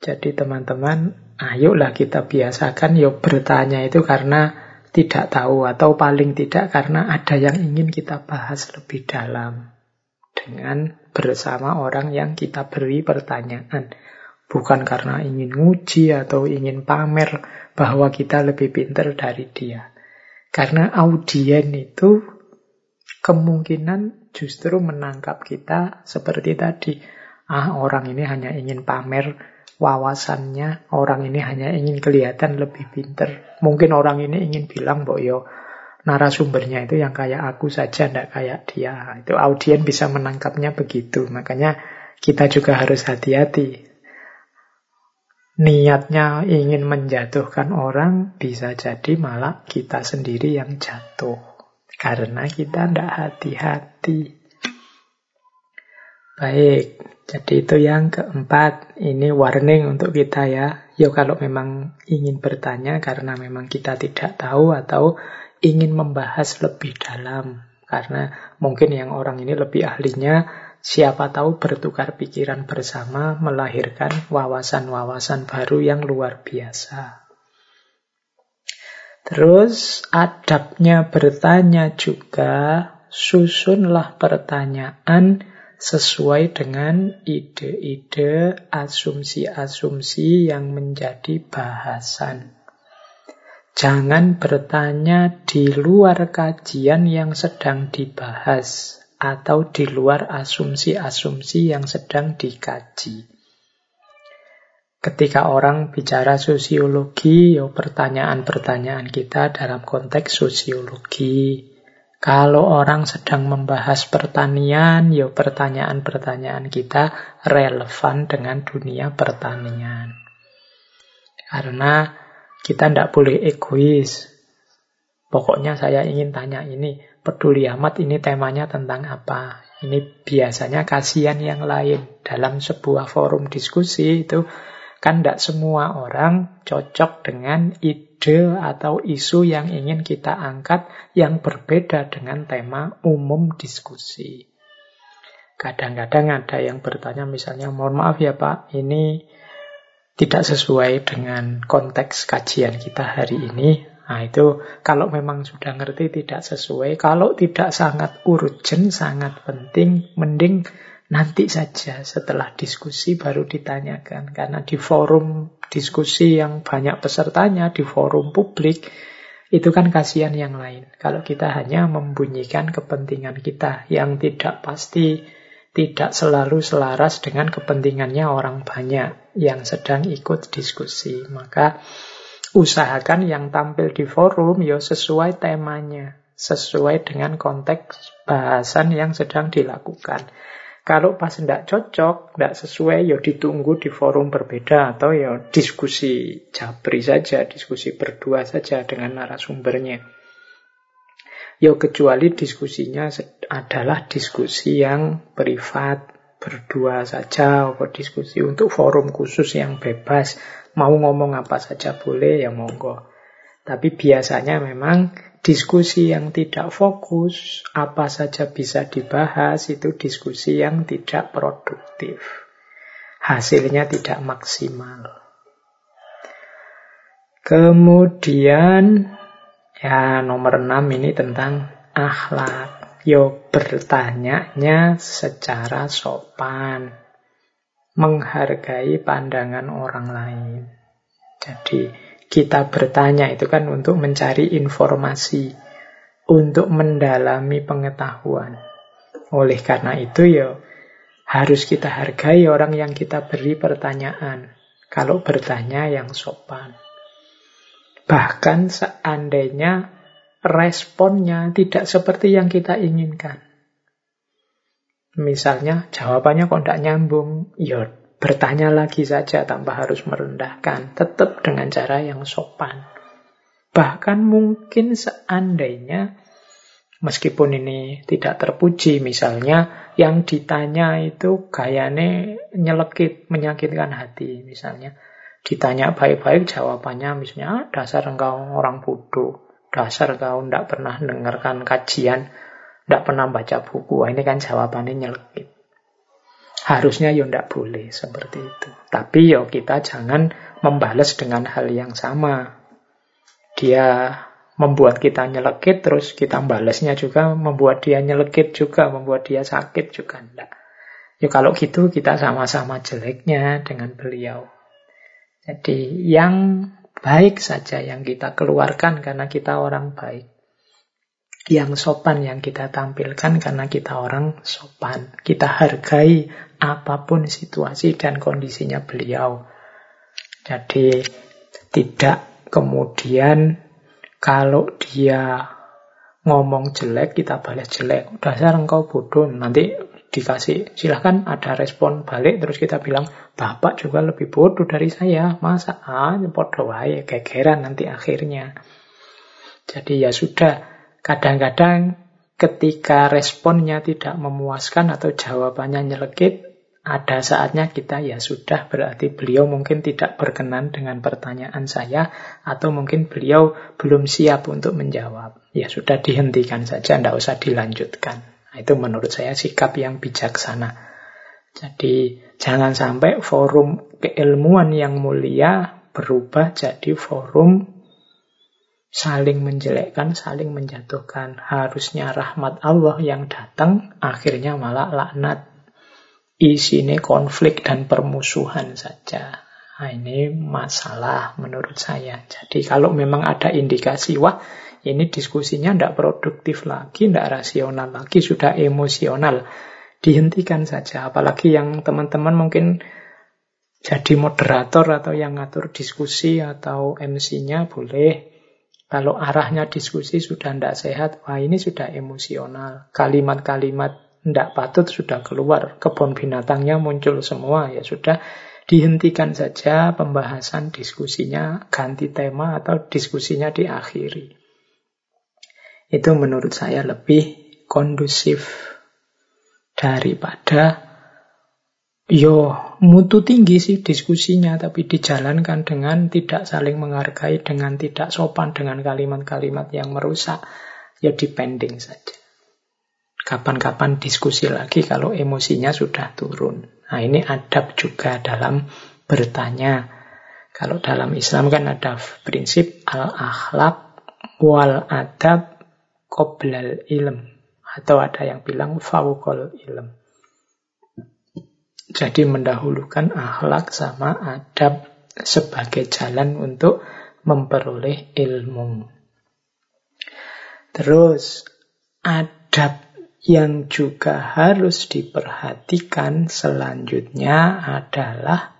Jadi teman-teman, ayolah kita biasakan yuk bertanya itu karena tidak tahu atau paling tidak karena ada yang ingin kita bahas lebih dalam dengan bersama orang yang kita beri pertanyaan. Bukan karena ingin nguji atau ingin pamer bahwa kita lebih pinter dari dia. Karena audien itu kemungkinan justru menangkap kita seperti tadi. Ah, orang ini hanya ingin pamer wawasannya, orang ini hanya ingin kelihatan lebih pinter. Mungkin orang ini ingin bilang, bahwa yo narasumbernya itu yang kayak aku saja, tidak kayak dia. Itu audien bisa menangkapnya begitu. Makanya kita juga harus hati-hati. niatnya ingin menjatuhkan orang, bisa jadi malah kita sendiri yang jatuh. Karena kita tidak hati-hati. Baik, jadi itu yang keempat. Ini warning untuk kita ya. Ya kalau memang ingin bertanya karena memang kita tidak tahu atau ingin membahas lebih dalam. Karena mungkin yang orang ini lebih ahlinya Siapa tahu bertukar pikiran bersama melahirkan wawasan-wawasan baru yang luar biasa. Terus adabnya bertanya juga, susunlah pertanyaan sesuai dengan ide-ide, asumsi-asumsi yang menjadi bahasan. Jangan bertanya di luar kajian yang sedang dibahas atau di luar asumsi-asumsi yang sedang dikaji. Ketika orang bicara sosiologi, ya pertanyaan-pertanyaan kita dalam konteks sosiologi. Kalau orang sedang membahas pertanian, ya pertanyaan-pertanyaan kita relevan dengan dunia pertanian. Karena kita tidak boleh egois. Pokoknya saya ingin tanya ini, peduli amat ini temanya tentang apa. Ini biasanya kasihan yang lain. Dalam sebuah forum diskusi itu kan tidak semua orang cocok dengan ide atau isu yang ingin kita angkat yang berbeda dengan tema umum diskusi. Kadang-kadang ada yang bertanya misalnya, mohon maaf ya Pak, ini tidak sesuai dengan konteks kajian kita hari ini. Nah itu kalau memang sudah ngerti tidak sesuai, kalau tidak sangat urgent, sangat penting, mending nanti saja setelah diskusi baru ditanyakan. Karena di forum diskusi yang banyak pesertanya, di forum publik, itu kan kasihan yang lain. Kalau kita hanya membunyikan kepentingan kita yang tidak pasti, tidak selalu selaras dengan kepentingannya orang banyak yang sedang ikut diskusi. Maka usahakan yang tampil di forum ya sesuai temanya, sesuai dengan konteks bahasan yang sedang dilakukan. Kalau pas tidak cocok, tidak sesuai, ya ditunggu di forum berbeda atau ya diskusi jabri saja, diskusi berdua saja dengan narasumbernya. Ya kecuali diskusinya adalah diskusi yang privat, berdua saja, atau diskusi untuk forum khusus yang bebas, Mau ngomong apa saja boleh, ya monggo. Tapi biasanya memang diskusi yang tidak fokus, apa saja bisa dibahas, itu diskusi yang tidak produktif. Hasilnya tidak maksimal. Kemudian, ya nomor 6 ini tentang akhlak. Yo bertanyanya secara sopan menghargai pandangan orang lain. Jadi kita bertanya itu kan untuk mencari informasi, untuk mendalami pengetahuan. Oleh karena itu ya harus kita hargai orang yang kita beri pertanyaan. Kalau bertanya yang sopan. Bahkan seandainya responnya tidak seperti yang kita inginkan. Misalnya jawabannya kok tidak nyambung, ya bertanya lagi saja tanpa harus merendahkan. Tetap dengan cara yang sopan. Bahkan mungkin seandainya meskipun ini tidak terpuji, misalnya yang ditanya itu gayane nyelekit, menyakitkan hati misalnya. Ditanya baik-baik jawabannya misalnya, ah, dasar engkau orang bodoh, dasar engkau tidak pernah dengarkan kajian, tidak pernah baca buku. Ini kan jawabannya nyelekit. Harusnya ya tidak boleh seperti itu. Tapi ya kita jangan membalas dengan hal yang sama. Dia membuat kita nyelekit, terus kita balasnya juga membuat dia nyelekit juga, membuat dia sakit juga. Enggak. Ya kalau gitu kita sama-sama jeleknya dengan beliau. Jadi yang baik saja yang kita keluarkan karena kita orang baik yang sopan yang kita tampilkan karena kita orang sopan. Kita hargai apa pun situasi dan kondisinya beliau. Jadi tidak kemudian kalau dia ngomong jelek kita balas jelek. Dasar engkau bodoh. Nanti dikasih silahkan ada respon balik. Terus kita bilang bapak juga lebih bodoh dari saya. Masa ah bodoh wae gegeran nanti akhirnya. Jadi ya sudah kadang-kadang ketika responnya tidak memuaskan atau jawabannya nyelekit ada saatnya kita ya sudah berarti beliau mungkin tidak berkenan dengan pertanyaan saya atau mungkin beliau belum siap untuk menjawab. Ya sudah dihentikan saja tidak usah dilanjutkan itu menurut saya sikap yang bijaksana. Jadi jangan sampai forum keilmuan yang mulia berubah jadi forum saling menjelekkan, saling menjatuhkan. Harusnya rahmat Allah yang datang, akhirnya malah laknat. Isinya konflik dan permusuhan saja. Nah, ini masalah menurut saya. Jadi kalau memang ada indikasi, wah ini diskusinya tidak produktif lagi, tidak rasional lagi, sudah emosional. Dihentikan saja. Apalagi yang teman-teman mungkin jadi moderator atau yang ngatur diskusi atau MC-nya boleh. Kalau arahnya diskusi sudah tidak sehat, wah ini sudah emosional. Kalimat-kalimat tidak patut sudah keluar. Kebun binatangnya muncul semua, ya sudah dihentikan saja pembahasan diskusinya, ganti tema atau diskusinya diakhiri. Itu menurut saya lebih kondusif daripada yo mutu tinggi sih diskusinya tapi dijalankan dengan tidak saling menghargai dengan tidak sopan dengan kalimat-kalimat yang merusak. Ya depending saja. Kapan-kapan diskusi lagi kalau emosinya sudah turun. Nah ini adab juga dalam bertanya. Kalau dalam Islam kan ada prinsip al-akhlak wal adab qoblal ilm. Atau ada yang bilang fawqal ilm. Jadi mendahulukan akhlak sama adab sebagai jalan untuk memperoleh ilmu. Terus adab yang juga harus diperhatikan selanjutnya adalah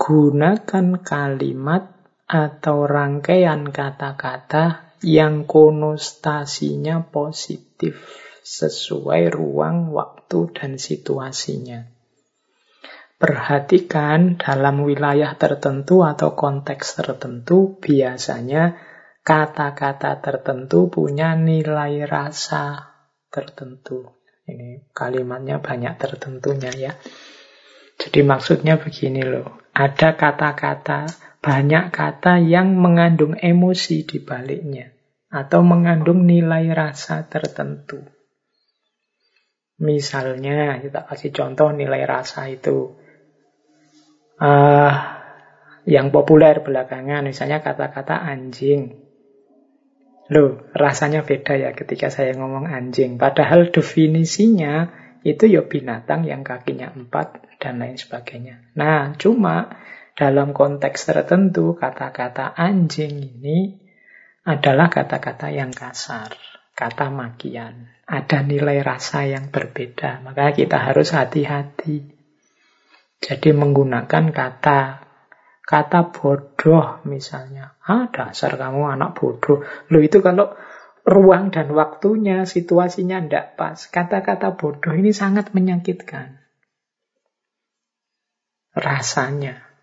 gunakan kalimat atau rangkaian kata-kata yang konotasinya positif sesuai ruang, waktu, dan situasinya. Perhatikan dalam wilayah tertentu atau konteks tertentu, biasanya kata-kata tertentu punya nilai rasa tertentu. Ini kalimatnya banyak tertentunya ya. Jadi maksudnya begini loh, ada kata-kata, banyak kata yang mengandung emosi di baliknya atau mengandung nilai rasa tertentu. Misalnya, kita kasih contoh nilai rasa itu. Uh, yang populer belakangan, misalnya kata-kata anjing. Loh, rasanya beda ya ketika saya ngomong anjing. Padahal definisinya itu ya binatang yang kakinya empat dan lain sebagainya. Nah, cuma dalam konteks tertentu kata-kata anjing ini adalah kata-kata yang kasar, kata makian. Ada nilai rasa yang berbeda, maka kita harus hati-hati. Jadi menggunakan kata kata bodoh misalnya. Ah, dasar kamu anak bodoh. Lo itu kalau ruang dan waktunya, situasinya tidak pas. Kata-kata bodoh ini sangat menyakitkan. Rasanya.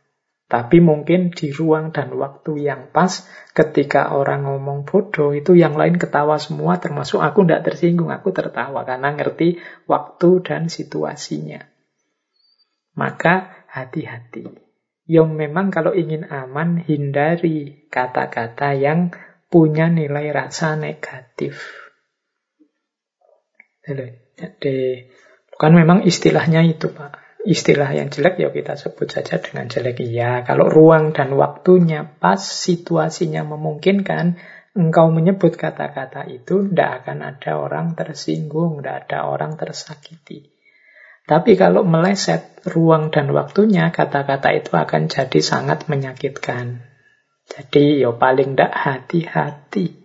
Tapi mungkin di ruang dan waktu yang pas ketika orang ngomong bodoh itu yang lain ketawa semua termasuk aku tidak tersinggung, aku tertawa karena ngerti waktu dan situasinya. Maka hati-hati. Yang memang kalau ingin aman hindari kata-kata yang punya nilai rasa negatif. Jadi kan memang istilahnya itu Pak istilah yang jelek ya kita sebut saja dengan jelek. Iya, kalau ruang dan waktunya pas, situasinya memungkinkan, engkau menyebut kata-kata itu, tidak akan ada orang tersinggung, tidak ada orang tersakiti. Tapi kalau meleset ruang dan waktunya, kata-kata itu akan jadi sangat menyakitkan. Jadi ya paling tidak hati-hati.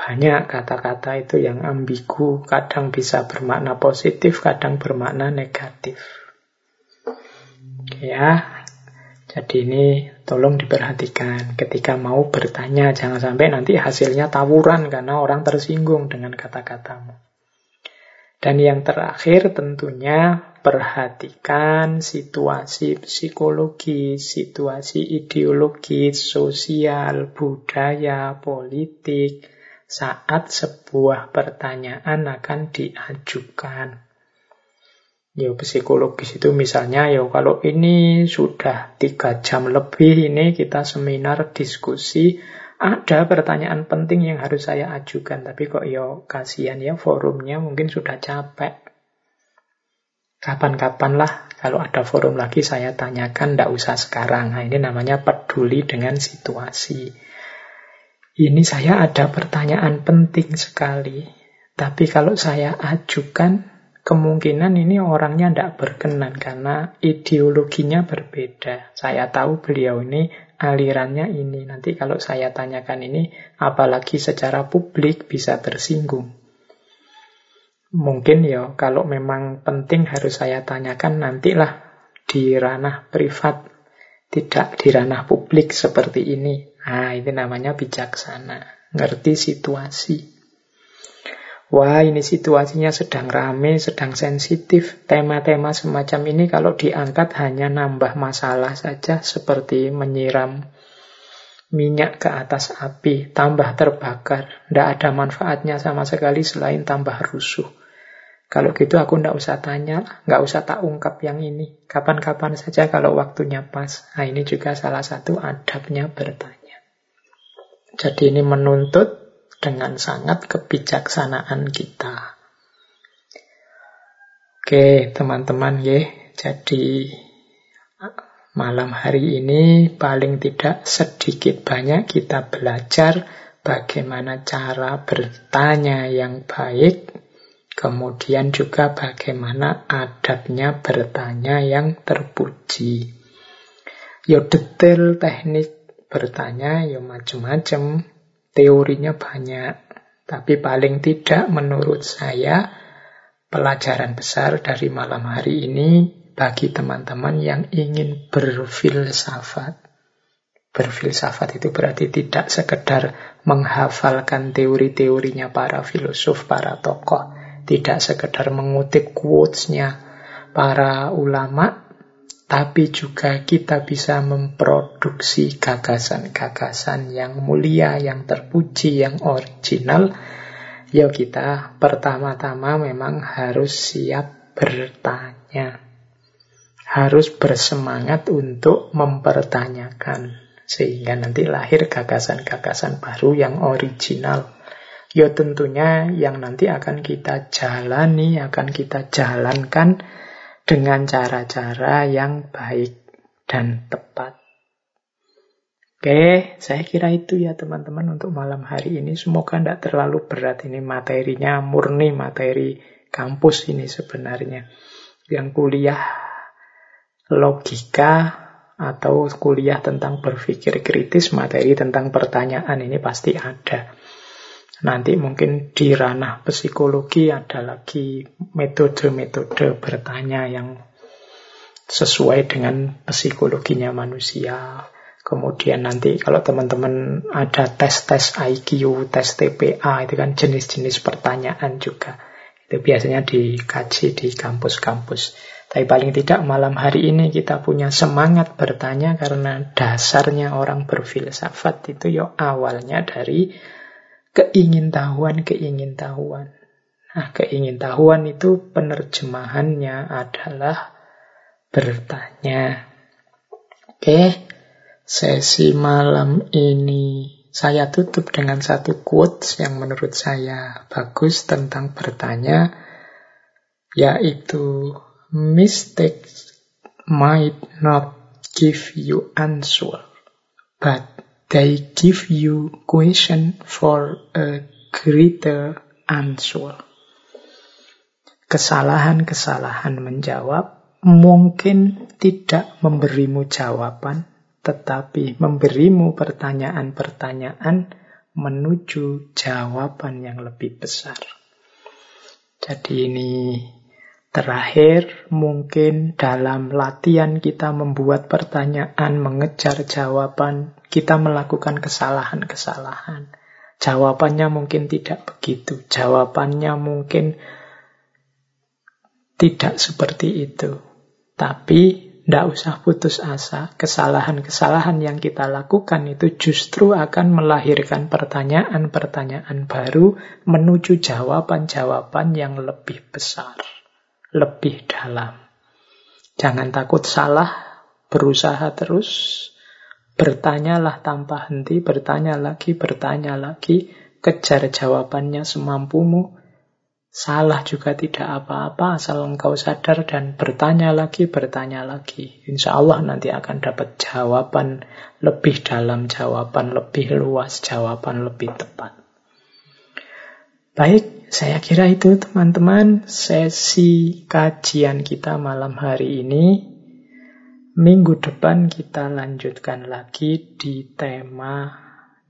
Banyak kata-kata itu yang ambigu, kadang bisa bermakna positif, kadang bermakna negatif. Ya, jadi ini tolong diperhatikan ketika mau bertanya, jangan sampai nanti hasilnya tawuran karena orang tersinggung dengan kata-katamu. Dan yang terakhir tentunya perhatikan situasi psikologi, situasi ideologis, sosial, budaya, politik saat sebuah pertanyaan akan diajukan. Ya psikologis itu misalnya ya kalau ini sudah tiga jam lebih ini kita seminar diskusi ada pertanyaan penting yang harus saya ajukan, tapi kok yo ya kasihan ya forumnya mungkin sudah capek. Kapan-kapan lah kalau ada forum lagi saya tanyakan, ndak usah sekarang. Nah, ini namanya peduli dengan situasi. Ini saya ada pertanyaan penting sekali, tapi kalau saya ajukan, kemungkinan ini orangnya ndak berkenan karena ideologinya berbeda. Saya tahu beliau ini alirannya ini. Nanti kalau saya tanyakan ini, apalagi secara publik bisa tersinggung. Mungkin ya kalau memang penting harus saya tanyakan nantilah di ranah privat, tidak di ranah publik seperti ini. Nah, ini namanya bijaksana, ngerti situasi. Wah, ini situasinya sedang rame, sedang sensitif. Tema-tema semacam ini kalau diangkat hanya nambah masalah saja seperti menyiram minyak ke atas api, tambah terbakar. Tidak ada manfaatnya sama sekali selain tambah rusuh. Kalau gitu aku ndak usah tanya, nggak usah tak ungkap yang ini. Kapan-kapan saja kalau waktunya pas. Nah ini juga salah satu adabnya bertanya. Jadi ini menuntut dengan sangat kebijaksanaan kita. Oke, teman-teman ya. Jadi malam hari ini paling tidak sedikit banyak kita belajar bagaimana cara bertanya yang baik, kemudian juga bagaimana adabnya bertanya yang terpuji. Yo detail teknik bertanya yo macam-macam teorinya banyak, tapi paling tidak menurut saya pelajaran besar dari malam hari ini bagi teman-teman yang ingin berfilsafat. Berfilsafat itu berarti tidak sekedar menghafalkan teori-teorinya para filosof, para tokoh, tidak sekedar mengutip quotes-nya para ulama, tapi juga kita bisa memproduksi gagasan-gagasan yang mulia, yang terpuji, yang original. Ya kita pertama-tama memang harus siap bertanya. Harus bersemangat untuk mempertanyakan. Sehingga nanti lahir gagasan-gagasan baru yang original. Ya tentunya yang nanti akan kita jalani, akan kita jalankan dengan cara-cara yang baik dan tepat. Oke, saya kira itu ya teman-teman untuk malam hari ini. Semoga tidak terlalu berat ini materinya, murni materi kampus ini sebenarnya. Yang kuliah logika atau kuliah tentang berpikir kritis, materi tentang pertanyaan ini pasti ada. Nanti mungkin di ranah psikologi ada lagi metode-metode bertanya yang sesuai dengan psikologinya manusia. Kemudian nanti kalau teman-teman ada tes-tes IQ, tes TPA, itu kan jenis-jenis pertanyaan juga. Itu biasanya dikaji di kampus-kampus. Tapi paling tidak malam hari ini kita punya semangat bertanya karena dasarnya orang berfilsafat itu ya awalnya dari keingintahuan-keingintahuan. Nah, keingintahuan itu penerjemahannya adalah bertanya. Oke, sesi malam ini saya tutup dengan satu quotes yang menurut saya bagus tentang bertanya, yaitu mistakes might not give you answer, but They give you question for a greater answer. Kesalahan-kesalahan menjawab mungkin tidak memberimu jawaban, tetapi memberimu pertanyaan-pertanyaan menuju jawaban yang lebih besar. Jadi ini Terakhir, mungkin dalam latihan kita membuat pertanyaan, mengejar jawaban, kita melakukan kesalahan-kesalahan. Jawabannya mungkin tidak begitu. Jawabannya mungkin tidak seperti itu. Tapi tidak usah putus asa. Kesalahan-kesalahan yang kita lakukan itu justru akan melahirkan pertanyaan-pertanyaan baru menuju jawaban-jawaban yang lebih besar, lebih dalam. Jangan takut salah, berusaha terus, bertanyalah tanpa henti, bertanya lagi, bertanya lagi, kejar jawabannya semampumu, Salah juga tidak apa-apa asal engkau sadar dan bertanya lagi, bertanya lagi. Insya Allah nanti akan dapat jawaban lebih dalam, jawaban lebih luas, jawaban lebih tepat. Baik, saya kira itu teman-teman sesi kajian kita malam hari ini. Minggu depan kita lanjutkan lagi di tema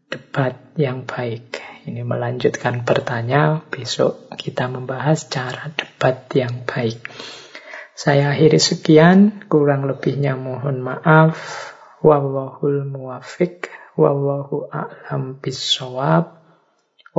debat yang baik. Ini melanjutkan bertanya, besok kita membahas cara debat yang baik. Saya akhiri sekian, kurang lebihnya mohon maaf. Wallahul muwafiq, wallahu a'lam bisawab.